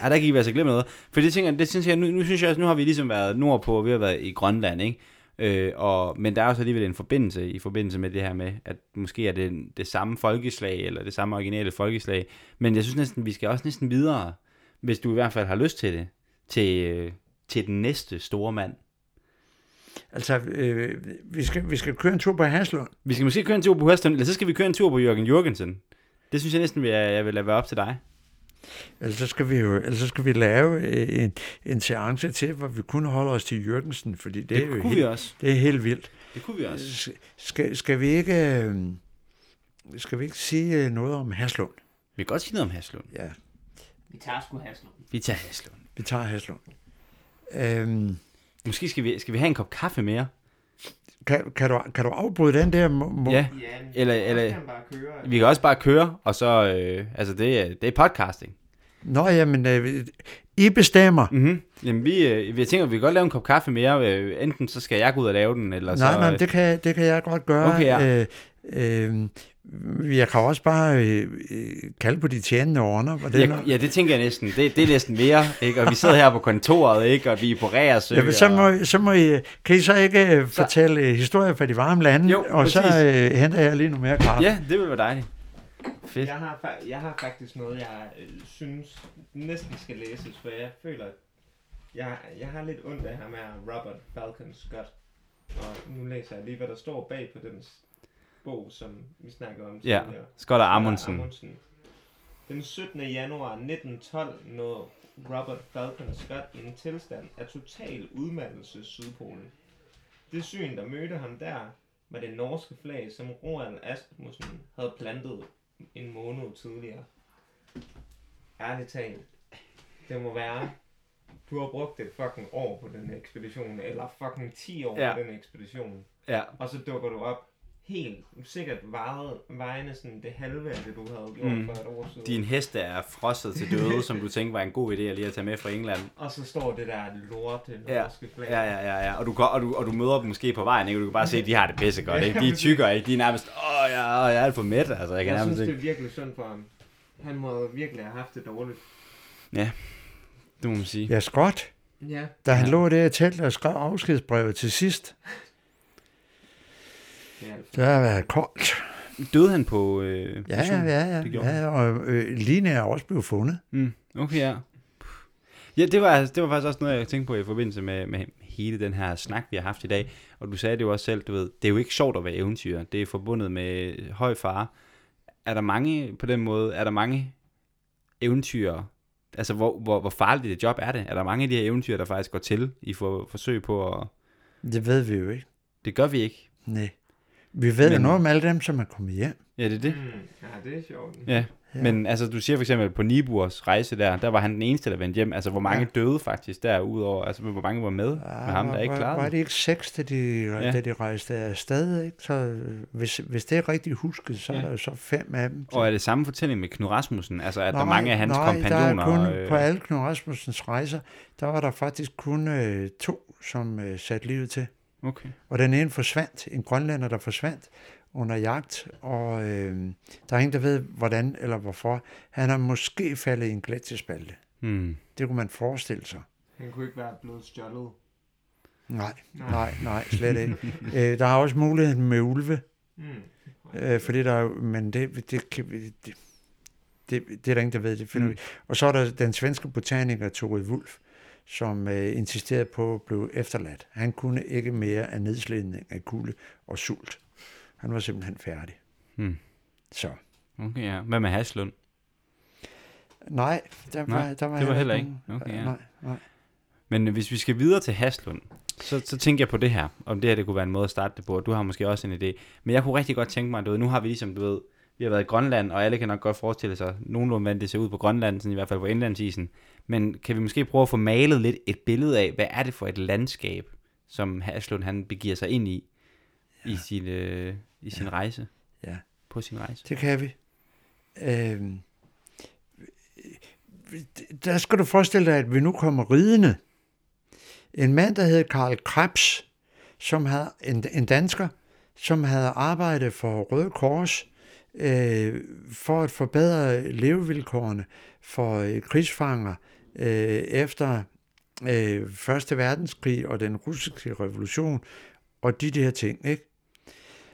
Speaker 1: Ej der kan I være så glemme noget. For det tænker det synes jeg, nu, nu synes jeg også, nu har vi ligesom været nordpå, vi har været i Grønland, ikke? Øh, og, men der er også alligevel en forbindelse i forbindelse med det her med, at måske er det det samme folkeslag, eller det samme originale folkeslag, men jeg synes næsten, vi skal også næsten videre, hvis du i hvert fald har lyst til det, til, øh, til den næste store mand.
Speaker 2: Altså, øh, vi, skal, vi skal køre en tur på Haslund.
Speaker 1: Vi skal måske køre en tur på Haslund, eller så skal vi køre en tur på Jørgen Jørgensen. Det synes jeg næsten, jeg, jeg vil lade være op til dig.
Speaker 2: Ellers så skal vi jo ellers så skal vi lave øh, en, en seance til, hvor vi kun holder os til Jørgensen, fordi det,
Speaker 1: Det,
Speaker 2: er jo
Speaker 1: det kunne vi
Speaker 2: helt,
Speaker 1: også.
Speaker 2: det er helt vildt.
Speaker 1: Det kunne vi også.
Speaker 2: S- Skal, skal vi ikke øh, skal vi ikke sige øh, noget om Haslund?
Speaker 1: Vi kan godt sige noget om Haslund.
Speaker 2: Ja,
Speaker 3: Vi tager sgu Haslund.
Speaker 1: Vi tager Haslund.
Speaker 2: vi tager Haslund. Øhm,
Speaker 1: Måske skal vi, skal vi have en kop kaffe mere?
Speaker 2: kan, kan, du, kan du afbryde den der? Må, må,
Speaker 1: Ja.
Speaker 3: Ja,
Speaker 1: Eller- eller-
Speaker 3: kan køre.
Speaker 1: Vi kan også bare køre, og så... Øh, altså, det, er- det er podcasting.
Speaker 2: Nå, jamen, øh, I bestemmer.
Speaker 1: Mm-hmm. Jamen, vi, øh, vi tænker, at vi kan godt lave en kop kaffe mere. Øh, enten så skal jeg gå ud og lave den, eller
Speaker 2: Nej,
Speaker 1: så...
Speaker 2: nej,
Speaker 1: øh,
Speaker 2: det kan, det kan jeg godt gøre.
Speaker 1: Okay, ja.
Speaker 2: øh, øh, jeg kan også bare øh, øh, kalde på de tjenende ånder.
Speaker 1: Ja, ja, det tænker jeg næsten. Det, det er næsten mere, ikke? Og vi sidder her på kontoret, ikke? Og vi er på Reersø.
Speaker 2: Ja, men så,
Speaker 1: og...
Speaker 2: må, så må I, kan I så ikke øh, fortælle øh, historier fra de varme lande,
Speaker 1: Jo,
Speaker 2: og så
Speaker 1: præcis.
Speaker 2: øh, henter jeg lige noget mere kaffe.
Speaker 1: Ja, det vil være dejligt. Fedt.
Speaker 3: Jeg har, jeg har faktisk noget, jeg øh, synes næsten skal læses, for jeg føler, at jeg, jeg har lidt ondt af ham med Robert Falcon Scott. Og nu læser jeg lige, hvad der står bag på den bog, som vi snakker om
Speaker 1: Ja,
Speaker 3: tidligere.
Speaker 1: Scott og Amundsen.
Speaker 3: Amundsen. Den 17. januar 1912 nåede Robert Falcon Scott i en tilstand af total udmattelse Sydpolen. Det syn, der mødte ham der, var det norske flag, som Roald Asmussen havde plantet en måned tidligere. Ærligt talt, det må være, du har brugt et fucking år på den ekspedition, eller fucking 10 år
Speaker 1: Ja.
Speaker 3: på den ekspedition,
Speaker 1: Ja.
Speaker 3: og så dukker du op helt sikkert vejet, vejende sådan det halve af det, du havde gjort
Speaker 1: Mm.
Speaker 3: for et år siden.
Speaker 1: Din heste er frosset til døde, som du tænkte var en god idé at lige at tage med fra England.
Speaker 3: Og så står det der lorte
Speaker 1: Ja.
Speaker 3: norske flag.
Speaker 1: Ja, ja, ja, ja. Og du, går- og, du, og du møder dem måske på vejen, ikke? Og du kan bare se, at de har det pisse godt, ikke? De er tykkere, ikke? De er nærmest, åh, ja, åh, jeg er alt for mæt, altså. Jeg kan
Speaker 3: Jeg synes, det
Speaker 1: ikke.
Speaker 3: er virkelig synd for ham. Han må virkelig have haft det dårligt.
Speaker 1: Det må man sige.
Speaker 2: Ja, Scott,
Speaker 3: Ja.
Speaker 2: da han
Speaker 1: Ja.
Speaker 2: lå der i teltet og skrev afskedsbrevet til sidst,
Speaker 3: Det er
Speaker 2: der har været koldt.
Speaker 1: Døde han på øh,
Speaker 2: Ja,
Speaker 1: mission?
Speaker 2: ja, ja.
Speaker 1: Det
Speaker 2: ja og øh, Line er også blevet fundet.
Speaker 1: Mm, okay, ja. Ja, det var, det var faktisk også noget, jeg tænkte på i forbindelse med, med hele den her snak, vi har haft i dag. Og du sagde det jo også selv, du ved, det er jo ikke sjovt at være eventyr. Det er forbundet med høj fare. Er der mange, på den måde, er der mange eventyr, altså hvor, hvor, hvor farligt et job er det? Er der mange af de her eventyr, der faktisk går til i for, forsøg på at...
Speaker 2: Det ved vi jo ikke.
Speaker 1: Det gør vi ikke.
Speaker 2: Nej. Vi ved
Speaker 1: Men-
Speaker 2: jo noget om alle dem, som er kommet hjem.
Speaker 1: Ja, det er det.
Speaker 3: Mm. Ja, det er sjovt.
Speaker 1: Ja.
Speaker 2: Ja.
Speaker 1: ja. Men altså, du siger for eksempel på Niburs rejse der, der var han den eneste, der vendte hjem. Altså, hvor mange ja. døde faktisk der udover, altså hvor mange var med med ham, der ikke
Speaker 2: var,
Speaker 1: klarede
Speaker 2: var
Speaker 1: det?
Speaker 2: ikke seks, da de,
Speaker 1: Ja.
Speaker 2: ja. da de rejste afsted? Ikke? Så øh, hvis, hvis det er rigtigt husket, så
Speaker 1: Ja.
Speaker 2: er der jo så fem af dem.
Speaker 1: Og er det samme fortælling med Knud Rasmussen? Altså, at der er
Speaker 2: Nej,
Speaker 1: mange af hans
Speaker 2: nej,
Speaker 1: kompagnoner...
Speaker 2: der er kun,
Speaker 1: øh,
Speaker 2: på alle Knud Rasmussens rejser, der var der faktisk kun øh, to, som øh, satte livet til.
Speaker 1: Okay.
Speaker 2: Og den ene forsvandt, en grønlænder, der forsvandt under jagt, og øh, der er ingen, der ved, hvordan eller hvorfor. Han er måske faldet i en gletsjespalte.
Speaker 1: Hmm.
Speaker 2: Det kunne man forestille sig.
Speaker 3: Han kunne ikke være blevet stjålet.
Speaker 2: Nej, nej, nej, slet ikke. øh, der er også muligheden med ulve,
Speaker 3: Mm.
Speaker 2: øh, fordi der er, jo- men det, det, kan vi- det, det, det er der ingen, der ved, det finder
Speaker 1: Mm.
Speaker 2: mm. vi. Og så er der den svenske botaniker Tore Wulf, som øh, insisterede på at blive efterladt. Han kunne ikke mere af nedslidning af kulde og sult. Han var simpelthen færdig.
Speaker 1: Hmm.
Speaker 2: Så.
Speaker 1: Okay, ja. Hvad med Haslund?
Speaker 2: Nej, der
Speaker 1: Nej,
Speaker 2: var, der var,
Speaker 1: det var heller
Speaker 2: ikke
Speaker 1: Okay, ja.
Speaker 2: Nej, nej.
Speaker 1: Men hvis vi skal videre til Haslund, så, så tænker jeg på det her, om det her det kunne være en måde at starte det på. Du har måske også en idé. Men jeg kunne rigtig godt tænke mig, du ved, nu har vi ligesom, du ved, vi har været i Grønland, og alle kan nok godt forestille sig nogenlunde, hvordan det ser ud på Grønland, sådan i hvert fald på indlandsisen. Men kan vi måske prøve at få malet lidt et billede af, hvad er det for et landskab, som Haslund han begiver sig ind i, ja. i sin, øh, i sin rejse?
Speaker 2: Ja.
Speaker 1: På sin rejse.
Speaker 2: Det kan vi. Øhm, der skal du forestille dig, at vi nu kommer ridende. En mand, der hed Karl Krebs, som havde, en, en dansker, som havde arbejdet for Røde Kors øh, for at forbedre levevilkårene for øh, krigsfanger øh, efter øh, Første Verdenskrig og den russiske revolution og de der ting, ikke?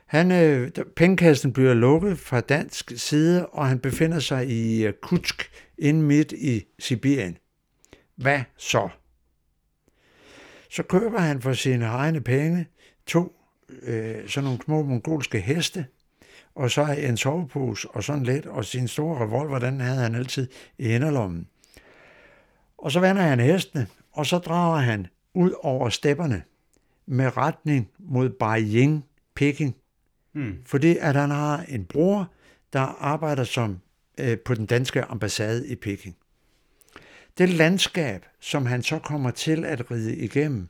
Speaker 2: Han, øh, pengekassen bliver lukket fra dansk side, og han befinder sig i øh, Kutsk, inde midt i Sibirien. Hvad så? Så køber han for sine egne penge to øh, sådan nogle små mongolske heste, og så en sovepose og sådan lidt, og sin store revolver, den havde han altid i inderlommen. Og så vender han hestene, og så drager han ud over stepperne med retning mod Beijing, Peking.
Speaker 1: Mm.
Speaker 2: Fordi at han har en bror, der arbejder som øh, på den danske ambassade i Peking. Det landskab, som han så kommer til at ride igennem,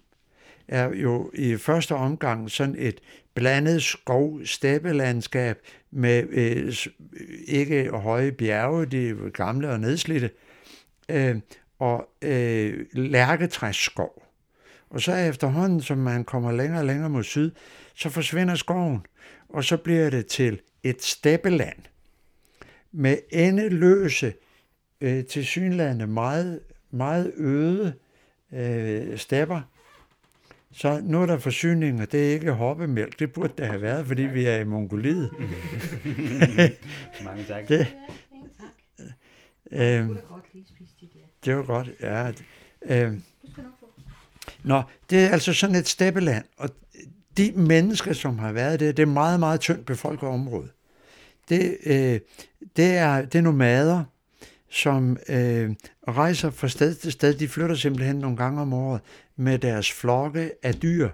Speaker 2: er jo i første omgang sådan et blandet skov-steppelandskab med øh, ikke høje bjerge, de er gamle og nedslidte, øh, og øh, lærketræsskov. Og så efterhånden, som man kommer længere og længere mod syd, så forsvinder skoven, og så bliver det til et steppeland med endeløse, øh, til synlande meget, meget øde øh, stepper. Så nu er der forsyninger, det er ikke hoppemælk, det burde det have været, fordi vi er i Mongoliet.
Speaker 1: Mange tak.
Speaker 2: Det,
Speaker 4: Ja,
Speaker 2: øh, det var godt, ja. Øh,
Speaker 4: Du skal nok få.
Speaker 2: Nå, det er altså sådan et steppeland, og de mennesker, som har været der, det er meget, meget tyndt befolket område. Det, øh, det, er, det er nomader, som øh, rejser fra sted til sted. De flytter simpelthen nogle gange om året med deres flokke af dyr.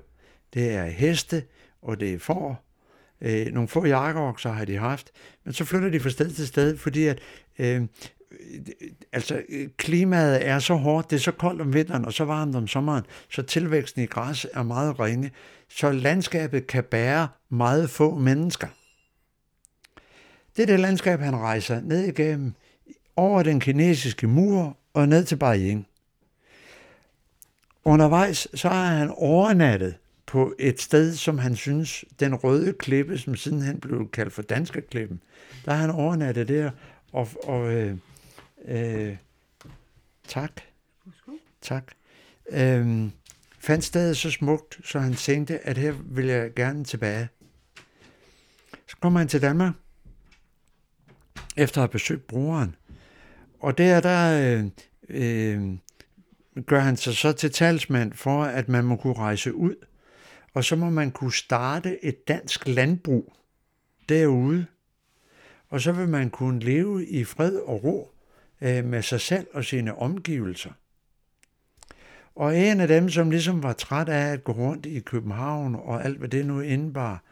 Speaker 2: Det er heste, og det er får. Øh, nogle få jakkeokser har de haft, men så flytter de fra sted til sted, fordi at øh, altså klimaet er så hårdt, det er så koldt om vinteren og så varmt om sommeren, så tilvæksten i græs er meget ringe, så landskabet kan bære meget få mennesker. Det er det landskab, han rejser ned igennem, over den kinesiske mur og ned til Beijing. Undervejs så har han overnattet på et sted, som han synes, den røde klippe, som sidenhen blev kaldt for Danske Klippen, der har han overnattet der, og, og øh, øh, tak, tak, øh, fandt stedet så smukt, så han tænkte, at her vil jeg gerne tilbage. Så kommer han til Danmark, efter at have besøgt broren, og der, der øh, øh, gør han sig så til talsmand for, at man må kunne rejse ud, og så må man kunne starte et dansk landbrug derude, og så vil man kunne leve i fred og ro øh, med sig selv og sine omgivelser. Og en af dem, som ligesom var træt af at gå rundt i København og alt, hvad det nu indebar,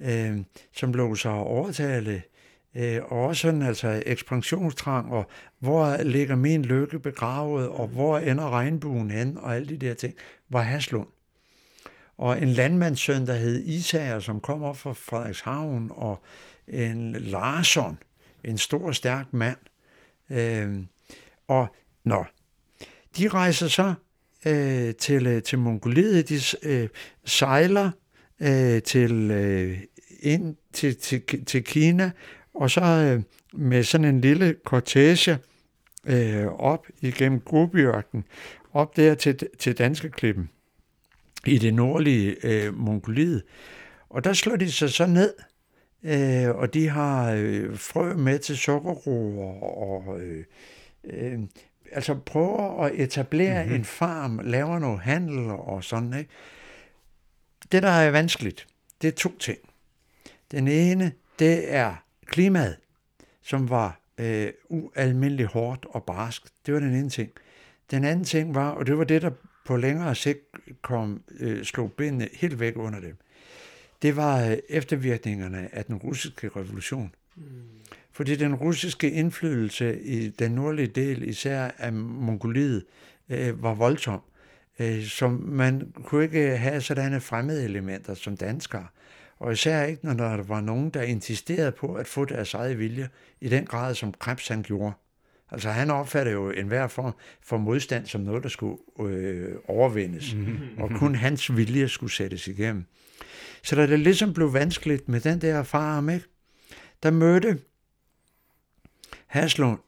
Speaker 2: øh, som lå sig overtale, øh, og også sådan altså ekspansionstrang, og hvor ligger min lykke begravet, og hvor ender regnbuen hen, og alle de der ting, var Haslund. Og en landmandssøn, der hed Isager, som kom op fra Frederikshavn, og en Larsson, en stor, stærk mand. Øh, og nå, de rejser så øh, til, øh, til Mongoliet, de øh, sejler øh, til, øh, ind til, til, til Kina, og så øh, med sådan en lille kortege øh, op igennem Gobiørken, op der til, til Danske Klippen i det nordlige øh, Mongoliet. Og der slår de sig så ned, øh, og de har øh, frø med til sukkerroer, og øh, øh, altså prøver at etablere mm-hmm. en farm, laver noget handel og sådan, ikke? Det, der er vanskeligt, det er to ting. Den ene, det er klimaet, som var øh, ualmindeligt hårdt og barsk. Det var den ene ting. Den anden ting var, og det var det, der på længere sigt kom, øh, slog benene helt væk under dem, det var øh, eftervirkningerne af den russiske revolution. Mm. Fordi den russiske indflydelse i den nordlige del, især af Mongoliet, øh, var voldsom. Øh, som man kunne ikke have sådanne fremmede elementer som danskere. Og især ikke, når der var nogen, der insisterede på at få deres eget vilje i den grad, som Krebs han gjorde. Altså han opfattede jo enhver form for modstand som noget, der skulle øh, overvindes, og kun hans vilje skulle sættes igennem. Så da det ligesom blev vanskeligt med den der farm, ikke, der mødte Haslund,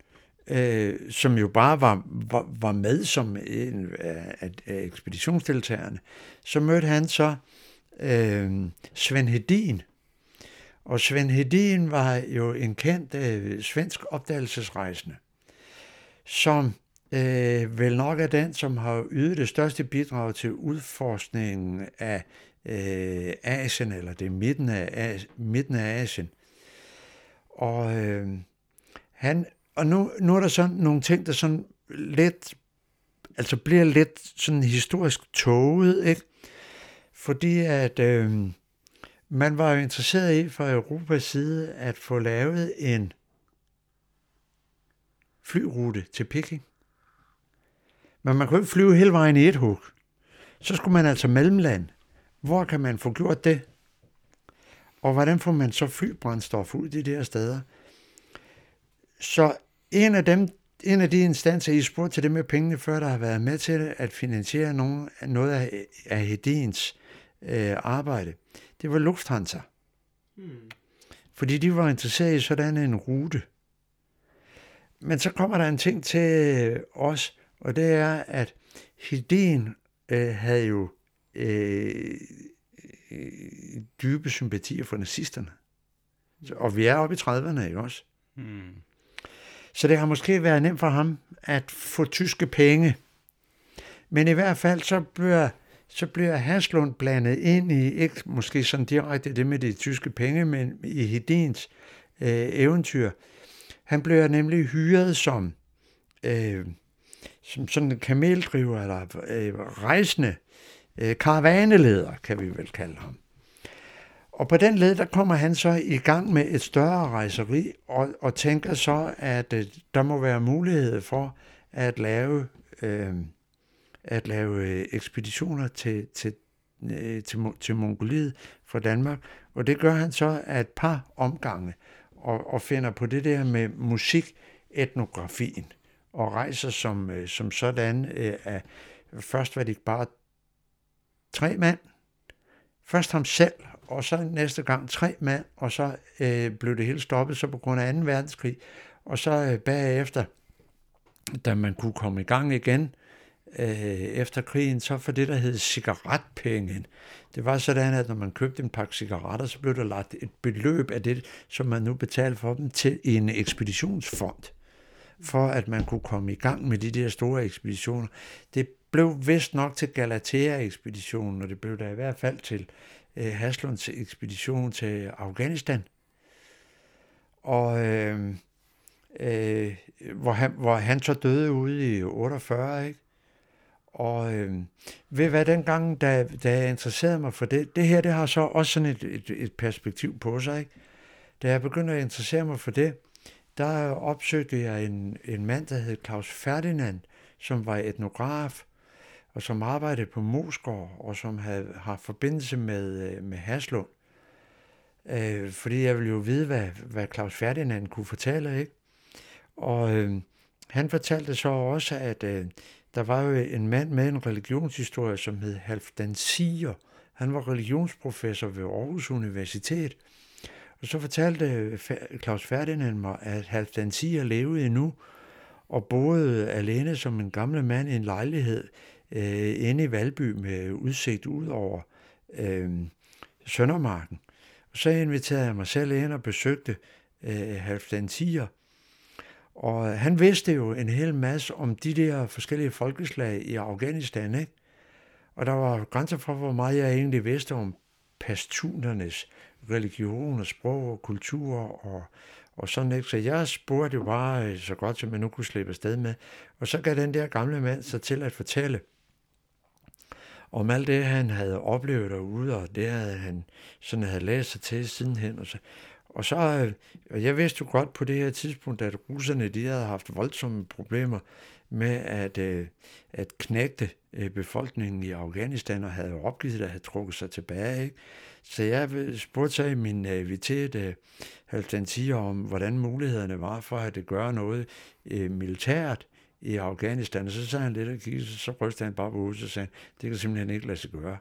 Speaker 2: øh, som jo bare var, var, var med som en af, af ekspeditionsdeltagerne, så mødte han så øh, Svend Hedin. Og Svend Hedin var jo en kendt øh, svensk opdagelsesrejsende, som øh, vel nok er den, som har ydet det største bidrag til udforskningen af øh, Asien, eller det midten af, midten af Asien. Og, øh, han, og nu, nu er der sådan nogle ting, der sådan lidt, altså bliver lidt sådan historisk toget, ikke? Fordi at øh, man var jo interesseret i fra Europas side at få lavet en flyrute til Peking. Men man kunne ikke flyve hele vejen i et hug. Så skulle man altså mellemland. Hvor kan man få gjort det? Og hvordan får man så flybrændstof ud de der steder? Så en af dem, en af de instanser, I spurgte til det med pengene før, der har været med til at finansiere nogen, noget af, af Hedins øh, arbejde, det var Lufthansa.
Speaker 3: Hmm.
Speaker 2: Fordi de var interesseret i sådan en rute. Men så kommer der en ting til os, og det er, at Hedin øh, havde jo øh, øh, dybe sympatier for nazisterne. Så, og vi er oppe i 30'erne, ikke også?
Speaker 1: Hmm.
Speaker 2: Så det har måske været nemt for ham at få tyske penge. Men i hvert fald så bliver, så bliver Haslund blandet ind i, ikke måske sådan direkte det med de tyske penge, men i Hedins øh, eventyr. Han bliver nemlig hyret som, øh, som sådan en kameldriver, eller øh, rejsende, øh, karavaneleder, kan vi vel kalde ham. Og på den led, der kommer han så i gang med et større rejseri, og, og tænker så, at øh, der må være mulighed for at lave, øh, at lave øh, ekspeditioner til, til, øh, til, til Mongoliet fra Danmark. Og det gør han så af et par omgange, og, og finder på det der med musik, etnografien, og rejser som, øh, som sådan. Af, først var det bare tre mand, først ham selv, og så næste gang tre mand, og så øh, blev det hele stoppet så på grund af 2. verdenskrig. Og så øh, bagefter, da man kunne komme i gang igen øh, efter krigen, så for det, der hed cigaretpenge. Det var sådan, at når man købte en pakke cigaretter, så blev der lagt et beløb af det, som man nu betalte for dem, til en ekspeditionsfond for at man kunne komme i gang med de der store ekspeditioner. Det blev vist nok til Galatea-ekspeditionen, og det blev der i hvert fald til øh, Haslunds ekspedition til Afghanistan. Og øh, øh, hvor, han, hvor han så døde ude i 48, ikke? Og øh, ved hvad, dengang, da, da jeg interesserede mig for det, det her, det har så også sådan et, et, et perspektiv på sig, ikke? Da jeg begyndte at interessere mig for det, der opsøgte jeg en, en mand, der hed Claus Ferdinand, som var etnograf, og som arbejdede på Mosgård, og som havde, har forbindelse med, øh, med Haslund. Øh, fordi jeg ville jo vide, hvad, hvad Claus Ferdinand kunne fortælle, ikke? Og øh, han fortalte så også, at øh, der var jo en mand med en religionshistorie, som hed Halfdan Siger. Han var religionsprofessor ved Aarhus Universitet. Og så fortalte Claus Ferdinand mig, at Halfdan Siger levede endnu, og boede alene som en gammel mand i en lejlighed øh, inde i Valby med udsigt ud over øh, Søndermarken. Og så inviterede jeg mig selv ind og besøgte øh, Halfdan Siger. Og han vidste jo en hel masse om de der forskellige folkeslag i Afghanistan, ikke? Og der var grænser for, hvor meget jeg egentlig vidste om pastunernes religion og sprog og kultur og, og sådan ikke. Så jeg spurgte jo bare øh, så godt, som jeg nu kunne slippe afsted med. Og så gav den der gamle mand sig til at fortælle om alt det, han havde oplevet derude, og det havde han sådan havde læst sig til sidenhen. Og så, og så, øh, og jeg vidste jo godt på det her tidspunkt, at russerne, de havde haft voldsomme problemer med at, øh, at knægte øh, befolkningen i Afghanistan, og havde opgivet at have trukket sig tilbage. Ikke? Så jeg spurgte så i min øh, naivitet Halvdan siger om, hvordan mulighederne var for at gøre noget øh, militært i Afghanistan. Og så sagde han lidt og kiggede, så, så rystede han bare på hovedet, og sagde, det kan simpelthen ikke lade sig gøre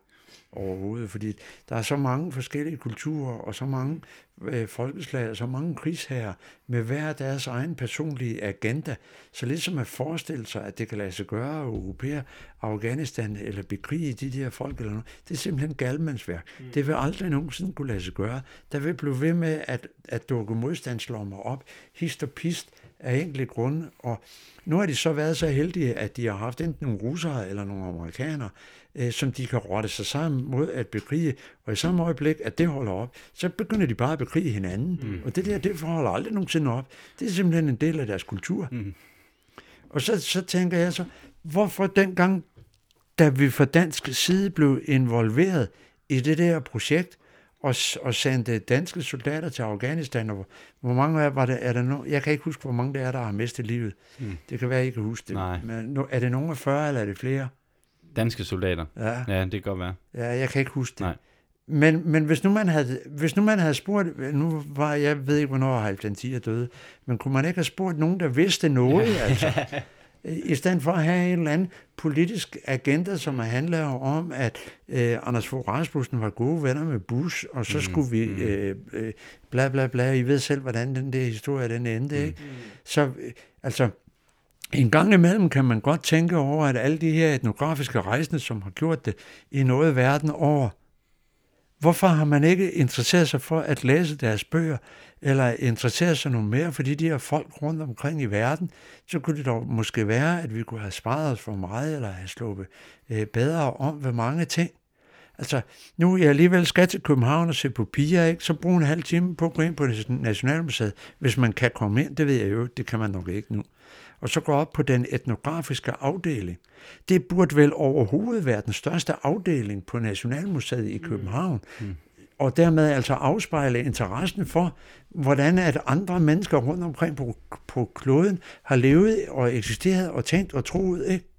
Speaker 2: overhovedet, fordi der er så mange forskellige kulturer, og så mange øh, folkeslag, og så mange krigsherrer med hver deres egen personlige agenda. Så ligesom at forestille sig, at det kan lade sig gøre at okkupere Afghanistan eller bekrige de der folk eller noget, det er simpelthen galmandsværk. Mm. Det vil aldrig nogensinde kunne lade sig gøre. Der vil blive ved med at, at dukke modstandslommer op, hist og pist, af enkelte grunde, og nu har de så været så heldige, at de har haft enten nogle russere eller nogle amerikanere, øh, som de kan rotte sig sammen mod at bekrige, og i samme øjeblik, at det holder op, så begynder de bare at bekrige hinanden, mm. og det der, det holder aldrig nogensinde op. Det er simpelthen en del af deres kultur. Mm. Og så, så tænker jeg så, hvorfor dengang, da vi fra dansk side blev involveret i det der projekt, og, og sendte danske soldater til Afghanistan. Og hvor, mange af var det? Er der no, jeg kan ikke huske, hvor mange det er, der har mistet livet. Mm. Det kan være, jeg ikke kan huske det.
Speaker 1: Nej.
Speaker 2: Men er det nogen af 40, eller er det flere?
Speaker 1: Danske soldater.
Speaker 2: Ja,
Speaker 1: Ja, det kan godt være.
Speaker 2: ja jeg kan ikke huske det.
Speaker 1: Nej.
Speaker 2: Men, men hvis, nu man havde, hvis nu man havde spurgt, nu var jeg ved ikke, hvornår Halvdan er døde, men kunne man ikke have spurgt nogen, der vidste noget, altså? I stedet for at have en eller anden politisk agenda, som handler om, at øh, Anders Fogh Rasmussen var gode venner med Bush, og så skulle vi øh, øh, bla bla bla, I ved selv, hvordan den der historie den endte, ikke? Så øh, altså, en gang imellem kan man godt tænke over, at alle de her etnografiske rejsende, som har gjort det i noget verden over, hvorfor har man ikke interesseret sig for at læse deres bøger, eller interesseret sig noget mere for de her folk rundt omkring i verden, så kunne det dog måske være, at vi kunne have sparet os for meget, eller have sluppet øh, bedre om ved mange ting. Altså, nu er jeg alligevel skal til København og se på piger, ikke? så brug en halv time på at gå ind på Nationalmuseet, hvis man kan komme ind, det ved jeg jo, det kan man nok ikke nu. Og så gå op på den etnografiske afdeling. Det burde vel overhovedet være den største afdeling på Nationalmuseet i København. Mm og dermed altså afspejle interessen for, hvordan at andre mennesker rundt omkring på, på kloden har levet og eksisteret og tænkt og troet. Ikke?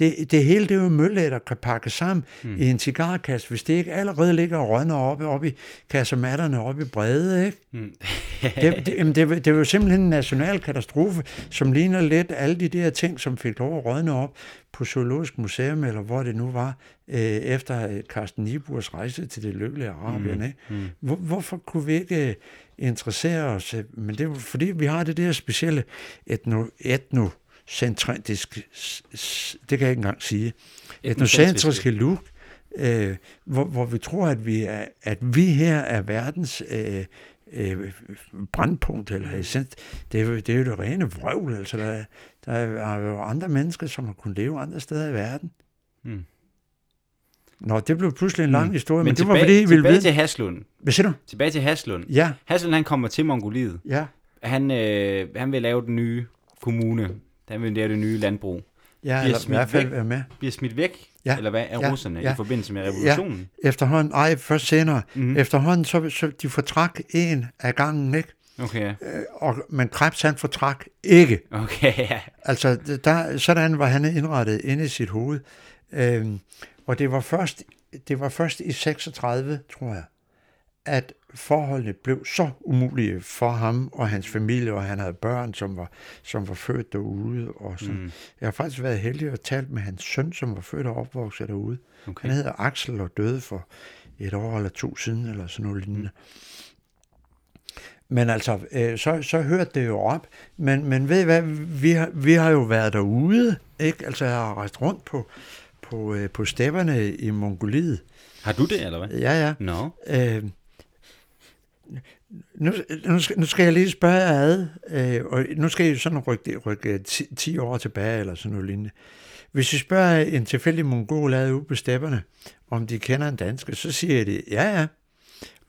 Speaker 2: Det, det hele det er jo mølle, der kan pakke sammen mm. i en cigarkasse, hvis det ikke allerede ligger og rønner oppe, oppe i kassematterne oppe i brede. Ikke? Mm. det, det, jamen det, det er jo simpelthen en national katastrofe, som ligner lidt alle de der ting, som fik lov at rødne op på Zoologisk Museum, eller hvor det nu var, øh, efter Carsten Niburs rejse til det lykkelige Arabien. Mm. Ikke? Mm. Hvor, hvorfor kunne vi ikke øh, interessere os? øh, Men det er fordi, vi har det der specielle etno, etno centrisk, det kan jeg ikke engang sige, etnocentriske look, øh, hvor, hvor vi tror, at vi, er, at vi her er verdens øh, øh, brandpunkt eller essens. Det er, jo, det er jo det rene vrøvl. Altså, der, der er jo andre mennesker, som har kunnet leve andre steder i verden.
Speaker 1: Mm.
Speaker 2: Nå, det blev pludselig en lang
Speaker 1: Mm.
Speaker 2: historie, men,
Speaker 1: Men
Speaker 2: det
Speaker 1: tilbage,
Speaker 2: var fordi, I ville
Speaker 1: tilbage
Speaker 2: vide...
Speaker 1: til Haslund.
Speaker 2: Hvad siger du?
Speaker 1: Tilbage til Haslund.
Speaker 2: Ja,
Speaker 1: Haslund, han kommer til Mongoliet.
Speaker 2: ja.
Speaker 1: Han, øh, han vil lave den nye kommune. Han vil lave det nye landbrug.
Speaker 2: Ja, i
Speaker 1: smidt
Speaker 2: hvert fald
Speaker 1: væk.
Speaker 2: være med.
Speaker 1: Bliver smidt væk,
Speaker 2: Ja,
Speaker 1: eller hvad, af
Speaker 2: ja,
Speaker 1: russerne
Speaker 2: ja.
Speaker 1: i forbindelse med revolutionen.
Speaker 2: Efterhånden, ej, først senere.
Speaker 1: Mhm.
Speaker 2: Mm. Efterhånden, så, så de fortrak en af gangen, ikke?
Speaker 1: Okay,
Speaker 2: Øh, Og, men Krebs, han fortrak ikke.
Speaker 1: okay, ja.
Speaker 2: Altså, der, sådan var han indrettet inde i sit hoved. Øhm, og det var, først, det var først i 36, tror jeg, at forholdene blev så umulige for ham og hans familie, og han havde børn, som var, som var født derude. Og sådan. Mm. Jeg har faktisk været heldig at tale med hans søn, som var født og opvokset derude.
Speaker 1: Okay.
Speaker 2: Han hedder Axel og døde for et år eller to siden, eller sådan noget lignende. Men altså, øh, så, så hørte det jo op. Men, men ved I hvad, vi har, vi har jo været derude, ikke? Altså, jeg har rejst rundt på, på, øh, på stepperne i Mongoliet.
Speaker 1: Har du det, eller hvad?
Speaker 2: Ja, ja.
Speaker 1: Nå.
Speaker 2: Øh, nu, nu, skal, nu skal jeg lige spørge jer ad, øh, og nu skal I sådan rykke, rykke 10, 10 år tilbage, eller sådan noget lignende. Hvis I spørger en tilfældig mongol ad ude på stepperne, om de kender en dansker, så siger de, ja, ja.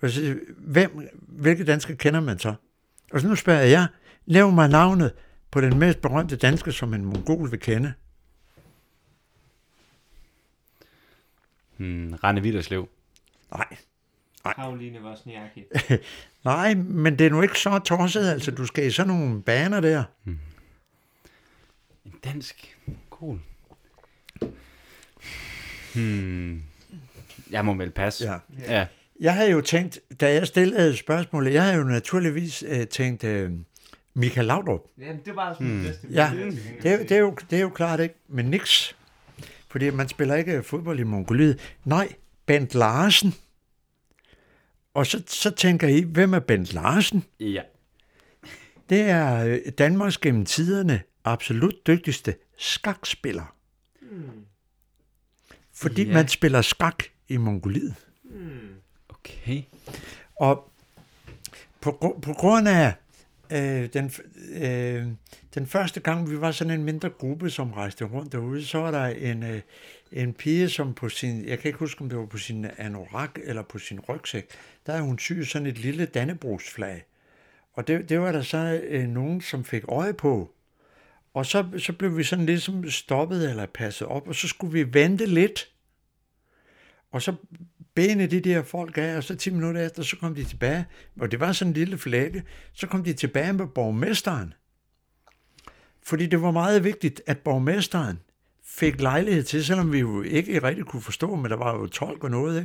Speaker 2: Og så, siger hvem, hvilke dansker kender man så? Og så nu spørger jeg, lav mig navnet på den mest berømte dansker, som en mongol vil kende.
Speaker 1: Hmm, Rane Vitterslev.
Speaker 2: Nej,
Speaker 3: Karoline Wozniacki.
Speaker 2: nej, men det er nu ikke så tosset, altså du skal i sådan nogle baner der.
Speaker 1: En dansk. Cool. Hmm. Jeg må vel passe.
Speaker 2: Ja.
Speaker 1: ja.
Speaker 2: Jeg havde jo tænkt, da jeg stillede spørgsmålet, jeg havde jo naturligvis øh, tænkt øh, Michael Laudrup.
Speaker 3: Jamen, det var altså min bedste
Speaker 2: Hmm. Ja, det, er- det, er jo, det er jo klart ikke, men niks. Fordi man spiller ikke fodbold i Mongoliet. Nej, Bent Larsen. Og så, så tænker I, hvem er Bent Larsen?
Speaker 1: Ja.
Speaker 2: det er øh, Danmarks gennem tiderne absolut dygtigste skakspiller.
Speaker 3: Mm.
Speaker 2: Fordi
Speaker 1: ja.
Speaker 2: man spiller skak i Mongoliet.
Speaker 3: Mm.
Speaker 1: Okay.
Speaker 2: Og på, på grund af øh, den, øh, den første gang, vi var sådan en mindre gruppe, som rejste rundt derude, så var der en, øh, en pige, som på sin, jeg kan ikke huske, om det var på sin anorak eller på sin rygsæk, der havde hun syet sådan et lille dannebrugsflag. Og det, det var der så øh, nogen, som fik øje på. Og så, så blev vi sådan ligesom stoppet eller passet op, og så skulle vi vente lidt. Og så benede de der folk af, og så 10 minutter efter, så kom de tilbage, og det var sådan en lille flække, så kom de tilbage med borgmesteren. Fordi det var meget vigtigt, at borgmesteren fik lejlighed til, selvom vi jo ikke rigtig kunne forstå, men der var jo tolk og noget,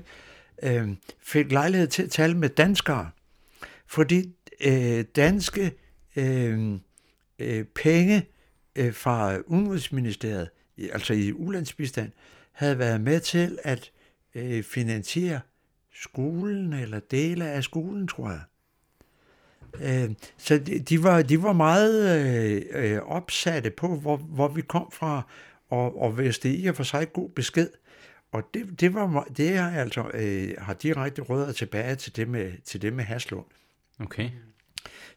Speaker 2: ikke? Øh, fik lejlighed til at tale med danskere. Fordi øh, danske øh, øh, penge øh, fra Udenrigsministeriet, altså i ulandsbistand, havde været med til at øh, finansiere skolen eller dele af skolen, tror jeg. Øh, så de, de, var, de var meget øh, øh opsatte på, hvor, hvor vi kom fra, og, og hvis det i og for sig god besked. Og det, det, var, det er altså, øh, har direkte rødder tilbage til det med, til det med Haslund
Speaker 1: Okay.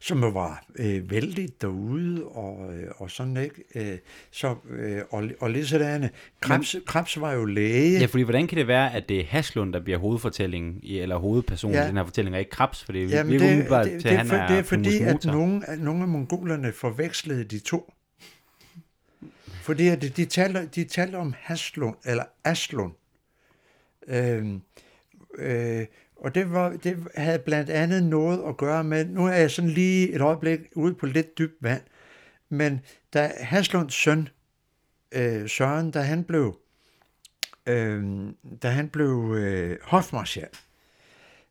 Speaker 2: som var øh, vældig derude, og, øh, og sådan ikke. Øh, så, øh, og, og lidt sådan, Krebs, Krebs var jo læge.
Speaker 1: Ja, fordi hvordan kan det være, at det er Haslund, der bliver hovedfortællingen, eller hovedpersonen ja. I den her fortælling, og ikke Krebs? For det er jo
Speaker 2: det, det,
Speaker 1: til,
Speaker 2: det,
Speaker 1: han
Speaker 2: er, det er fordi, at nogle, at nogle af mongolerne forvekslede de to. Fordi at de, de, talte, de taler om Haslund, eller Aslund. Øhm, øh, og det, var, det havde blandt andet noget at gøre med, nu er jeg sådan lige et øjeblik ude på lidt dybt vand, men da Haslunds søn, øh, Søren, da han blev, øh, da han blev øh, hofmarschal,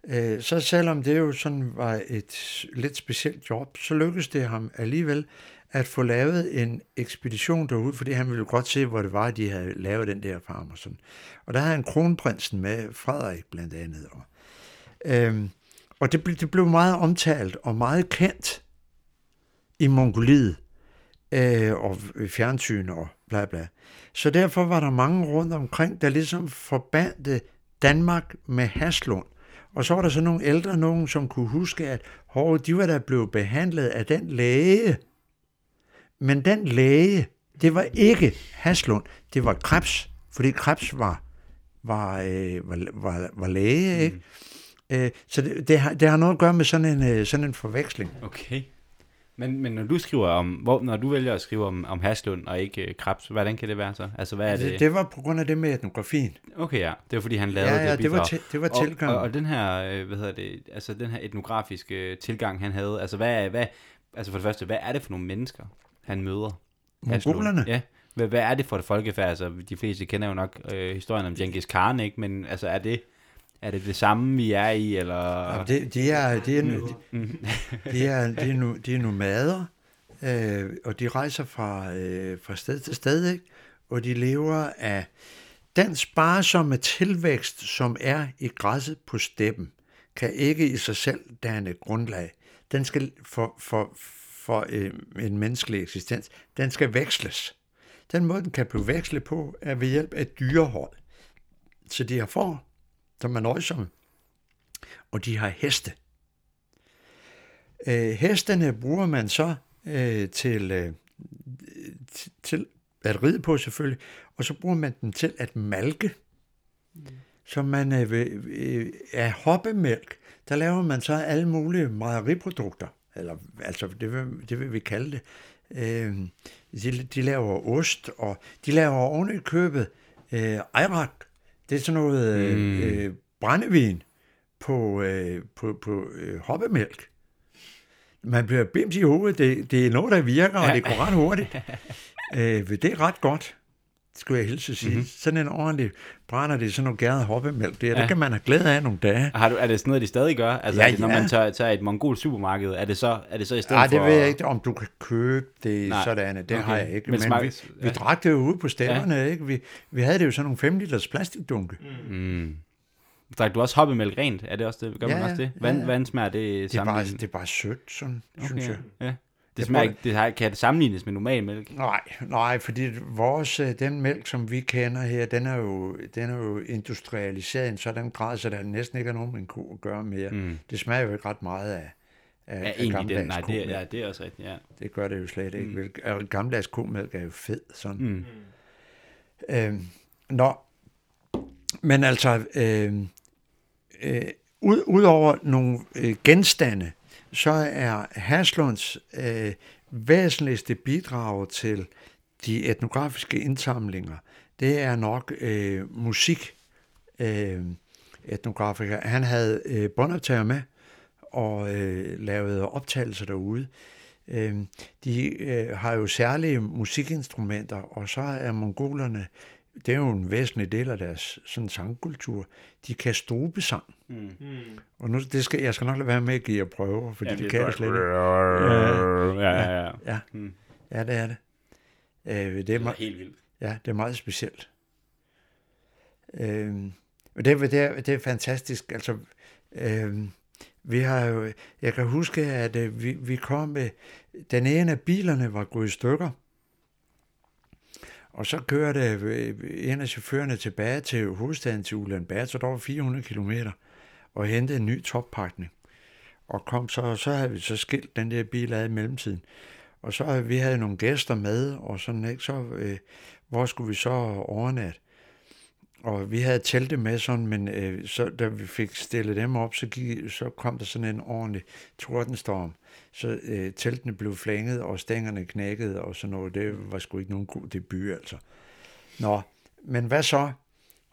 Speaker 2: øh, så selvom det jo sådan var et lidt specielt job, så lykkedes det ham alligevel at få lavet en ekspedition derude, fordi han ville godt se, hvor det var, de havde lavet den der farm og sådan. Og der havde han kronprinsen med, Frederik blandt andet. Og, øhm, og det, ble, det blev meget omtalt og meget kendt i Mongoliet øh, og fjernsyn og bla bla. Så derfor var der mange rundt omkring, der ligesom forbandte Danmark med Haslund. Og så var der så nogle ældre nogen, som kunne huske, at hov, de var der blevet behandlet af den læge. Men den læge, det var ikke Haslund, det var Krebs, fordi Krebs var, var, øh, var, var, var læge, ikke? Øh, så det, det, har, det har noget at gøre med sådan en, øh, sådan en forveksling.
Speaker 1: Okay. Men, men når du skriver om, hvor, når du vælger at skrive om, om Haslund og ikke øh, Krebs, hvordan kan det være så? Altså, hvad er det?
Speaker 2: Det, det var på grund af det med etnografien.
Speaker 1: Okay, ja. Det var fordi, han lavede
Speaker 2: Ja, ja,
Speaker 1: det
Speaker 2: det var,
Speaker 1: bidrag.
Speaker 2: til, det var
Speaker 1: og,
Speaker 2: tilgang.
Speaker 1: og, og, den her, øh, hvad hedder det, altså den her etnografiske tilgang, han havde, altså hvad, hvad, altså for det første, hvad er det for nogle mennesker, han møder?
Speaker 2: Mongolerne?
Speaker 1: Ja. Hvad, hvad er det for et folkefærd? Altså, de fleste kender jo nok øh, historien om Genghis Khan, ikke? Men altså, er det, er det det samme, vi er i, eller...
Speaker 2: Ja, det, de er, de er, de, de er, de er, nu, de er nomader, øh, og de rejser fra, øh, fra sted til sted, ikke? og de lever af den sparsomme tilvækst, som er i græsset på steppen, kan ikke i sig selv danne grundlag. Den skal for, for, for øh, en menneskelig eksistens, den skal veksles. Den måde, den kan blive vekslet på, er ved hjælp af dyrehold. Så de har får, som er nøjsomme, og de har heste. Øh, hestene bruger man så øh, til, øh, til at ride på selvfølgelig, og så bruger man dem til at malke. Så man øh, øh, af hoppemælk, der laver man så alle mulige mejeriprodukter, eller altså det vil, det vil vi kalde det. Øh, de, de laver ost, og de laver oven i købet øh, ejrak. Det er sådan noget øh,
Speaker 1: Mm.
Speaker 2: øh, brændevin på, øh, på, på øh, hoppemælk. Man bliver bims i hovedet. Det, det er noget, der virker, og
Speaker 1: Ja.
Speaker 2: det går ret hurtigt. øh, det er ret godt, skulle jeg hilse at sige.
Speaker 1: Mhm.
Speaker 2: Mm-hmm. Sådan en ordentlig brænder det sådan noget gæret hoppemælk. Det, ja. Det kan man have glæde af nogle dage.
Speaker 1: Har du, er det sådan noget, de stadig gør? Altså,
Speaker 2: Ja,
Speaker 1: det, når
Speaker 2: ja.
Speaker 1: man tager, tager et mongol supermarked, er det så, er det så i stedet
Speaker 2: Nej, det
Speaker 1: for...
Speaker 2: ved jeg ikke, om du kan købe det
Speaker 1: Nej.
Speaker 2: sådan. Det
Speaker 1: Okay.
Speaker 2: har jeg ikke.
Speaker 1: Men
Speaker 2: Men,
Speaker 1: smag-
Speaker 2: vi, vi
Speaker 1: ja.
Speaker 2: drak det jo ude på stævnerne, ja. ikke? Vi, vi havde det jo sådan nogle 5 liters plastikdunke.
Speaker 1: Mm. Drak du også hoppemælk rent? Er det også det? Gør
Speaker 2: Ja,
Speaker 1: man også det?
Speaker 2: Ja,
Speaker 1: Vand,
Speaker 2: ja.
Speaker 1: Vand smager det
Speaker 2: Det er,
Speaker 1: sammen?
Speaker 2: bare, det er bare sødt, sådan, okay. synes jeg.
Speaker 1: Ja. Det smager ikke, det har, kan det sammenlignes med normal mælk?
Speaker 2: Nej, nej, fordi vores, øh, den mælk, som vi kender her, den er jo, den er jo industrialiseret i en sådan grad, så der næsten ikke er nogen ko at gøre mere.
Speaker 1: Mm.
Speaker 2: Det smager jo ikke ret meget af, af,
Speaker 1: Ja,
Speaker 2: af
Speaker 1: egentlig
Speaker 2: gammeldags
Speaker 1: den. Nej, det, ja, det er også rigtigt, ja.
Speaker 2: Det gør det jo slet ikke. Mm. Og gammeldags komælk er jo fed, sådan.
Speaker 1: Mm.
Speaker 2: Øh, nå, men altså, øh, øh, ud, udover nogle øh, genstande, så er Haslunds øh, væsentligste bidrag til de etnografiske indsamlinger, det er nok øh, musik øh, etnografiker. Han havde øh, båndoptager med og øh, lavede optagelser derude. Øh, de øh, har jo særlige musikinstrumenter, og så er mongolerne, det er jo en væsentlig del af deres sådan, sangkultur, de kan strubesang.
Speaker 1: Mm.
Speaker 3: Mm.
Speaker 2: Og nu, det skal, jeg skal nok lade være med at give jer prøver, fordi ja, det,
Speaker 1: er
Speaker 2: kan jeg slet ikke.
Speaker 1: Ja, ja, ja.
Speaker 2: Ja,
Speaker 1: Mm.
Speaker 2: ja det er det. Øh, det, er
Speaker 1: Det er
Speaker 2: meget,
Speaker 1: helt vildt.
Speaker 2: ja, det er meget specielt. Øh, og det, det, er, det er fantastisk. Altså, øh, vi har jo, jeg kan huske, at øh, vi, vi kom med, den ene af bilerne var gået i stykker, og så kørte øh, en af chaufførerne tilbage til hovedstaden til Ulan så der var 400 km, og hentede en ny toppakning. Og kom så, så havde vi så skilt den der bil ad i mellemtiden. Og så havde vi havde nogle gæster med, og sådan, ikke? Så, øh, hvor skulle vi så overnatte? Og vi havde telte med sådan, men øh, så, da vi fik stillet dem op, så, gik, så kom der sådan en ordentlig tordenstorm. Så øh, teltene blev flænget, og stængerne knækkede, og sådan noget. Det var sgu ikke nogen god debut, altså. Nå, men hvad så?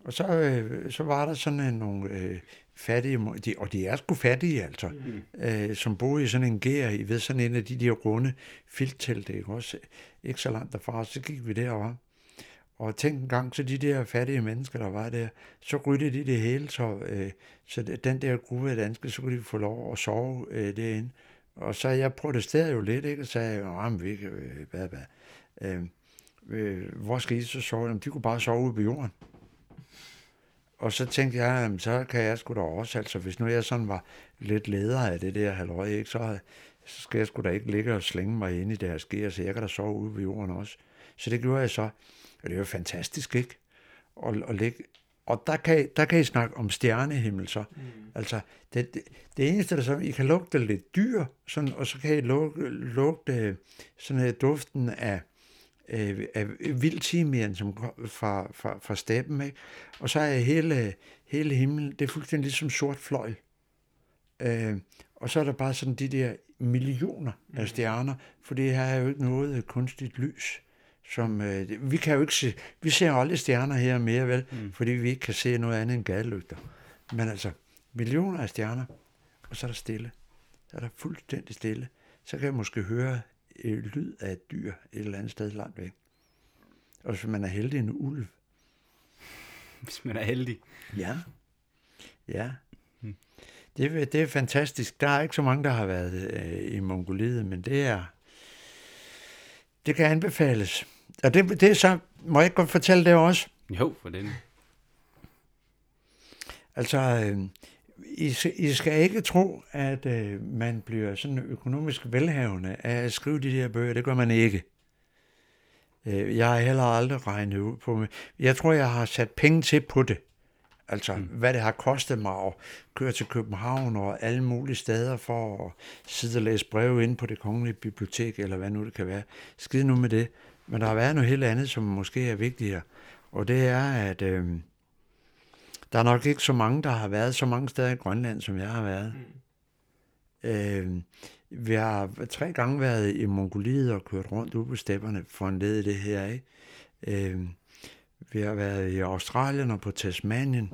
Speaker 2: Og så, øh, så var der sådan en, nogle øh, fattige, de, og de er sgu fattige, altså, mm. øh, som boede i sådan en gær, I ved, sådan en af de der runde filttelte, ikke også? Ikke så langt derfra, så gik vi derover. Og tænk en gang, så de der fattige mennesker, der var der, så ryddede de det hele, så, øh, så den der gruppe af danskere, så kunne de få lov at sove øh, derinde. Og så jeg protesterede jo lidt, ikke? og sagde, at vi ikke, øh, hvad, hvad, øh, øh, hvor skal I så sove? Jamen, de kunne bare sove ude på jorden. Og så tænkte jeg, jamen, så kan jeg sgu da også, altså hvis nu jeg sådan var lidt leder af det der halvøje, ikke, så, så skal jeg sgu da ikke ligge og slænge mig ind i deres gear, så jeg kan da sove ude på jorden også. Så det gjorde jeg så. Og det er jo fantastisk, ikke? Og, og, ligge. og der, kan, der kan I snakke om stjernehimmel så. Mm. Altså, det, det, det eneste, der så, I kan lugte lidt dyr, sådan, og så kan I lugte, lugte sådan øh, duften af, øh, af vild timian, som fra, fra, fra steppen, ikke? Og så er hele, hele himlen, det er fuldstændig ligesom sort fløjl. Øh, og så er der bare sådan de der millioner af stjerner, for det her er jo ikke noget kunstigt lys. Som, øh, det- vi kan jo ikke se, vi ser jo aldrig stjerner her mere, vel, mm. fordi vi ikke kan se noget andet end gadelygter. Men altså, millioner af stjerner, og så er der stille. Så er der fuldstændig stille. Så kan jeg måske høre øh, lyd af et dyr et eller andet sted langt væk. Og hvis man er heldig, en ulv.
Speaker 1: Hvis man er heldig.
Speaker 2: Ja. Ja. Det, er- det er fantastisk. Der er ikke så mange, der har været øh, i Mongoliet, men det er... Det kan anbefales. Og det, det er så... Må jeg godt fortælle det også?
Speaker 1: Jo, for den.
Speaker 2: Altså, øh, I, skal- I skal ikke tro, at øh, man bliver sådan økonomisk velhavende af at skrive de her bøger. Det gør man ikke. Øh, jeg har heller aldrig regnet ud på mig. Jeg tror, jeg har sat penge til på det. Altså, mm. hvad det har kostet mig at køre til København og alle mulige steder for at sidde og læse breve ind på det kongelige bibliotek, eller hvad nu det kan være. Skide nu med det. Men der har været noget helt andet, som måske er vigtigere. Og det er, at øh, der er nok ikke så mange, der har været så mange steder i Grønland, som jeg har været. Mm. Øh, vi har tre gange været i Mongoliet og kørt rundt ude på stepperne for en led i det her. Ikke? Øh, vi har været i Australien og på Tasmanien.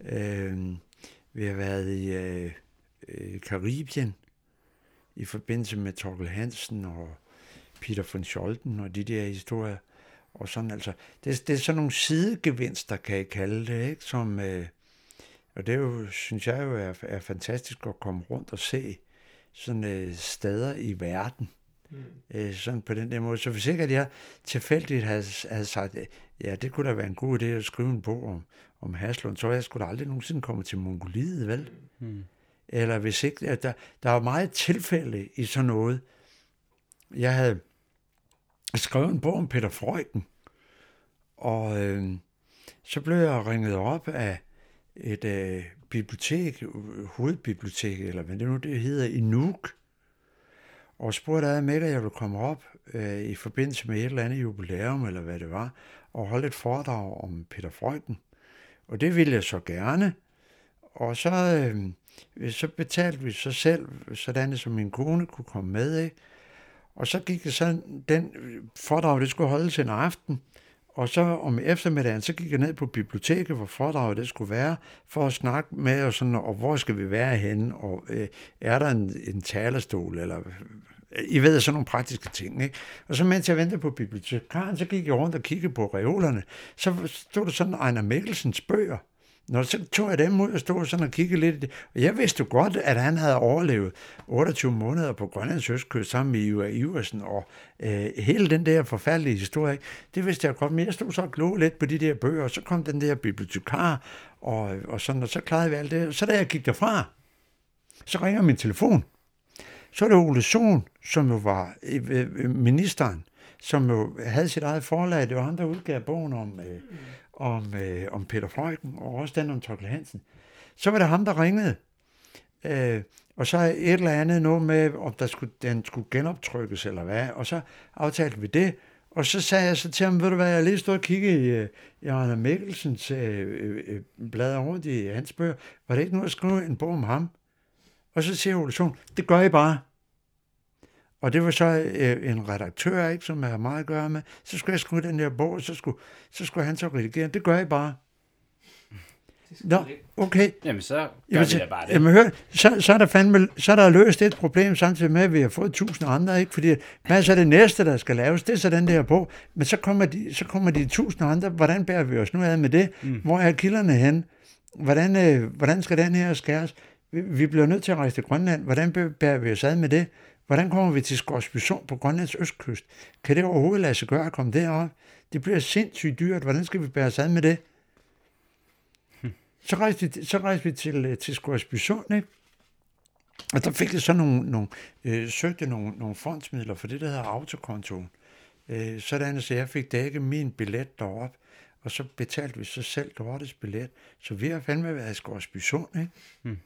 Speaker 2: Øh, vi har været i øh, øh, Karibien i forbindelse med Torkel Hansen og Peter von Scholten og de der historier. Og sådan altså, det, det er sådan nogle sidegevinster, kan jeg kalde det, ikke? Som, øh, og det er jo, synes jeg jo er, er fantastisk at komme rundt og se sådan øh, steder i verden.
Speaker 3: Mm.
Speaker 2: Øh, sådan på den der måde. Så hvis ikke at jeg tilfældigt havde, havde sagt, øh, ja, det kunne da være en god idé at skrive en bog om, om Haslund, så jeg skulle da aldrig nogensinde komme til Mongoliet, vel?
Speaker 1: Hmm.
Speaker 2: Eller hvis ikke, at der, der er meget tilfælde i sådan noget, jeg havde skrevet en bog om Peter Freuden, og øh, så blev jeg ringet op af et øh, bibliotek, øh, hovedbibliotek, eller hvad det nu det hedder, i Nuuk, og spurgte af med, at jeg ville komme op øh, i forbindelse med et eller andet jubilæum, eller hvad det var, og holde et foredrag om Peter Freuden. Og det ville jeg så gerne. Og så, øh, så betalte vi så selv, sådan som min kone kunne komme med. Ikke? Og så gik det sådan, den øh, foredrag, det skulle holdes en aften, og så om eftermiddagen, så gik jeg ned på biblioteket, hvor foredraget det skulle være, for at snakke med, og, sådan, og hvor skal vi være henne, og øh, er der en, en talerstol, eller øh, I ved, sådan nogle praktiske ting. Ikke? Og så mens jeg ventede på bibliotekaren, så gik jeg rundt og kiggede på reolerne, så stod der sådan Ejner Mikkelsens bøger, når så tog jeg dem ud og stod sådan og kiggede lidt. Og jeg vidste jo godt, at han havde overlevet 28 måneder på Grønlands Østkyst sammen med Ivar Iversen, og øh, hele den der forfærdelige historie, det vidste jeg godt, men jeg stod så og glå lidt på de der bøger, og så kom den der bibliotekar, og, og sådan, og så klarede vi alt det. Så da jeg gik derfra, så ringer min telefon. Så er det Ole Sohn, som jo var øh, øh, ministeren, som jo havde sit eget forlag. Det var ham, der udgav bogen om, øh, om, øh, om Peter Freuchen, og også den om Torkel Hansen. Så var det ham, der ringede. Øh, og så et eller andet noget med, om der skulle, den skulle genoptrykkes eller hvad, og så aftalte vi det, og så sagde jeg så til ham, ved du hvad, jeg lige stod og kiggede i, øh, i Arne Mikkelsens øh, øh, øh blader rundt i hans bøger, var det ikke noget at skrive en bog om ham? Og så siger Ole Sohn, det gør I bare. Og det var så øh, en redaktør, ikke, som jeg har meget at gøre med. Så skulle jeg skrive den der bog, og så skulle, så skulle han så redigere. Det gør I bare. Nå, okay.
Speaker 1: Jamen, så gør
Speaker 2: Jamen,
Speaker 1: vi da bare det.
Speaker 2: jamen hør, så, så, er der fandme, så er der løst et problem, samtidig med, at vi har fået tusind andre, ikke? Fordi, hvad er så det næste, der skal laves? Det er så den der på. Men så kommer de, så kommer de tusind andre. Hvordan bærer vi os nu ad med det? Mm. Hvor er kilderne hen? Hvordan, øh, hvordan skal den her skæres? Vi, vi bliver nødt til at rejse til Grønland. Hvordan bæ- bærer vi os ad med det? Hvordan kommer vi til Skorsby Sund på Grønlands østkyst? Kan det overhovedet lade sig gøre at komme derop? Det bliver sindssygt dyrt. Hvordan skal vi bære os ad med det? Så rejste vi, så rejste vi til, øh, til Skorsby Sund, ikke? Og der fik jeg så nogle, nogle øh, søgte nogle, nogle fondsmidler for det, der hedder autokontoen. Øh, sådan, så jeg fik dækket min billet derop, og så betalte vi så selv Dortes billet. Så vi har fandme været i Skorsby Sund, ikke?
Speaker 1: Mm.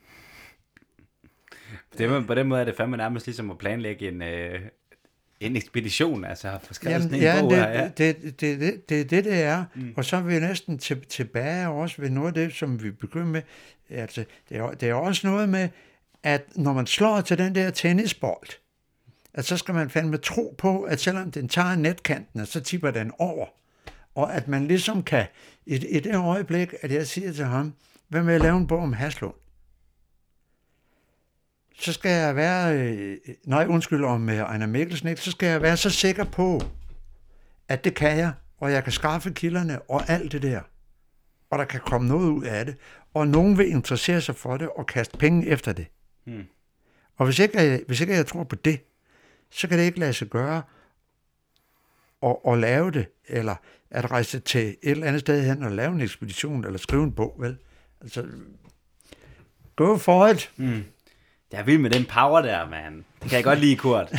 Speaker 1: Det, på den måde er det fandme nærmest ligesom at planlægge en, øh, en ekspedition, altså for skrevet
Speaker 2: Jamen,
Speaker 1: sådan en
Speaker 2: ja,
Speaker 1: bog
Speaker 2: det,
Speaker 1: her, ja.
Speaker 2: det, det, det, det, det er det, det er. Mm. Og så er vi næsten til, tilbage også ved noget af det, som vi begyndte med. Altså, det, er, det er også noget med, at når man slår til den der tennisbold, at så skal man fandme tro på, at selvom den tager netkanten, så tipper den over. Og at man ligesom kan, i, i det øjeblik, at jeg siger til ham, hvad med at lave en bog om Haslund? Så skal jeg være, øh, nej undskyld om øh, Ejner Mikkelsen, ikke? så skal jeg være så sikker på, at det kan jeg, og jeg kan skaffe kilderne og alt det der. Og der kan komme noget ud af det. Og nogen vil interessere sig for det og kaste penge efter det.
Speaker 1: Hmm.
Speaker 2: Og hvis ikke, jeg, hvis ikke jeg tror på det, så kan det ikke lade sig gøre at, at lave det, eller at rejse til et eller andet sted hen og lave en ekspedition, eller skrive en bog, vel? Altså, go for it.
Speaker 1: Mm. Jeg er vild med den power der, man. Det kan jeg godt lide, Kurt.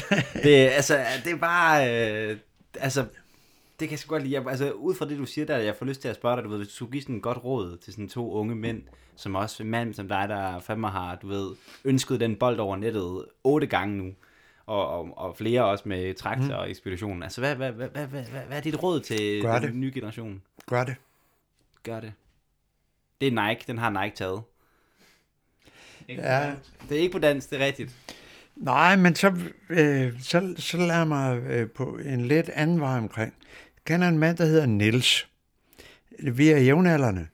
Speaker 1: Det, altså, det er bare... Øh, altså, det kan jeg godt lide. Jeg, altså, ud fra det, du siger der, jeg får lyst til at spørge dig, du ved, hvis du skulle give sådan et godt råd til sådan to unge mænd, som også en mand som dig, der fandme har, du ved, ønsket den bold over nettet otte gange nu, og, og, og flere også med traktor og ekspeditionen. Altså, hvad, hvad, hvad, hvad, hvad, hvad, hvad er dit råd til
Speaker 2: Gør
Speaker 1: den
Speaker 2: det.
Speaker 1: nye generation?
Speaker 2: Gør det.
Speaker 1: Gør det. Det er Nike, den har Nike taget.
Speaker 3: Ikke
Speaker 2: Ja.
Speaker 1: Det er ikke på dans, det er rigtigt.
Speaker 2: Nej, men så, øh, så, så lader mig øh, på en lidt anden vej omkring. Jeg kender en mand, der hedder Niels. Vi er jævnaldrende.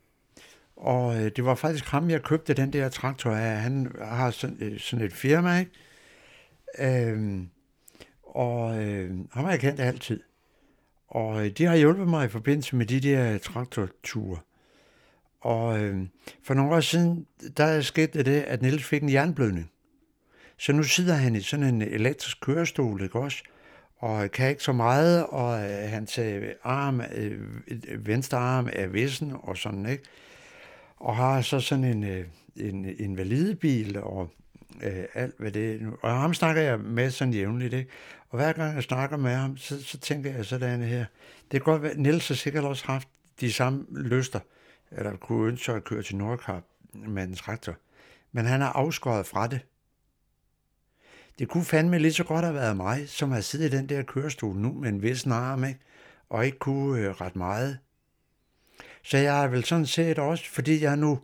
Speaker 2: Og øh, det var faktisk ham, jeg købte den der traktor af. Han har sådan, øh, sådan et firma, ikke? Øhm, og øh, ham har jeg kendt altid. Og øh, de har hjulpet mig i forbindelse med de der traktorture. Og øh, for nogle år siden, der skete det, at Niels fik en jernblødning. Så nu sidder han i sådan en elektrisk kørestol, ikke også? Og øh, kan ikke så meget, og øh, hans øh, arm, øh, venstre arm er vissen og sådan, ikke? Og har så sådan en, øh, en invalidebil og øh, alt hvad det er. Og ham snakker jeg med sådan jævnligt, ikke? Og hver gang jeg snakker med ham, så, så tænker jeg sådan her. Det kan godt være, Niels har sikkert også haft de samme lyster, eller kunne ønske at køre til Nordkap med en traktor. Men han er afskåret fra det. Det kunne fandme lige så godt have været mig, som har siddet i den der kørestol nu med en vis arm, ikke? og ikke kunne øh, ret meget. Så jeg har vel sådan set også, fordi jeg nu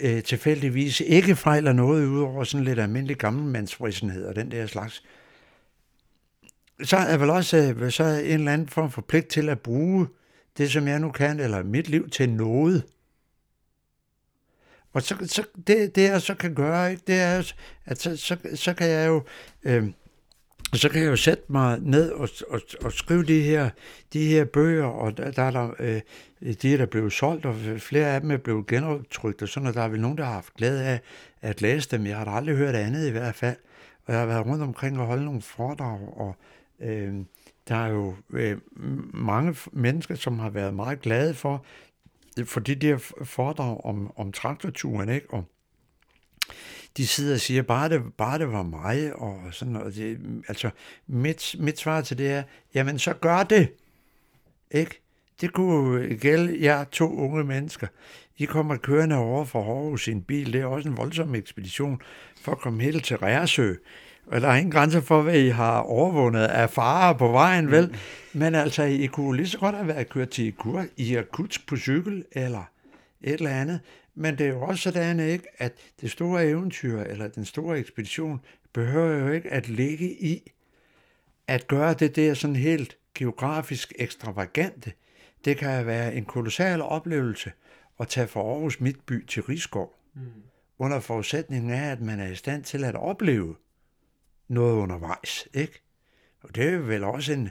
Speaker 2: øh, tilfældigvis ikke fejler noget ud over sådan lidt almindelig gammelmandsfrisenhed og den der slags, så er jeg vel også øh, så er en eller anden form for pligt til at bruge det, som jeg nu kan, eller mit liv til noget. Og så, så det, det, jeg så kan gøre, ikke, det er, at så, så, så kan jeg jo... Øh, så kan jeg jo sætte mig ned og, og, og skrive de her, de her bøger, og der, der er der, øh, de der blev solgt, og flere af dem er blevet genoptrykt, og sådan, og der er vel nogen, der har haft glæde af at læse dem. Jeg har da aldrig hørt andet i hvert fald, og jeg har været rundt omkring og holde nogle foredrag, og øh, der er jo øh, mange mennesker, som har været meget glade for, for de der foredrag om, om traktorturen, ikke? Og de sidder og siger, bare det, bare det var mig, og sådan noget. Det, altså, mit, mit svar til det er, jamen så gør det. Ikke? Det kunne gælde jer to unge mennesker. I kommer kørende over for Aarhus i en bil. Det er også en voldsom ekspedition for at komme helt til Rærsø. Og der er ingen grænser for, hvad I har overvundet af farer på vejen, vel? Mm. Men altså, I kunne lige så godt have været kørt til Ikur, i akut på cykel, eller et eller andet. Men det er jo også sådan, ikke, at det store eventyr, eller den store ekspedition, behøver jo ikke at ligge i at gøre det der sådan helt geografisk ekstravagante. Det kan være en kolossal oplevelse at tage fra Aarhus Midtby til Rigskov, mm. under forudsætningen af, at man er i stand til at opleve noget undervejs, ikke? Og det er vel også en,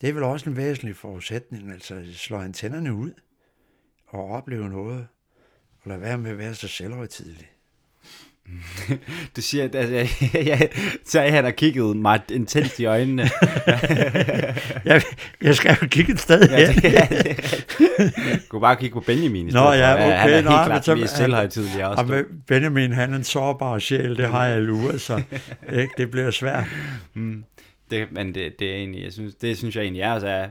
Speaker 2: det er vel også en væsentlig forudsætning, altså slå antennerne ud og opleve noget, og lade være med at være så selvhøjtidlig.
Speaker 1: Du siger, at altså, jeg, jeg, så han har kigget mig intenst i øjnene.
Speaker 2: jeg, jeg skal jo kigge et sted
Speaker 1: ja,
Speaker 2: hen.
Speaker 1: det, ja, det. Kunne bare kigge på Benjamin i stedet
Speaker 2: Nå, ja, okay,
Speaker 1: Han er helt
Speaker 2: nå,
Speaker 1: klart mest selvhøjtidlig også.
Speaker 2: Og Benjamin, han er en sårbar sjæl, det har jeg luret, så ikke? det bliver svært.
Speaker 1: Mm. Det, men det, det er egentlig, jeg synes, det synes jeg egentlig er, altså, er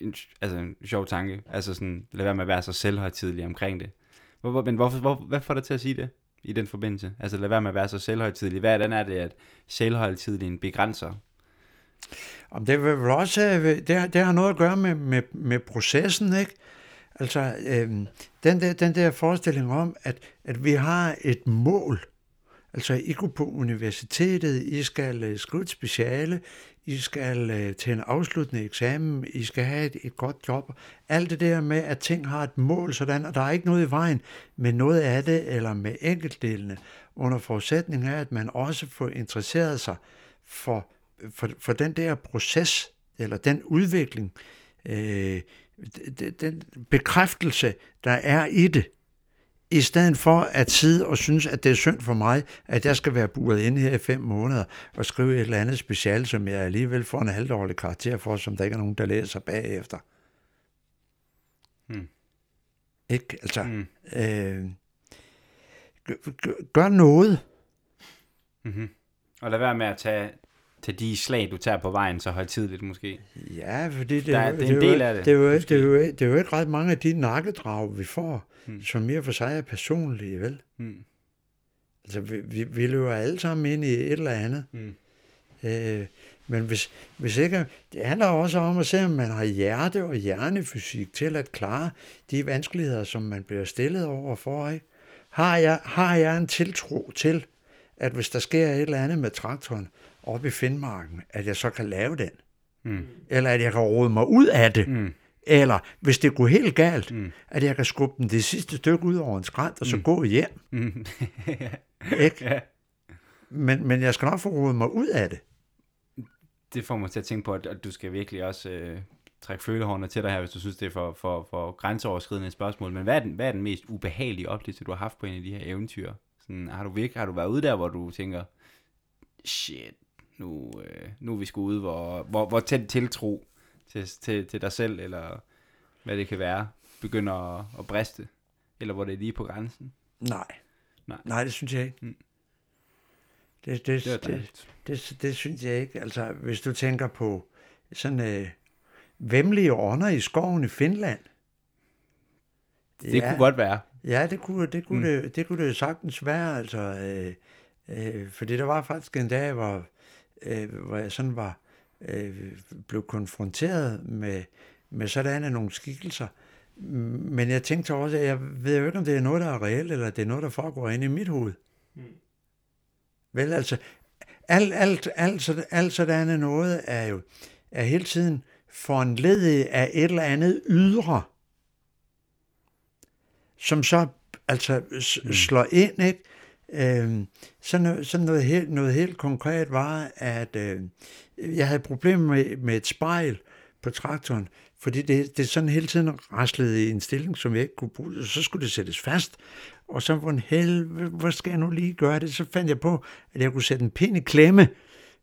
Speaker 1: en, altså en sjov tanke. Altså sådan, lad være med at være så selvhøjtidlig omkring det. Hvor, men hvorfor, hvor, hvad får dig til at sige det i den forbindelse? Altså lad være med at være så selvhøjtidlig. Hvordan er det, at selvhøjtidligen begrænser?
Speaker 2: Om det vil vel også, øh, det har, det har noget at gøre med, med, med processen, ikke? Altså, øhm, den, der, den der forestilling om, at, at vi har et mål. Altså, I går på universitetet, I skal øh, skrive et speciale, I skal øh, til en afsluttende eksamen, I skal have et, et godt job. Alt det der med, at ting har et mål sådan, og der er ikke noget i vejen med noget af det, eller med enkeltdelene, under forudsætning af, at man også får interesseret sig for, for, for den der proces, eller den udvikling, øh, den bekræftelse, der er i det, i stedet for at sidde og synes, at det er synd for mig, at jeg skal være buret inde her i fem måneder og skrive et eller andet special, som jeg alligevel får en halvdårlig karakter for, som der ikke er nogen, der læser bagefter.
Speaker 1: Hmm.
Speaker 2: Ikke? Altså,
Speaker 1: Mm.
Speaker 2: øh, gør, gør, gør noget.
Speaker 1: Mm-hmm. Og lad være med at tage, tage de slag, du tager på vejen, så højtidligt måske.
Speaker 2: Ja, fordi det,
Speaker 1: Der er- det er en del af det,
Speaker 2: Det er, jo, det, er jo, det er jo ikke ret mange af de nakkedrag, vi får,
Speaker 1: Hmm.
Speaker 2: som mere for sig er personlige, vel?
Speaker 1: Mm.
Speaker 2: Altså, vi, vi, vi løber alle sammen ind i et eller andet.
Speaker 1: Mm.
Speaker 2: Øh, men hvis, hvis ikke, det handler også om at se, om man har hjerte og hjernefysik til at klare de vanskeligheder, som man bliver stillet over for. Ikke? Har, jeg, har jeg en tiltro til, at hvis der sker et eller andet med traktoren oppe i Finnmarken, at jeg så kan lave den?
Speaker 1: Mm.
Speaker 2: Eller at jeg kan rode mig ud af det?
Speaker 1: Mm.
Speaker 2: Eller hvis det går helt galt,
Speaker 1: Mm.
Speaker 2: at jeg kan skubbe den det sidste stykke ud over en skrant, og så
Speaker 1: Mm.
Speaker 2: gå hjem.
Speaker 1: Mm.
Speaker 2: Ikke?
Speaker 1: ja.
Speaker 2: Men, men jeg skal nok få rodet mig ud af det.
Speaker 1: det får mig til at tænke på, at, at du skal virkelig også øh, trække følehårene til dig her, hvis du synes, det er for, for, for grænseoverskridende spørgsmål. Men hvad er, den, hvad er den mest ubehagelige oplevelse, du har haft på en af de her eventyr? Sådan, har, du virkelig, har du været ude der, hvor du tænker, shit, nu, øh, nu er vi sgu ude, hvor, hvor, hvor tæt tiltro til, til, til dig selv, eller hvad det kan være, begynder at, at briste? Eller hvor det er lige på grænsen?
Speaker 2: Nej.
Speaker 1: Nej.
Speaker 2: Nej, det synes jeg ikke.
Speaker 1: Mm.
Speaker 2: Det, det,
Speaker 1: Det
Speaker 2: det, det, det synes jeg ikke. Altså, hvis du tænker på sådan øh, vemmelige ånder i skoven i Finland.
Speaker 1: Det kunne godt være.
Speaker 2: Ja, det kunne det, kunne
Speaker 1: mm.
Speaker 2: det, det, kunne det sagtens være, altså, øh, øh, fordi der var faktisk en dag, hvor, øh, hvor jeg sådan var, øh, blev konfronteret med, med sådan nogle skikkelser, men jeg tænkte også, at jeg ved jo ikke, om det er noget, der er reelt, eller det er noget, der foregår inde i mit hoved.
Speaker 3: Mm.
Speaker 2: Vel, altså, alt, alt, alt, sådan- alt sådan noget er jo er hele tiden foranledet af et eller andet ydre, som så altså
Speaker 1: Mm.
Speaker 2: slår ind, ikke? Øh, sådan noget, sådan noget, helt, noget helt konkret var, at øh, jeg havde problemer med, med et spejl på traktoren, fordi det, det sådan hele tiden raslede i en stilling, som jeg ikke kunne bruge. Så skulle det sættes fast, og så hvordan helvede, hvor skal jeg nu lige gøre det? Så fandt jeg på, at jeg kunne sætte en pind i klemme,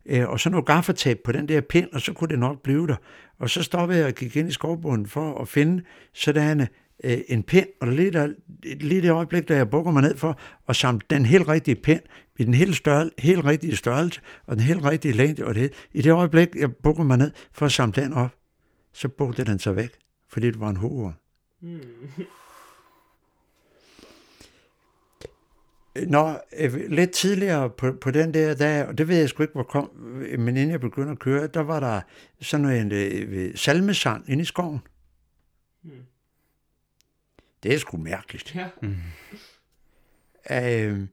Speaker 2: øh, og så noget gaffatab på den der pind, og så kunne det nok blive der. Og så stoppede jeg og gik ind i skovbunden for at finde sådan øh, en pind, og lige, der, lige det øjeblik, da jeg bukker mig ned for at samle den helt rigtige pind, i den helt, større, helt rigtige størrelse, og den helt rigtige længde, og det, i det øjeblik, jeg bukker mig ned for at samle den op, så bugte den sig væk, fordi det var en hovedord.
Speaker 3: Mm.
Speaker 2: Nå, øh, lidt tidligere på, på den der dag, og det ved jeg sgu ikke, hvor kom, men inden jeg begyndte at køre, der var der sådan en øh, salmesang inde i skoven.
Speaker 3: Mm.
Speaker 2: Det er sgu mærkeligt.
Speaker 3: Ja.
Speaker 2: Øh,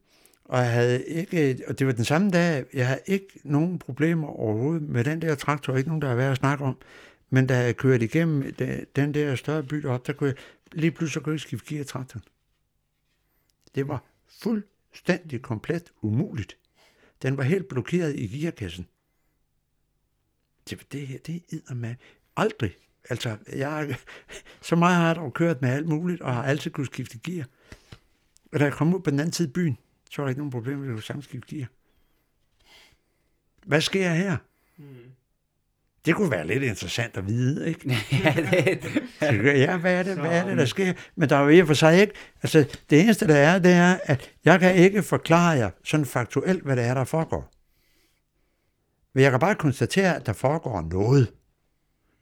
Speaker 2: og jeg havde ikke, og det var den samme dag, jeg havde ikke nogen problemer overhovedet med den der traktor, ikke nogen, der er værd at snakke om. Men da jeg kørte igennem den, der større by deroppe, der kunne jeg lige pludselig kunne jeg skifte gear traktoren. Det var fuldstændig komplet umuligt. Den var helt blokeret i gearkassen. Det, det her, det er med aldrig. Altså, jeg, så meget har jeg dog kørt med alt muligt, og har altid kunne skifte gear. Og da jeg kom ud på den anden side af byen, så var der ikke nogen problem med at kunne skifte gear. Hvad sker her?
Speaker 3: Mm.
Speaker 2: Det kunne være lidt interessant at vide, ikke?
Speaker 1: ja, det,
Speaker 2: Ja, hvad er det, hvad er det der sker? Men der er jo i og for sig ikke, altså det eneste der er, det er, at jeg kan ikke forklare jer sådan faktuelt, hvad det er, der foregår. Men jeg kan bare konstatere, at der foregår noget.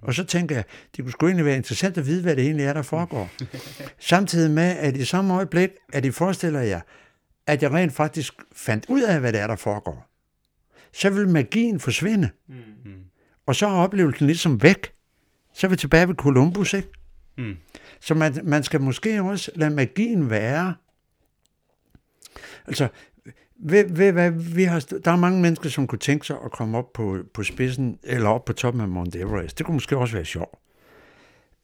Speaker 2: Og så tænker jeg, det kunne sgu egentlig være interessant at vide, hvad det egentlig er, der foregår. Samtidig med, at i samme øjeblik, at I forestiller jer, at jeg rent faktisk fandt ud af, hvad det er, der foregår, så vil magien forsvinde.
Speaker 3: Mm.
Speaker 2: Og så er oplevelsen ligesom væk. Så er vi tilbage ved Columbus, ikke?
Speaker 1: Mm.
Speaker 2: Så man, man skal måske også lade magien være. Altså, ved, ved, hvad, vi har, der er mange mennesker, som kunne tænke sig at komme op på, på spidsen, eller op på toppen af Mount Everest. Det kunne måske også være sjovt.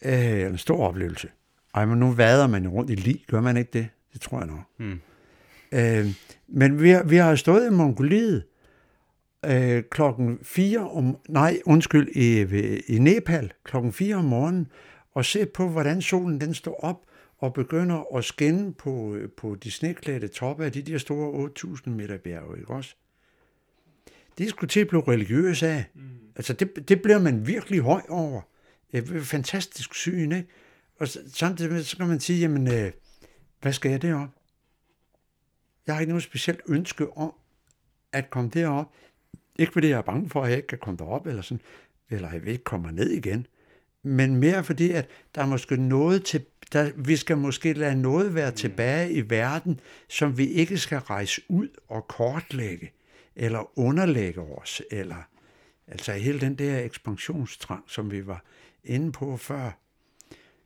Speaker 2: Øh, en stor oplevelse. Ej, men nu vader man jo rundt i lig, gør man ikke det? Det tror jeg nok.
Speaker 1: Mm.
Speaker 2: Øh, men vi har, vi har stået i Mongoliet øh, klokken 4 om, nej, undskyld, i, i Nepal klokken 4 om morgenen, og set på, hvordan solen den står op og begynder at skinne på, øh, på de sneklædte toppe af de der store 8000 meter bjerge, ikke også? Det skulle til at blive religiøs af.
Speaker 3: Mm.
Speaker 2: Altså, det, det bliver man virkelig høj over. Et fantastisk syn, ikke? Og samtidig med, så kan man sige, jamen, øh, hvad skal jeg derop? Jeg har ikke noget specielt ønske om at komme derop. Ikke fordi jeg er bange for, at jeg ikke kan komme derop, eller sådan, eller jeg ikke kommer ned igen. Men mere fordi, at der er måske noget til, der, vi skal måske lade noget være tilbage i verden, som vi ikke skal rejse ud og kortlægge, eller underlægge os, eller altså hele den der ekspansionstrang, som vi var inde på før.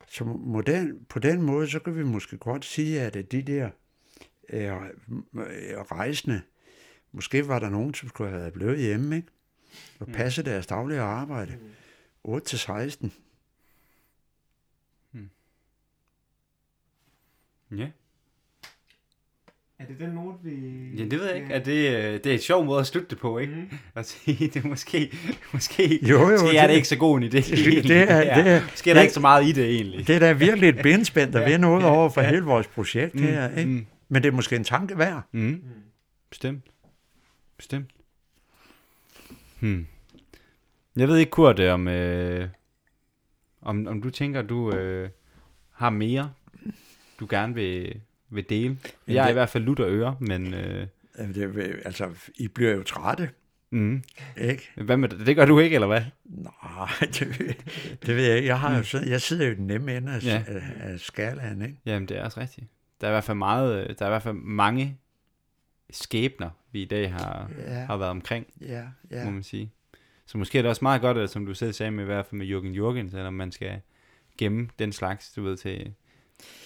Speaker 2: Så model, på den måde, så kan vi måske godt sige, at de der øh, øh, rejsende, måske var der nogen, som skulle have blevet hjemme, ikke? og passe deres daglige arbejde. 8 til 16.
Speaker 1: Ja.
Speaker 3: Er det den note, vi...
Speaker 1: ja, det ved jeg ikke. Er det, øh, det er et sjov måde at slutte det på, ikke?
Speaker 3: Mm.
Speaker 1: At sige, det er måske, måske,
Speaker 2: Jo, jo,
Speaker 1: måske er
Speaker 2: det-
Speaker 1: det ikke så god en idé.
Speaker 2: det er- det er-
Speaker 1: Måske er der ikke så meget i det, egentlig.
Speaker 2: Det er da virkelig et benspænd, der vil noget over for hele vores projekt
Speaker 1: Mm,
Speaker 2: her. Ikke?
Speaker 1: mm.
Speaker 2: Men det er måske en tanke værd.
Speaker 1: Mm.
Speaker 3: Mm.
Speaker 1: Bestemt. Bestemt. Hmm. Jeg ved ikke, Kurt, øh, om, øh, om, om du tænker, du øh, har mere, du gerne vil, vil dele. Jeg er i hvert fald lutter øre, men... Øh,
Speaker 2: Det, altså, I bliver jo trætte,
Speaker 1: Mm.
Speaker 2: ikke?
Speaker 1: Hvad med det? Det gør du ikke, eller hvad?
Speaker 2: Nej, det, det ved jeg ikke. Jeg, har jo, siddet- jeg sidder jo i den nemme ende af,
Speaker 1: Ja.
Speaker 2: af, skalaen, ikke?
Speaker 1: Jamen, det er også rigtigt. Der er i hvert fald meget, øh, der er i hvert fald mange skæbner, vi i dag har,
Speaker 2: Ja,
Speaker 1: har været omkring,
Speaker 2: ja,
Speaker 1: må
Speaker 2: ja.
Speaker 1: man sige. Så måske er det også meget godt, at, som du selv sagde med, i hvert fald med Jürgen Jürgen, selvom man skal gemme den slags, du ved, til,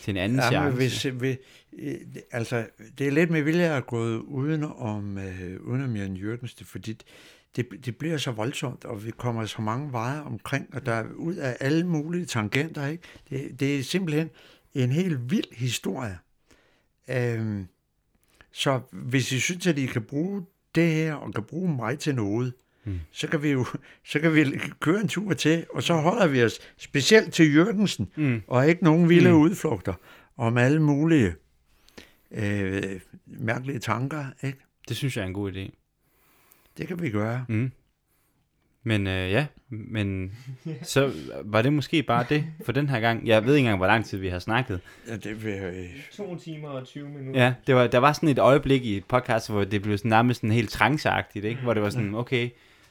Speaker 1: til en anden
Speaker 2: Ja, men
Speaker 1: chance.
Speaker 2: hvis, hvis, øh, altså, det er lidt med vilje at gå uden om, øh, uden om Jørgen Jørgensen, fordi det, det bliver så voldsomt, og vi kommer så mange veje omkring, og der er ud af alle mulige tangenter, ikke? Det, det er simpelthen en helt vild historie. Øhm, så hvis I synes, at I kan bruge det her, og kan bruge mig til noget,
Speaker 1: Mm.
Speaker 2: så kan vi jo så kan vi køre en tur til, og så holder vi os specielt til Jørgensen,
Speaker 1: Mm.
Speaker 2: og ikke nogen vilde Mm. udflugter om alle mulige øh, mærkelige tanker. Ikke?
Speaker 1: Det synes jeg er en god idé.
Speaker 2: Det kan vi gøre.
Speaker 1: Mm. Men øh, ja, men så var det måske bare det for den her gang. Jeg ved ikke engang, hvor lang tid vi har snakket.
Speaker 2: Ja, det vil, øh,
Speaker 3: To timer og 20 minutter.
Speaker 1: Ja, det var, der var sådan et øjeblik i et podcast, hvor det blev sådan nærmest sådan helt tranceagtigt, ikke? Hvor det var sådan, okay,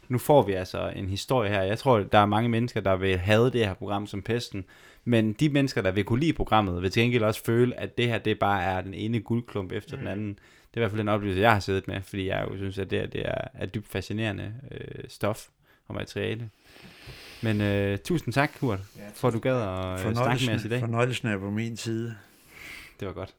Speaker 1: nu får vi altså en historie her. Jeg tror, der er mange mennesker, der vil have det her program som pesten. Men de mennesker, der vil kunne lide programmet, vil til gengæld også føle, at det her, det bare er den ene guldklump efter mm. den anden. Det er i hvert fald den oplevelse, jeg har siddet med, fordi jeg jo synes, at det, her, det er, er dybt fascinerende øh, stof og materiale. Men øh, tusind tak, Kurt,
Speaker 3: Ja,
Speaker 1: for at du gad at øh, snakke med os i dag.
Speaker 2: fornøjelsen er på min side.
Speaker 1: Det var godt.